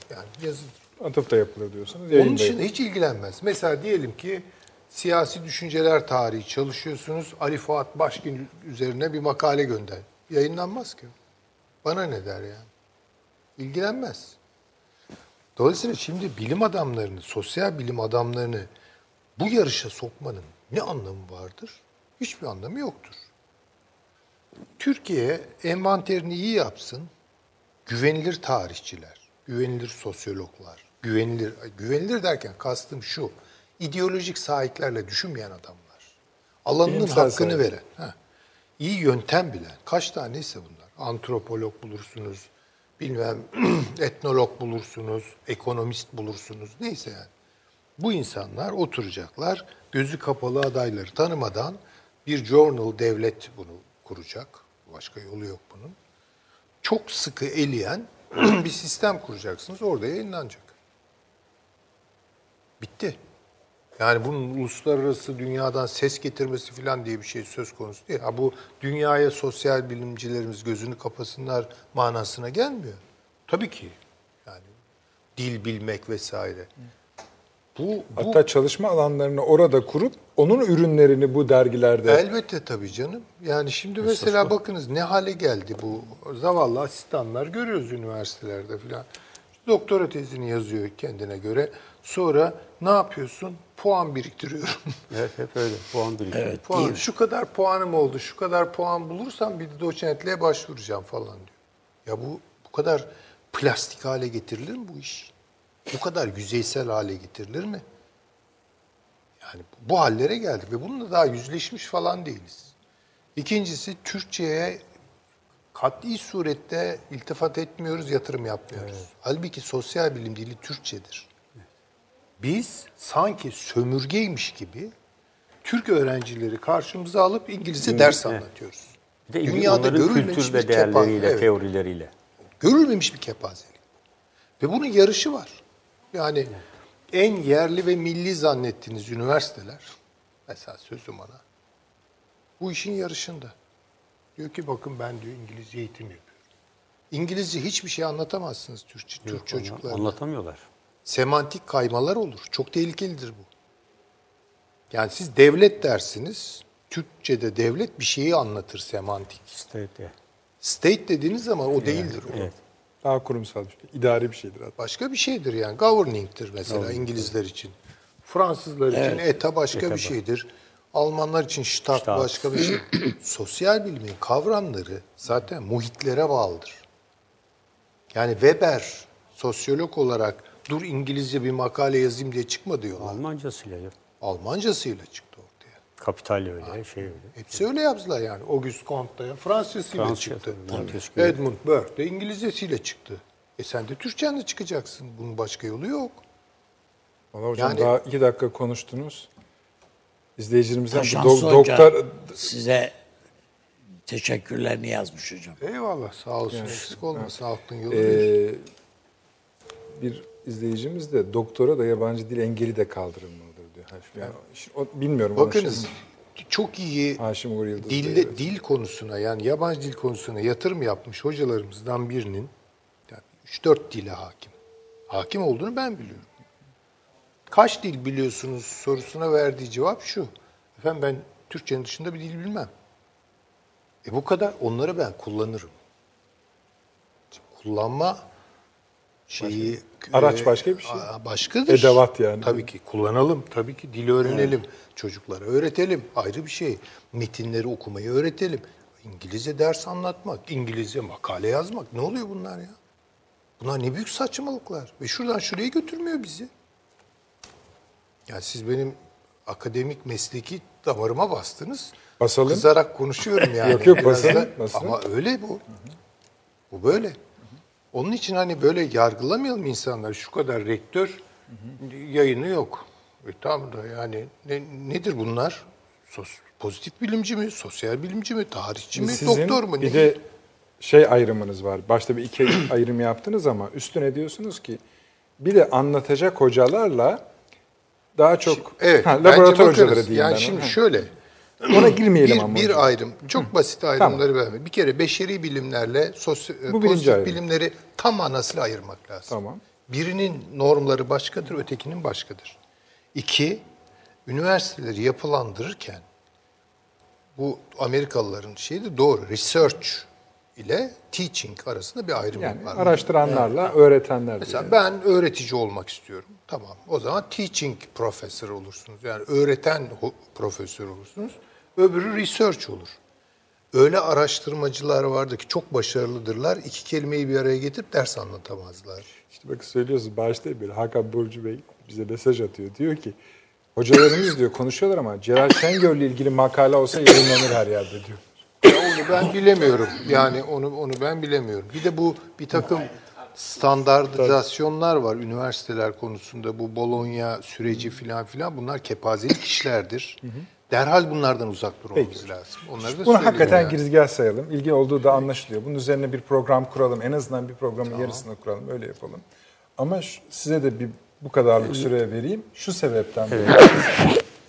yani yazın. Atıfta yapılır diyorsunuz. Onun için hiç ilgilenmez. Mesela diyelim ki siyasi düşünceler tarihi çalışıyorsunuz. Ali Fuat Başkin üzerine bir makale gönder. Yayınlanmaz ki. Bana ne der yani? İlgilenmez. Dolayısıyla şimdi bilim adamlarını, sosyal bilim adamlarını bu yarışa sokmanın ne anlamı vardır? Hiçbir anlamı yoktur. Türkiye envanterini iyi yapsın. Güvenilir tarihçiler, güvenilir sosyologlar, güvenilir güvenilir derken kastım şu. ideolojik sahiplerle düşünmeyen adamlar. Alanının Bilimsel hakkını sahip. veren. Ha. iyi yöntem bilen. Kaç taneyse bunlar. Antropolog bulursunuz, bilmem etnolog bulursunuz, ekonomist bulursunuz. Neyse yani. Bu insanlar oturacaklar, gözü kapalı adayları tanımadan bir journal devlet bunu kuracak. Başka yolu yok bunun. Çok sıkı eleyen bir sistem kuracaksınız. Orada yayınlanacak. Bitti. Yani bunun uluslararası dünyadan ses getirmesi falan diye bir şey söz konusu değil. Ha bu dünyaya sosyal bilimcilerimiz gözünü kapasınlar manasına gelmiyor. Tabii ki. Yani dil bilmek vesaire. Bu, bu Hatta çalışma alanlarını orada kurup onun ürünlerini bu dergilerde Elbette tabii canım. Yani şimdi mesela bakınız ne hale geldi bu zavallı asistanlar görüyoruz üniversitelerde filan. Doktora tezini yazıyor kendine göre. Sonra ne yapıyorsun? Puan biriktiriyorum. Evet hep öyle. Puan birikiyor. Evet, puan, şu kadar puanım oldu, şu kadar puan bulursam bir de doçentliğe başvuracağım falan diyor. Ya bu bu kadar plastik hale getirilir mi bu iş? Bu kadar yüzeysel hale getirilir mi? Yani bu hallere geldik ve bununla daha yüzleşmiş falan değiliz. İkincisi Türkçe'ye kat'i surette iltifat etmiyoruz, yatırım yapmıyoruz. Halbuki sosyal bilim dili Türkçedir. Biz sanki sömürgeymiş gibi Türk öğrencileri karşımıza alıp İngilizce ders anlatıyoruz. Bir de Dünyada görülmemiş kültür bir ve değerleriyle, kepa- evet. teorileriyle. Görülmemiş bir kepazelik. Ve bunun yarışı var. Yani en yerli ve milli zannettiğiniz üniversiteler, mesela sözüm ona, bu işin yarışında. Diyor ki bakın ben diyor İngilizce eğitim yapıyorum. İngilizce hiçbir şey anlatamazsınız Türk, Türk çocuklarına. Anlatamıyorlar. Semantik kaymalar olur. Çok tehlikelidir bu. Yani siz devlet dersiniz, Türkçe'de devlet bir şeyi anlatır semantik. Evet. State dediğiniz zaman o değildir o. Evet. daha kurumsal bir şey, idari bir şeydir hatta. Başka bir şeydir yani. Governing'tir mesela İngilizler için. Fransızlar için ETA başka bir şeydir. Almanlar için Staat Staat. başka bir şey. Sosyal bilimin kavramları zaten muhitlere bağlıdır. Yani Weber sosyolog olarak dur İngilizce bir makale yazayım diye çıkmadı yola. Almancasıyla ya. Almancasıyla çıktı ortaya. Kapital öyle, şey öyle. Hepsi öyle yaptılar yani. Auguste Comte da Fransızcasıyla Fransızca, çıktı. tabii. Edmund Burke de İngilizcesiyle çıktı. E sen de Türkçenle çıkacaksın. Bunun başka yolu yok. Valla hocam Yani- daha iki dakika konuştunuz. İzleyicilerimizden do- doktor size teşekkürlerini yazmış hocam. Eyvallah sağ olsun eksik olmasın aklın yolu bir. Ee, bir izleyicimiz de doktora da yabancı dil engeli de kaldırılmalıdır diyor. Yani, şi- o- bilmiyorum. Bakınız şimdi. çok iyi Haşim Uğur Yıldız evet. dil konusuna yani yabancı dil konusuna yatırım yapmış hocalarımızdan birinin yani 3-4 dile hakim. Hakim olduğunu ben biliyorum. Kaç dil biliyorsunuz sorusuna verdiği cevap şu. Efendim ben Türkçenin dışında bir dil bilmem. E bu kadar onları ben kullanırım. Kullanma şeyi Araç e, başka bir şey. Başkadır. Edevat yani. Tabii ki kullanalım. Tabii ki dili öğrenelim. Çocuklara öğretelim. Ayrı bir şey. Metinleri okumayı öğretelim. İngilizce ders anlatmak, İngilizce makale yazmak. Ne oluyor bunlar ya? Bunlar ne büyük saçmalıklar. Ve şuradan şuraya götürmüyor bizi. Yani siz benim akademik mesleki damarıma bastınız. Basalım. Kızarak konuşuyorum yani. Yok, yok, basın, da-. Ama öyle bu. Bu böyle. Onun için hani böyle yargılamayalım insanlar. Şu kadar rektör yayını yok. E tamam da yani ne, nedir bunlar? Sos, pozitif bilimci mi? Sosyal bilimci mi? Tarihçi mi? Sizin doktor mu? Bir Ne? de şey ayrımınız var. Başta bir iki ayrım yaptınız ama üstüne diyorsunuz ki bir de anlatacak hocalarla daha çok Evet. ha, laboratuvar hocaları diyeyim Yani ben. şimdi Ha. şöyle. Ona girmeyelim bir, ama. bir hocam. ayrım. Çok basit ayrımları verme. Bir kere beşeri bilimlerle sosyo, Bu birinci pozitif ayrım. bilimleri tam manasıyla ayırmak lazım. Tamam. Birinin normları başkadır, ötekinin başkadır. İki, üniversiteleri yapılandırırken bu Amerikalıların şeyi de doğru. Research ile teaching arasında bir ayrım Yani var. araştıranlarla öğretenler. Mesela diye. ben öğretici olmak istiyorum. Tamam. O zaman teaching professor olursunuz. Yani öğreten profesör olursunuz. Öbürü research olur. Öyle araştırmacılar vardı ki çok başarılıdırlar. İki kelimeyi bir araya getirip ders anlatamazlar. İşte bakın söylüyorsunuz başta bir Hakan Burcu Bey bize mesaj atıyor. Diyor ki hocalarımız diyor konuşuyorlar ama Celal Şengör'le ilgili makale olsa yayınlanır her yerde diyor. Ya onu ben bilemiyorum. Yani onu onu ben bilemiyorum. Bir de bu bir takım standartizasyonlar var üniversiteler konusunda. Bu Bologna süreci filan filan bunlar kepazelik işlerdir. Derhal bunlardan uzak durmamız lazım. Onları da Bunu hakikaten yani. girizgah sayalım. İlgi olduğu da anlaşılıyor. Bunun üzerine bir program kuralım. En azından bir programın yarısını kuralım. Öyle yapalım. Ama size de bir bu kadarlık süre vereyim. Şu sebepten dolayı.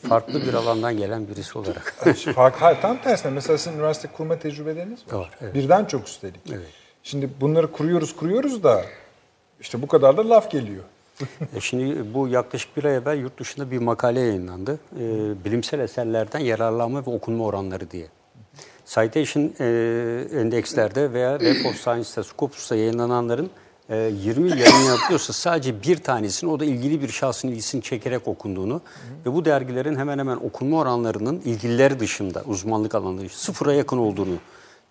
Farklı bir alandan gelen birisi olarak. Fark, hayır, tam tersine. Mesela sizin üniversite kurma tecrübeleriniz var. Var, evet. Birden çok üstelik. Şimdi bunları kuruyoruz kuruyoruz da işte bu kadar da laf geliyor. E Şimdi bu yaklaşık bir ay evvel yurt dışında bir makale yayınlandı. E, bilimsel eserlerden yararlanma ve okunma oranları diye. Citation e, endekslerde veya Web of Science'da, Scopus'ta yayınlananların e, 20 yayın yapıyorsa sadece bir tanesinin o da ilgili bir şahsın ilgisini çekerek okunduğunu ve bu dergilerin hemen hemen okunma oranlarının ilgililer dışında, uzmanlık alanları sıfıra yakın olduğunu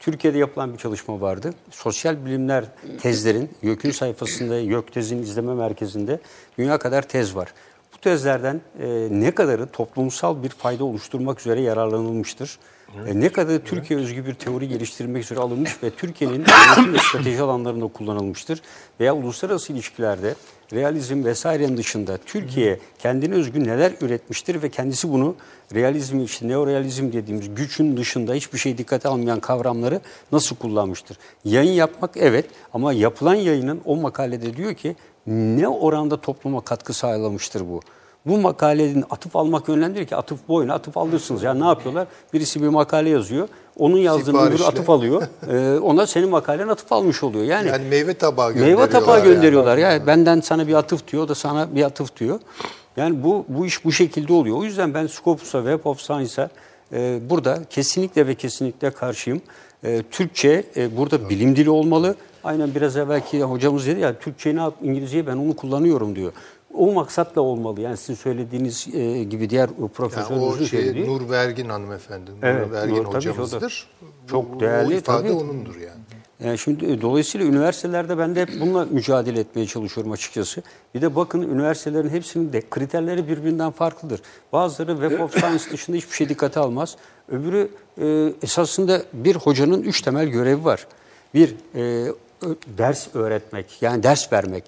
Türkiye'de yapılan bir çalışma vardı. Sosyal bilimler tezlerin YÖK'ün sayfasında, YÖK tezin izleme merkezinde dünya kadar tez var. Bu tezlerden e, ne kadarı toplumsal bir fayda oluşturmak üzere yararlanılmıştır? E, ne kadarı Türkiye özgü bir teori geliştirmek üzere alınmış ve Türkiye'nin yönetim ve strateji alanlarında kullanılmıştır? Veya uluslararası ilişkilerde realizm vesairenin dışında Türkiye kendine özgü neler üretmiştir ve kendisi bunu realizm için neorealizm dediğimiz gücün dışında hiçbir şey dikkate almayan kavramları nasıl kullanmıştır? Yayın yapmak evet ama yapılan yayının o makalede diyor ki ne oranda topluma katkı sağlamıştır bu? Bu makalenin atıf almak yönlendiriyor ki atıf boyuna atıf alırsınız. Yani ne yapıyorlar? Birisi bir makale yazıyor. Onun yazdığını öbürü atıf alıyor. Ee, ona senin makalen atıf almış oluyor. Yani, Yani meyve tabağı gönderiyorlar. Meyve tabağı yani. gönderiyorlar. Yani. benden sana bir atıf diyor, o da sana bir atıf diyor. Yani bu bu iş bu şekilde oluyor. O yüzden ben Scopus'a, Web of Science'a e, burada kesinlikle ve kesinlikle karşıyım. E, Türkçe e, burada bilim dili olmalı. Aynen biraz evvelki hocamız dedi ya Türkçeyi ne yap, İngilizceyi ben onu kullanıyorum diyor. O maksatla olmalı. Yani sizin söylediğiniz e, gibi diğer Yani profesörümüzün o şey söylediği. Nur Vergin hanımefendi, Nur Evet, Vergin Nur hocamızdır. çok Bu- değerli, O ifade tabii. onundur yani. Yani şimdi e, dolayısıyla üniversitelerde ben de hep bununla mücadele etmeye çalışıyorum açıkçası. Bir de bakın üniversitelerin hepsinin de kriterleri birbirinden farklıdır. Bazıları Web of Science dışında hiçbir şey dikkate almaz. Öbürü e, esasında bir hocanın üç temel görevi var. Bir, e, ders öğretmek yani ders vermek.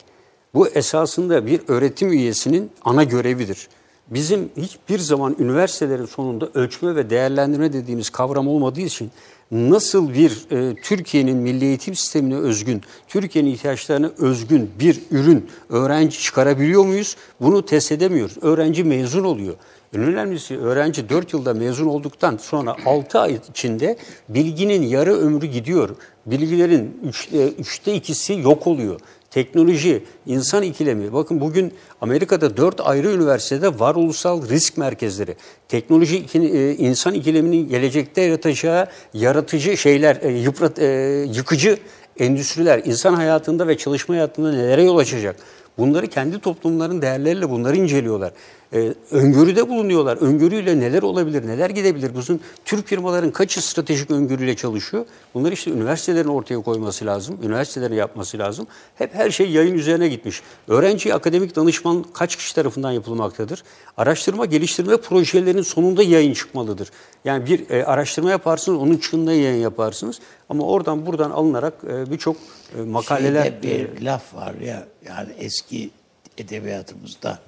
Bu esasında bir öğretim üyesinin ana görevidir. Bizim hiçbir zaman üniversitelerin sonunda ölçme ve değerlendirme dediğimiz kavram olmadığı için nasıl bir e, Türkiye'nin milli eğitim sistemine özgün, Türkiye'nin ihtiyaçlarına özgün bir ürün öğrenci çıkarabiliyor muyuz? Bunu test edemiyoruz. Öğrenci mezun oluyor. En önemlisi öğrenci 4 yılda mezun olduktan sonra 6 ay içinde bilginin yarı ömrü gidiyor. Bilgilerin üçte, üçte ikisi yok oluyor. Teknoloji, insan ikilemi. Bakın bugün Amerika'da dört ayrı üniversitede varoluşsal risk merkezleri. Teknoloji, e, insan ikileminin gelecekte yaratacağı yaratıcı şeyler, e, yıprat, e, yıkıcı endüstriler, insan hayatında ve çalışma hayatında nelere yol açacak? Bunları kendi toplumların değerleriyle bunları inceliyorlar. Ee, öngörüde bulunuyorlar. Öngörüyle neler olabilir, neler gidebilir? Bizim Türk firmaların kaçı stratejik öngörüyle çalışıyor? Bunları işte üniversitelerin ortaya koyması lazım. Üniversitelerin yapması lazım. Hep her şey yayın üzerine gitmiş. Öğrenci akademik danışman kaç kişi tarafından yapılmaktadır? Araştırma geliştirme projelerinin sonunda yayın çıkmalıdır. Yani bir e, araştırma yaparsınız, onun çıkında yayın yaparsınız. Ama oradan buradan alınarak e, birçok e, makaleler... Şeyde bir laf var ya yani eski edebiyatımızda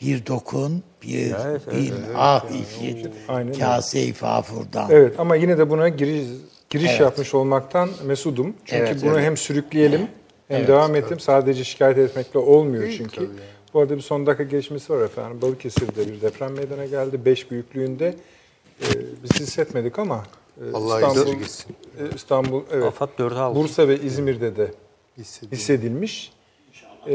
bir dokun, bir Evet, evet, bin ah işit, Aynen öyle. kase-i fafurdan. Evet ama yine de buna giriş, giriş Evet. yapmış olmaktan mesudum. Çünkü Evet, bunu evet. hem sürükleyelim hem devam edelim. Sadece şikayet etmekle olmuyor çünkü. Bu arada bir son dakika gelişmesi var efendim. Balıkesir'de bir deprem meydana geldi. 5 büyüklüğünde e, biz hissetmedik ama e, Allah İstanbul, esirgesin. e, İstanbul, evet, Afat 4'e aldı. Bursa ve İzmir'de de Hissediyorum. hissedilmiş. E,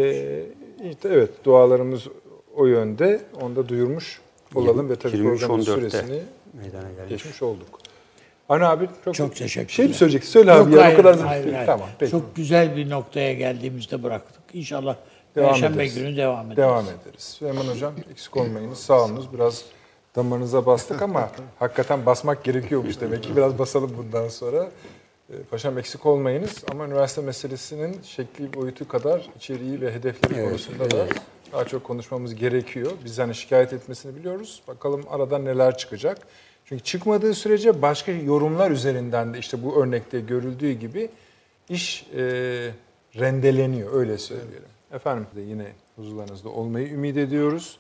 işte evet dualarımız o yönde. Onu da duyurmuş olalım ve tabii 23 programın 14'te süresini meydana gelmiş. geçmiş olduk. Avni abi çok, Çok teşekkürler. Şey mi söyleyeceksin? Söyle Yok, abi ya hayır, o kadar da hayır, hayır. Tamam peki. Çok güzel bir noktaya geldiğimizde bıraktık. İnşallah Devam Perşembe ederiz. günü devam ederiz. Devam ederiz. Süleyman Hocam eksik olmayınız. Sağ olunuz. Biraz damarınıza bastık ama hakikaten basmak gerekiyormuş demek ki. Biraz basalım bundan sonra. Ee, Paşam eksik olmayınız ama üniversite meselesinin şekli boyutu kadar içeriği ve hedefleri konusunda da daha çok konuşmamız gerekiyor. Biz hani şikayet etmesini biliyoruz. Bakalım arada neler çıkacak. Çünkü çıkmadığı sürece başka yorumlar üzerinden de işte bu örnekte görüldüğü gibi iş e, rendeleniyor öyle söyleyelim. Efendim de yine huzurlarınızda olmayı ümit ediyoruz.